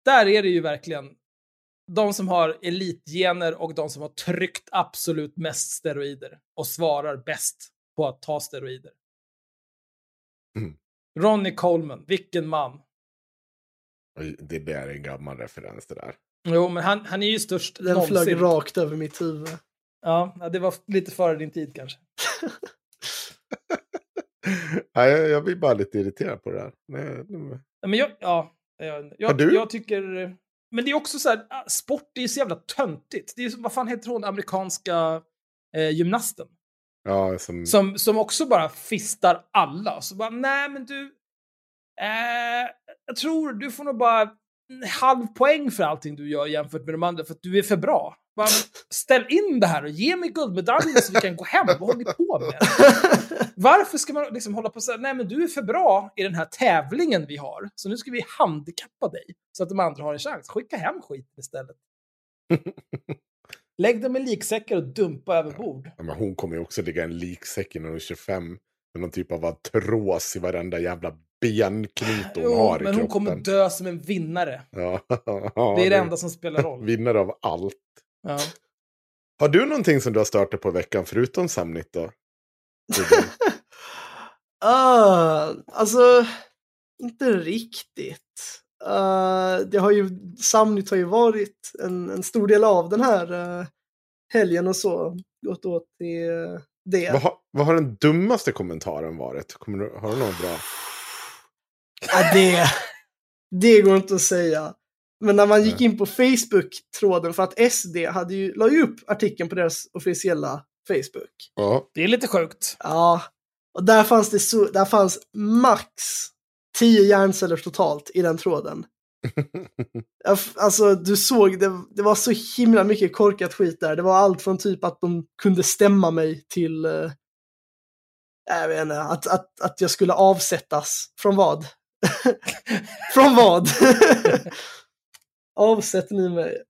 Där är det ju verkligen de som har elitgener och de som har tryckt absolut mest steroider och svarar bäst på att ta steroider. Mm. Ronnie Coleman, vilken man. Det där är en gammal referens det där. Jo, men han, han är ju störst Den någonsin. flög rakt över mitt huvud. Ja, det var lite före din tid kanske. Ja, jag, jag blir bara lite irriterad på det här. Nej, nej. Ja, Men jag, ja, jag, jag, du? jag tycker... Men det är också så här, ah, sport är ju så jävla töntigt. Det är, ju- vad fan heter hon, amerikanska eh, gymnasten? Ja, som... Som, som också bara fistar alla. Så bara, nej men du... Eh, jag tror du får nog bara en halv poäng för allting du gör jämfört med de andra för att du är för bra. Bara, ställ in det här och ge mig guldmedaljen så vi kan gå hem. Vad håller ni på med? Varför ska man liksom hålla på och säga, nej men du är för bra i den här tävlingen vi har, så nu ska vi handikappa dig så att de andra har en chans. Skicka hem skiten istället. Lägg dem i liksäckar och dumpa över bord. Ja, men hon kommer ju också ligga i en liksäck när hon är 25. Med någon typ av artros i varenda jävla benknut hon Jo, har i men hon kroppen. kommer dö som en vinnare. Ja, Det är det enda som spelar roll. Vinnare av allt. Ja. Har du någonting som du har stört dig på i veckan förutom Samnit då? Ah, alltså, inte riktigt. Ah, det har ju, Samnytt har ju varit en, en stor del av den här eh, helgen och så. Gått åt till eh, det. vad, har, vad har den dummaste kommentaren varit? Kommer du, har du något bra? Ja, det, det går inte att säga. Men när man gick in på Facebook-tråden för att SD hade ju, la ju upp artikeln på deras officiella Facebook. Ja. Det är lite sjukt. Ja, och där fanns det så, där fanns max 10 hjärnceller totalt i den tråden. Alltså du såg, det, det var så himla mycket korkat skit där. Det var allt från typ att de kunde stämma mig till, eh, jag vet inte, att, att, att jag skulle avsättas. Från vad? från vad? Avsätter ni mig?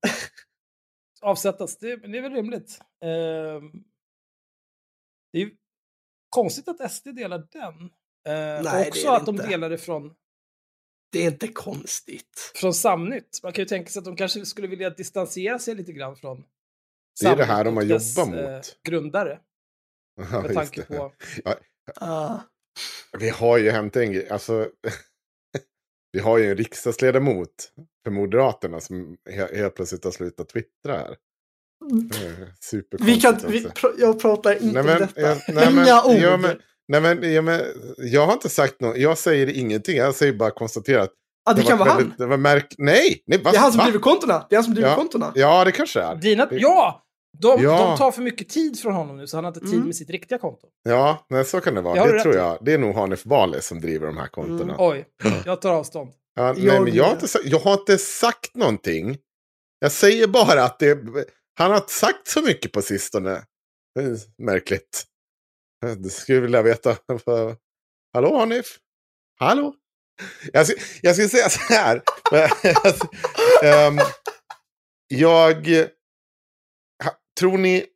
Avsättas, det, det är väl rimligt. Ehm, det är konstigt att SD delar den. Uh, Nej, också det att de inte. delar det från, Det är inte konstigt. från Samnytt. Man kan ju tänka sig att de kanske skulle vilja distansera sig lite grann från Det är det här de har jobbat eh, mot. grundare. Ja, Med tanke det. på... Ja, Ah. vi har ju hänt en grej. Alltså, vi har ju en riksdagsledamot för Moderaterna som he- helt plötsligt har slutat twittra här. Det är Vi kan, vi, jag pratar inte Nej, men, om detta. ja, nej, men, Inga ord. Ja, men, nej, men, ja, men, jag har inte sagt något. Jag säger ingenting. Jag säger bara konstaterat. Ja, det kan var vara väldigt- Det var märk... Nej! nej va? Det är han som va? driver kontona. Det är han som driver ja. kontona. Ja, det kanske är. Dina, Det- ja! De, Ja. de tar för mycket tid från honom nu så han har inte tid Mm. med sitt riktiga konto. Ja, nej, så kan det vara. Det Det, tror jag. Det är nog Hanif Bali som driver de här kontona. Mm. Oj, jag tar avstånd. Ja, nej, Jag men jag har, inte, jag har inte sagt någonting. Jag säger bara att det, han har inte sagt så mycket på sistone. Det är märkligt. Jag skulle vilja veta. Hallå Hanif? Hallå? Jag, ska- jag skulle säga så här. Ehm, jag... Tror ni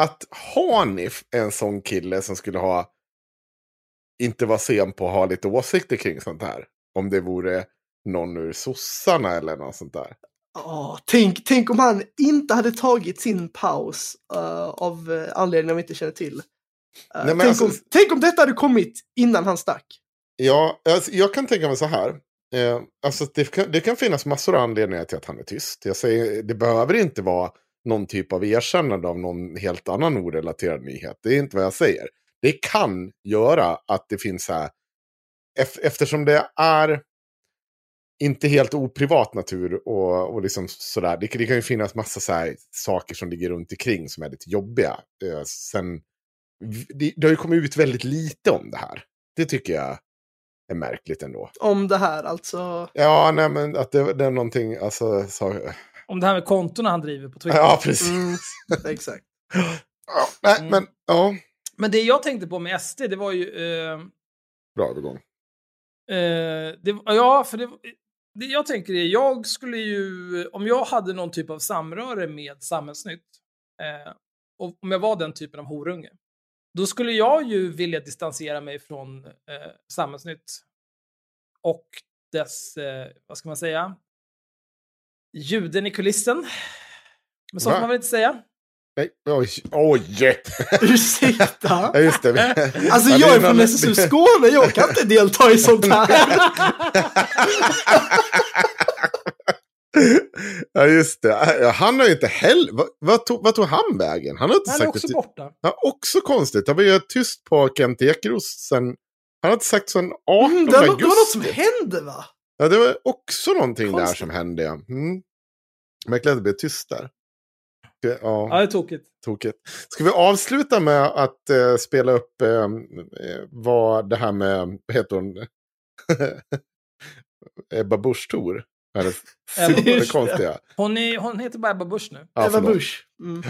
att Hanif är en sån kille som skulle ha... Inte vara sen på att ha lite åsikter kring sånt här? Om det vore någon ur sossarna eller något sånt där. Åh, tänk, tänk om han inte hade tagit sin paus eh, av uh, anledningar vi inte känner till. Eh, Nej, tänk, alltså- om, tänk om detta hade kommit innan han stack. Ja, alltså, jag kan tänka mig så här. Eh, alltså, det, kan, det kan finnas massor av anledningar till att han är tyst. Jag säger, det behöver inte vara någon typ av erkännande av någon helt annan orelaterad nyhet. Det är inte vad jag säger. Det kan göra att det finns så här, ef- eftersom det är inte helt oprivat natur och, och liksom sådär. Det, det kan ju finnas massa så här saker som ligger runt omkring som är lite jobbiga. Eh, sen, det, det har ju kommit ut väldigt lite om det här. Det tycker jag är märkligt ändå. Om det här alltså. Ja, nej men att det, det är någonting, alltså... Så, Om det här med kontona han driver på Twitter. ja, precis. Mm, exakt. Ja, nej, Mm. men ja. Men det jag tänkte på med SD, det var ju... Eh, Bra övergång. eh, det, ja, för det, det jag tänker är, jag skulle ju... Om jag hade någon typ av samröre med Samhällsnytt, eh, och om jag var den typen av horunge, då skulle jag ju vilja distansera mig från eh, Samhällsnytt och dess, eh, vad ska man säga, ljuden i kulissen. Men så Va? får man väl inte säga. Nej, oj, oj! Ursäkta? ja, just det. Alltså Ja, det jag är från SSU Skåne, jag kan inte delta i sånt här. Ja, just det. Han har ju inte heller... Vad, vad, tog, vad tog han vägen? Han har inte Han är sagt också det. borta. Ja, också konstigt. Det var ju tyst på Kent Ekeroth sen... Han har inte sagt sen 18 Mm, det, var, augusti. det var något som hände va? Ja, det var också någonting där Konstigt. som hände. Mm. Märkligt att det blev tyst där. Ja, Ja, det är tokigt. tokigt. Ska vi avsluta med att eh, spela upp eh, vad det här med, vad heter hon? Ebba Busch Thor. Ebba. Hon, är, hon heter bara Ebba Busch nu. Ja, förlåt. Busch. Mm.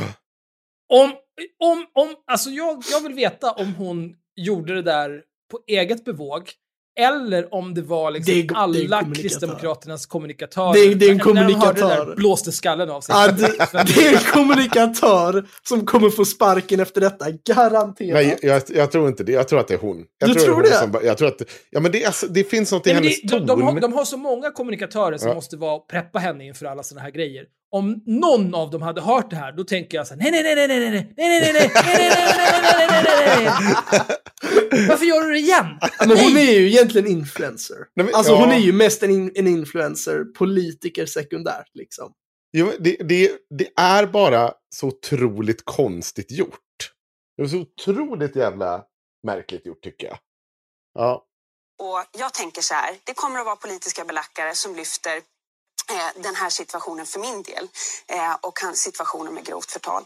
Om, om, om, alltså jag, jag vill veta om hon gjorde det där på eget bevåg. Eller om det var liksom Det är- det är en alla kommunikatör. Kristdemokraternas kommunikatörer. Det är- det är en När- när de det kommunikatör. där blåste skallen av sig. Ja, det, det är en kommunikatör som kommer få sparken efter detta, garanterat. Nej, jag, jag tror inte det. Jag tror att det är hon. Jag Du tror, tror det? det? Som, jag tror att, ja, men det, alltså, det finns något i Nej, hennes det, ton. de, de, har, de har så många kommunikatörer som Ja. måste vara, preppa henne inför alla sådana här grejer. Om någon av dem hade hört det här, då tänker jag så här, nej, nej, nej, nej, nej, nej, nej, nej, nej, nej, nej, nej, nej, nej, nej, nej, nej. Varför gör du det igen? Men hon är ju egentligen influencer. Alltså hon är ju mest en, en influencer, politiker sekundärt liksom. Jo, det, det, det är bara så otroligt konstigt gjort. Det är så otroligt jävla märkligt gjort tycker jag. Ja. Och jag tänker så här, det kommer att vara politiska belackare som lyfter eh, den här situationen för min del eh, och han, situationen med grovt förtal.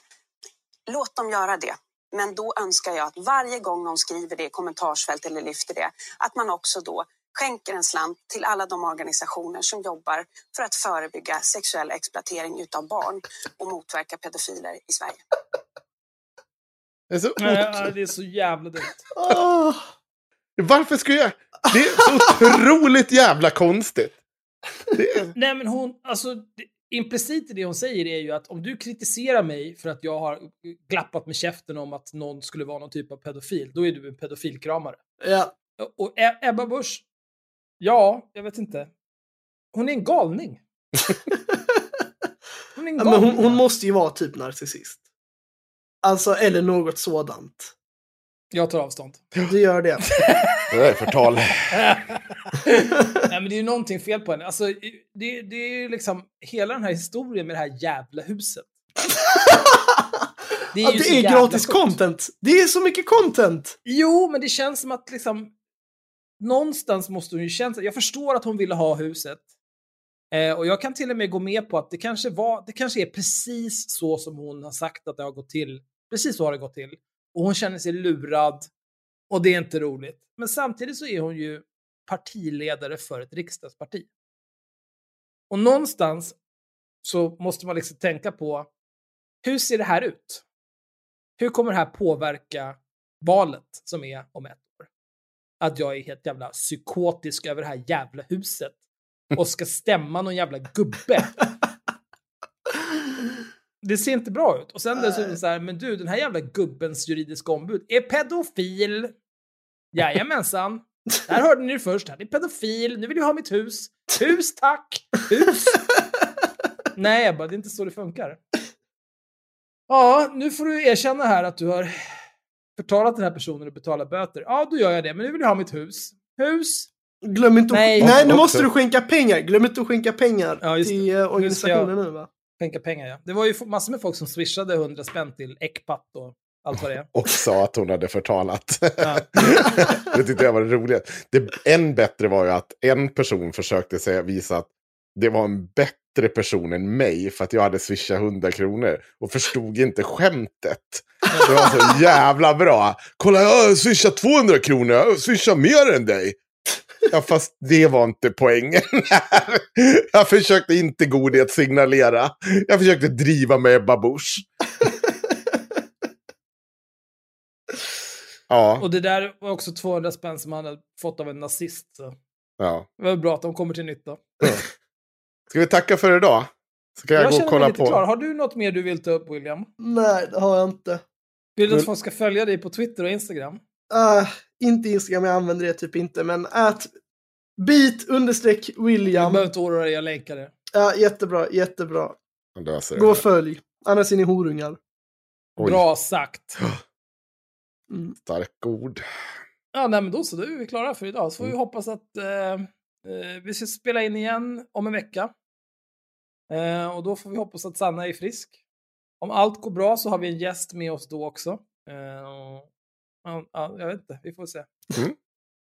Låt dem göra det. Men då önskar jag att varje gång någon skriver det i kommentarsfält eller lyfter det, att man också då skänker en slant till alla de organisationer som jobbar för att förebygga sexuell exploatering utav barn och motverka pedofiler i Sverige. Det är så Nej, det är så jävla dumt. Åh, Varför skulle jag... Det är så otroligt jävla konstigt. Det. Nej, men hon, alltså, implicit i det hon säger är ju att om du kritiserar mig för att jag har glappat med käften om att någon skulle vara någon typ av pedofil, då är du en pedofilkramare. ja. Och Ebba Busch, ja, jag vet inte. Hon är en galning. Hon är en Ja, galning. men hon, hon måste ju vara typ narcissist. Alltså, eller något sådant. Jag tar avstånd. Du gör det. Det är förtal. Nej, men det är ju någonting fel på henne. Alltså, det, det är ju liksom hela den här historien med det här jävla huset. Det Ja, ju det är gratis sjukt. content. Det är så mycket content. Jo, men det känns som att liksom någonstans måste hon ju känna Jag förstår att hon ville ha huset. Eh, och jag kan till och med gå med på att det kanske var, det kanske är precis så som hon har sagt att det har gått till. Precis så har det gått till. Och hon känner sig lurad. Och det är inte roligt. Men samtidigt så är hon ju partiledare för ett riksdagsparti. Och någonstans så måste man liksom tänka på hur ser det här ut? Hur kommer det här påverka valet som är om ett år? Att jag är helt jävla psykotisk över det här jävla huset och ska stämma någon jävla gubbe. Det ser inte bra ut. Och sen dessutom så här, men du, den här jävla gubbens juridiska ombud är pedofil. Jajamensan. Där hörde ni det först. Han är pedofil. Nu vill jag ha mitt hus. Hus tack! Hus! Nej, jag bara, det är inte så det funkar. Ja, nu får du erkänna här att du har förtalat den här personen och betalat böter. Ja, då gör jag det. Men nu vill jag ha mitt hus. Hus! Glöm inte Nej. att... Nej, nu måste du skänka pengar. Glöm inte att skänka pengar Ja, till eh, organisationen nu va? Skänka pengar, ja. Det var ju massor med folk som swishade 100 spänn till Ecpat och allt vad det är. Och sa att hon hade förtalat. Ja. det tyckte jag var det roliga. Det än bättre var ju att en person försökte säga, visa att det var en bättre person än mig för att jag hade swishat 100 kronor och förstod inte skämtet. Det var så jävla bra. Kolla, jag har swishat 200 kronor, jag swishar mer än dig. Ja, fast det var inte poängen. jag försökte inte godhet signalera. Jag försökte driva med Ebba Busch. Ja, Och det där var också 200 spänn som han hade fått av en nazist. Så. ja. Det var bra att de kommer till nytta. Ska vi tacka för idag? Så kan jag, Jag gå och mig kolla lite på. klar. Har du något mer du vill ta upp, William? Nej, det har jag inte. Vill du att folk ska följa dig på Twitter och Instagram? Uh, inte Instagram, jag använder det typ inte, men att beat understreck Du William. behöver inte oroa dig, jag länkar det. Ja, jättebra, jättebra. Gå och följ. Annars är ni horungar. Oj. Bra sagt. Mm. Stark ord. Ja, nej, men då så, då är vi klara för idag. Så får vi Mm. hoppas att eh, eh, vi ska spela in igen om en vecka. Eh, och då får vi hoppas att Sanna är frisk. Om allt går bra så har vi en gäst med oss då också. Eh, och, ja, ja, jag vet inte, vi får se. Mm.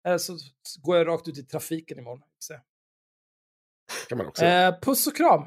Eller så går jag rakt ut i trafiken imorgon. Se. kan man också. Eh, puss och kram!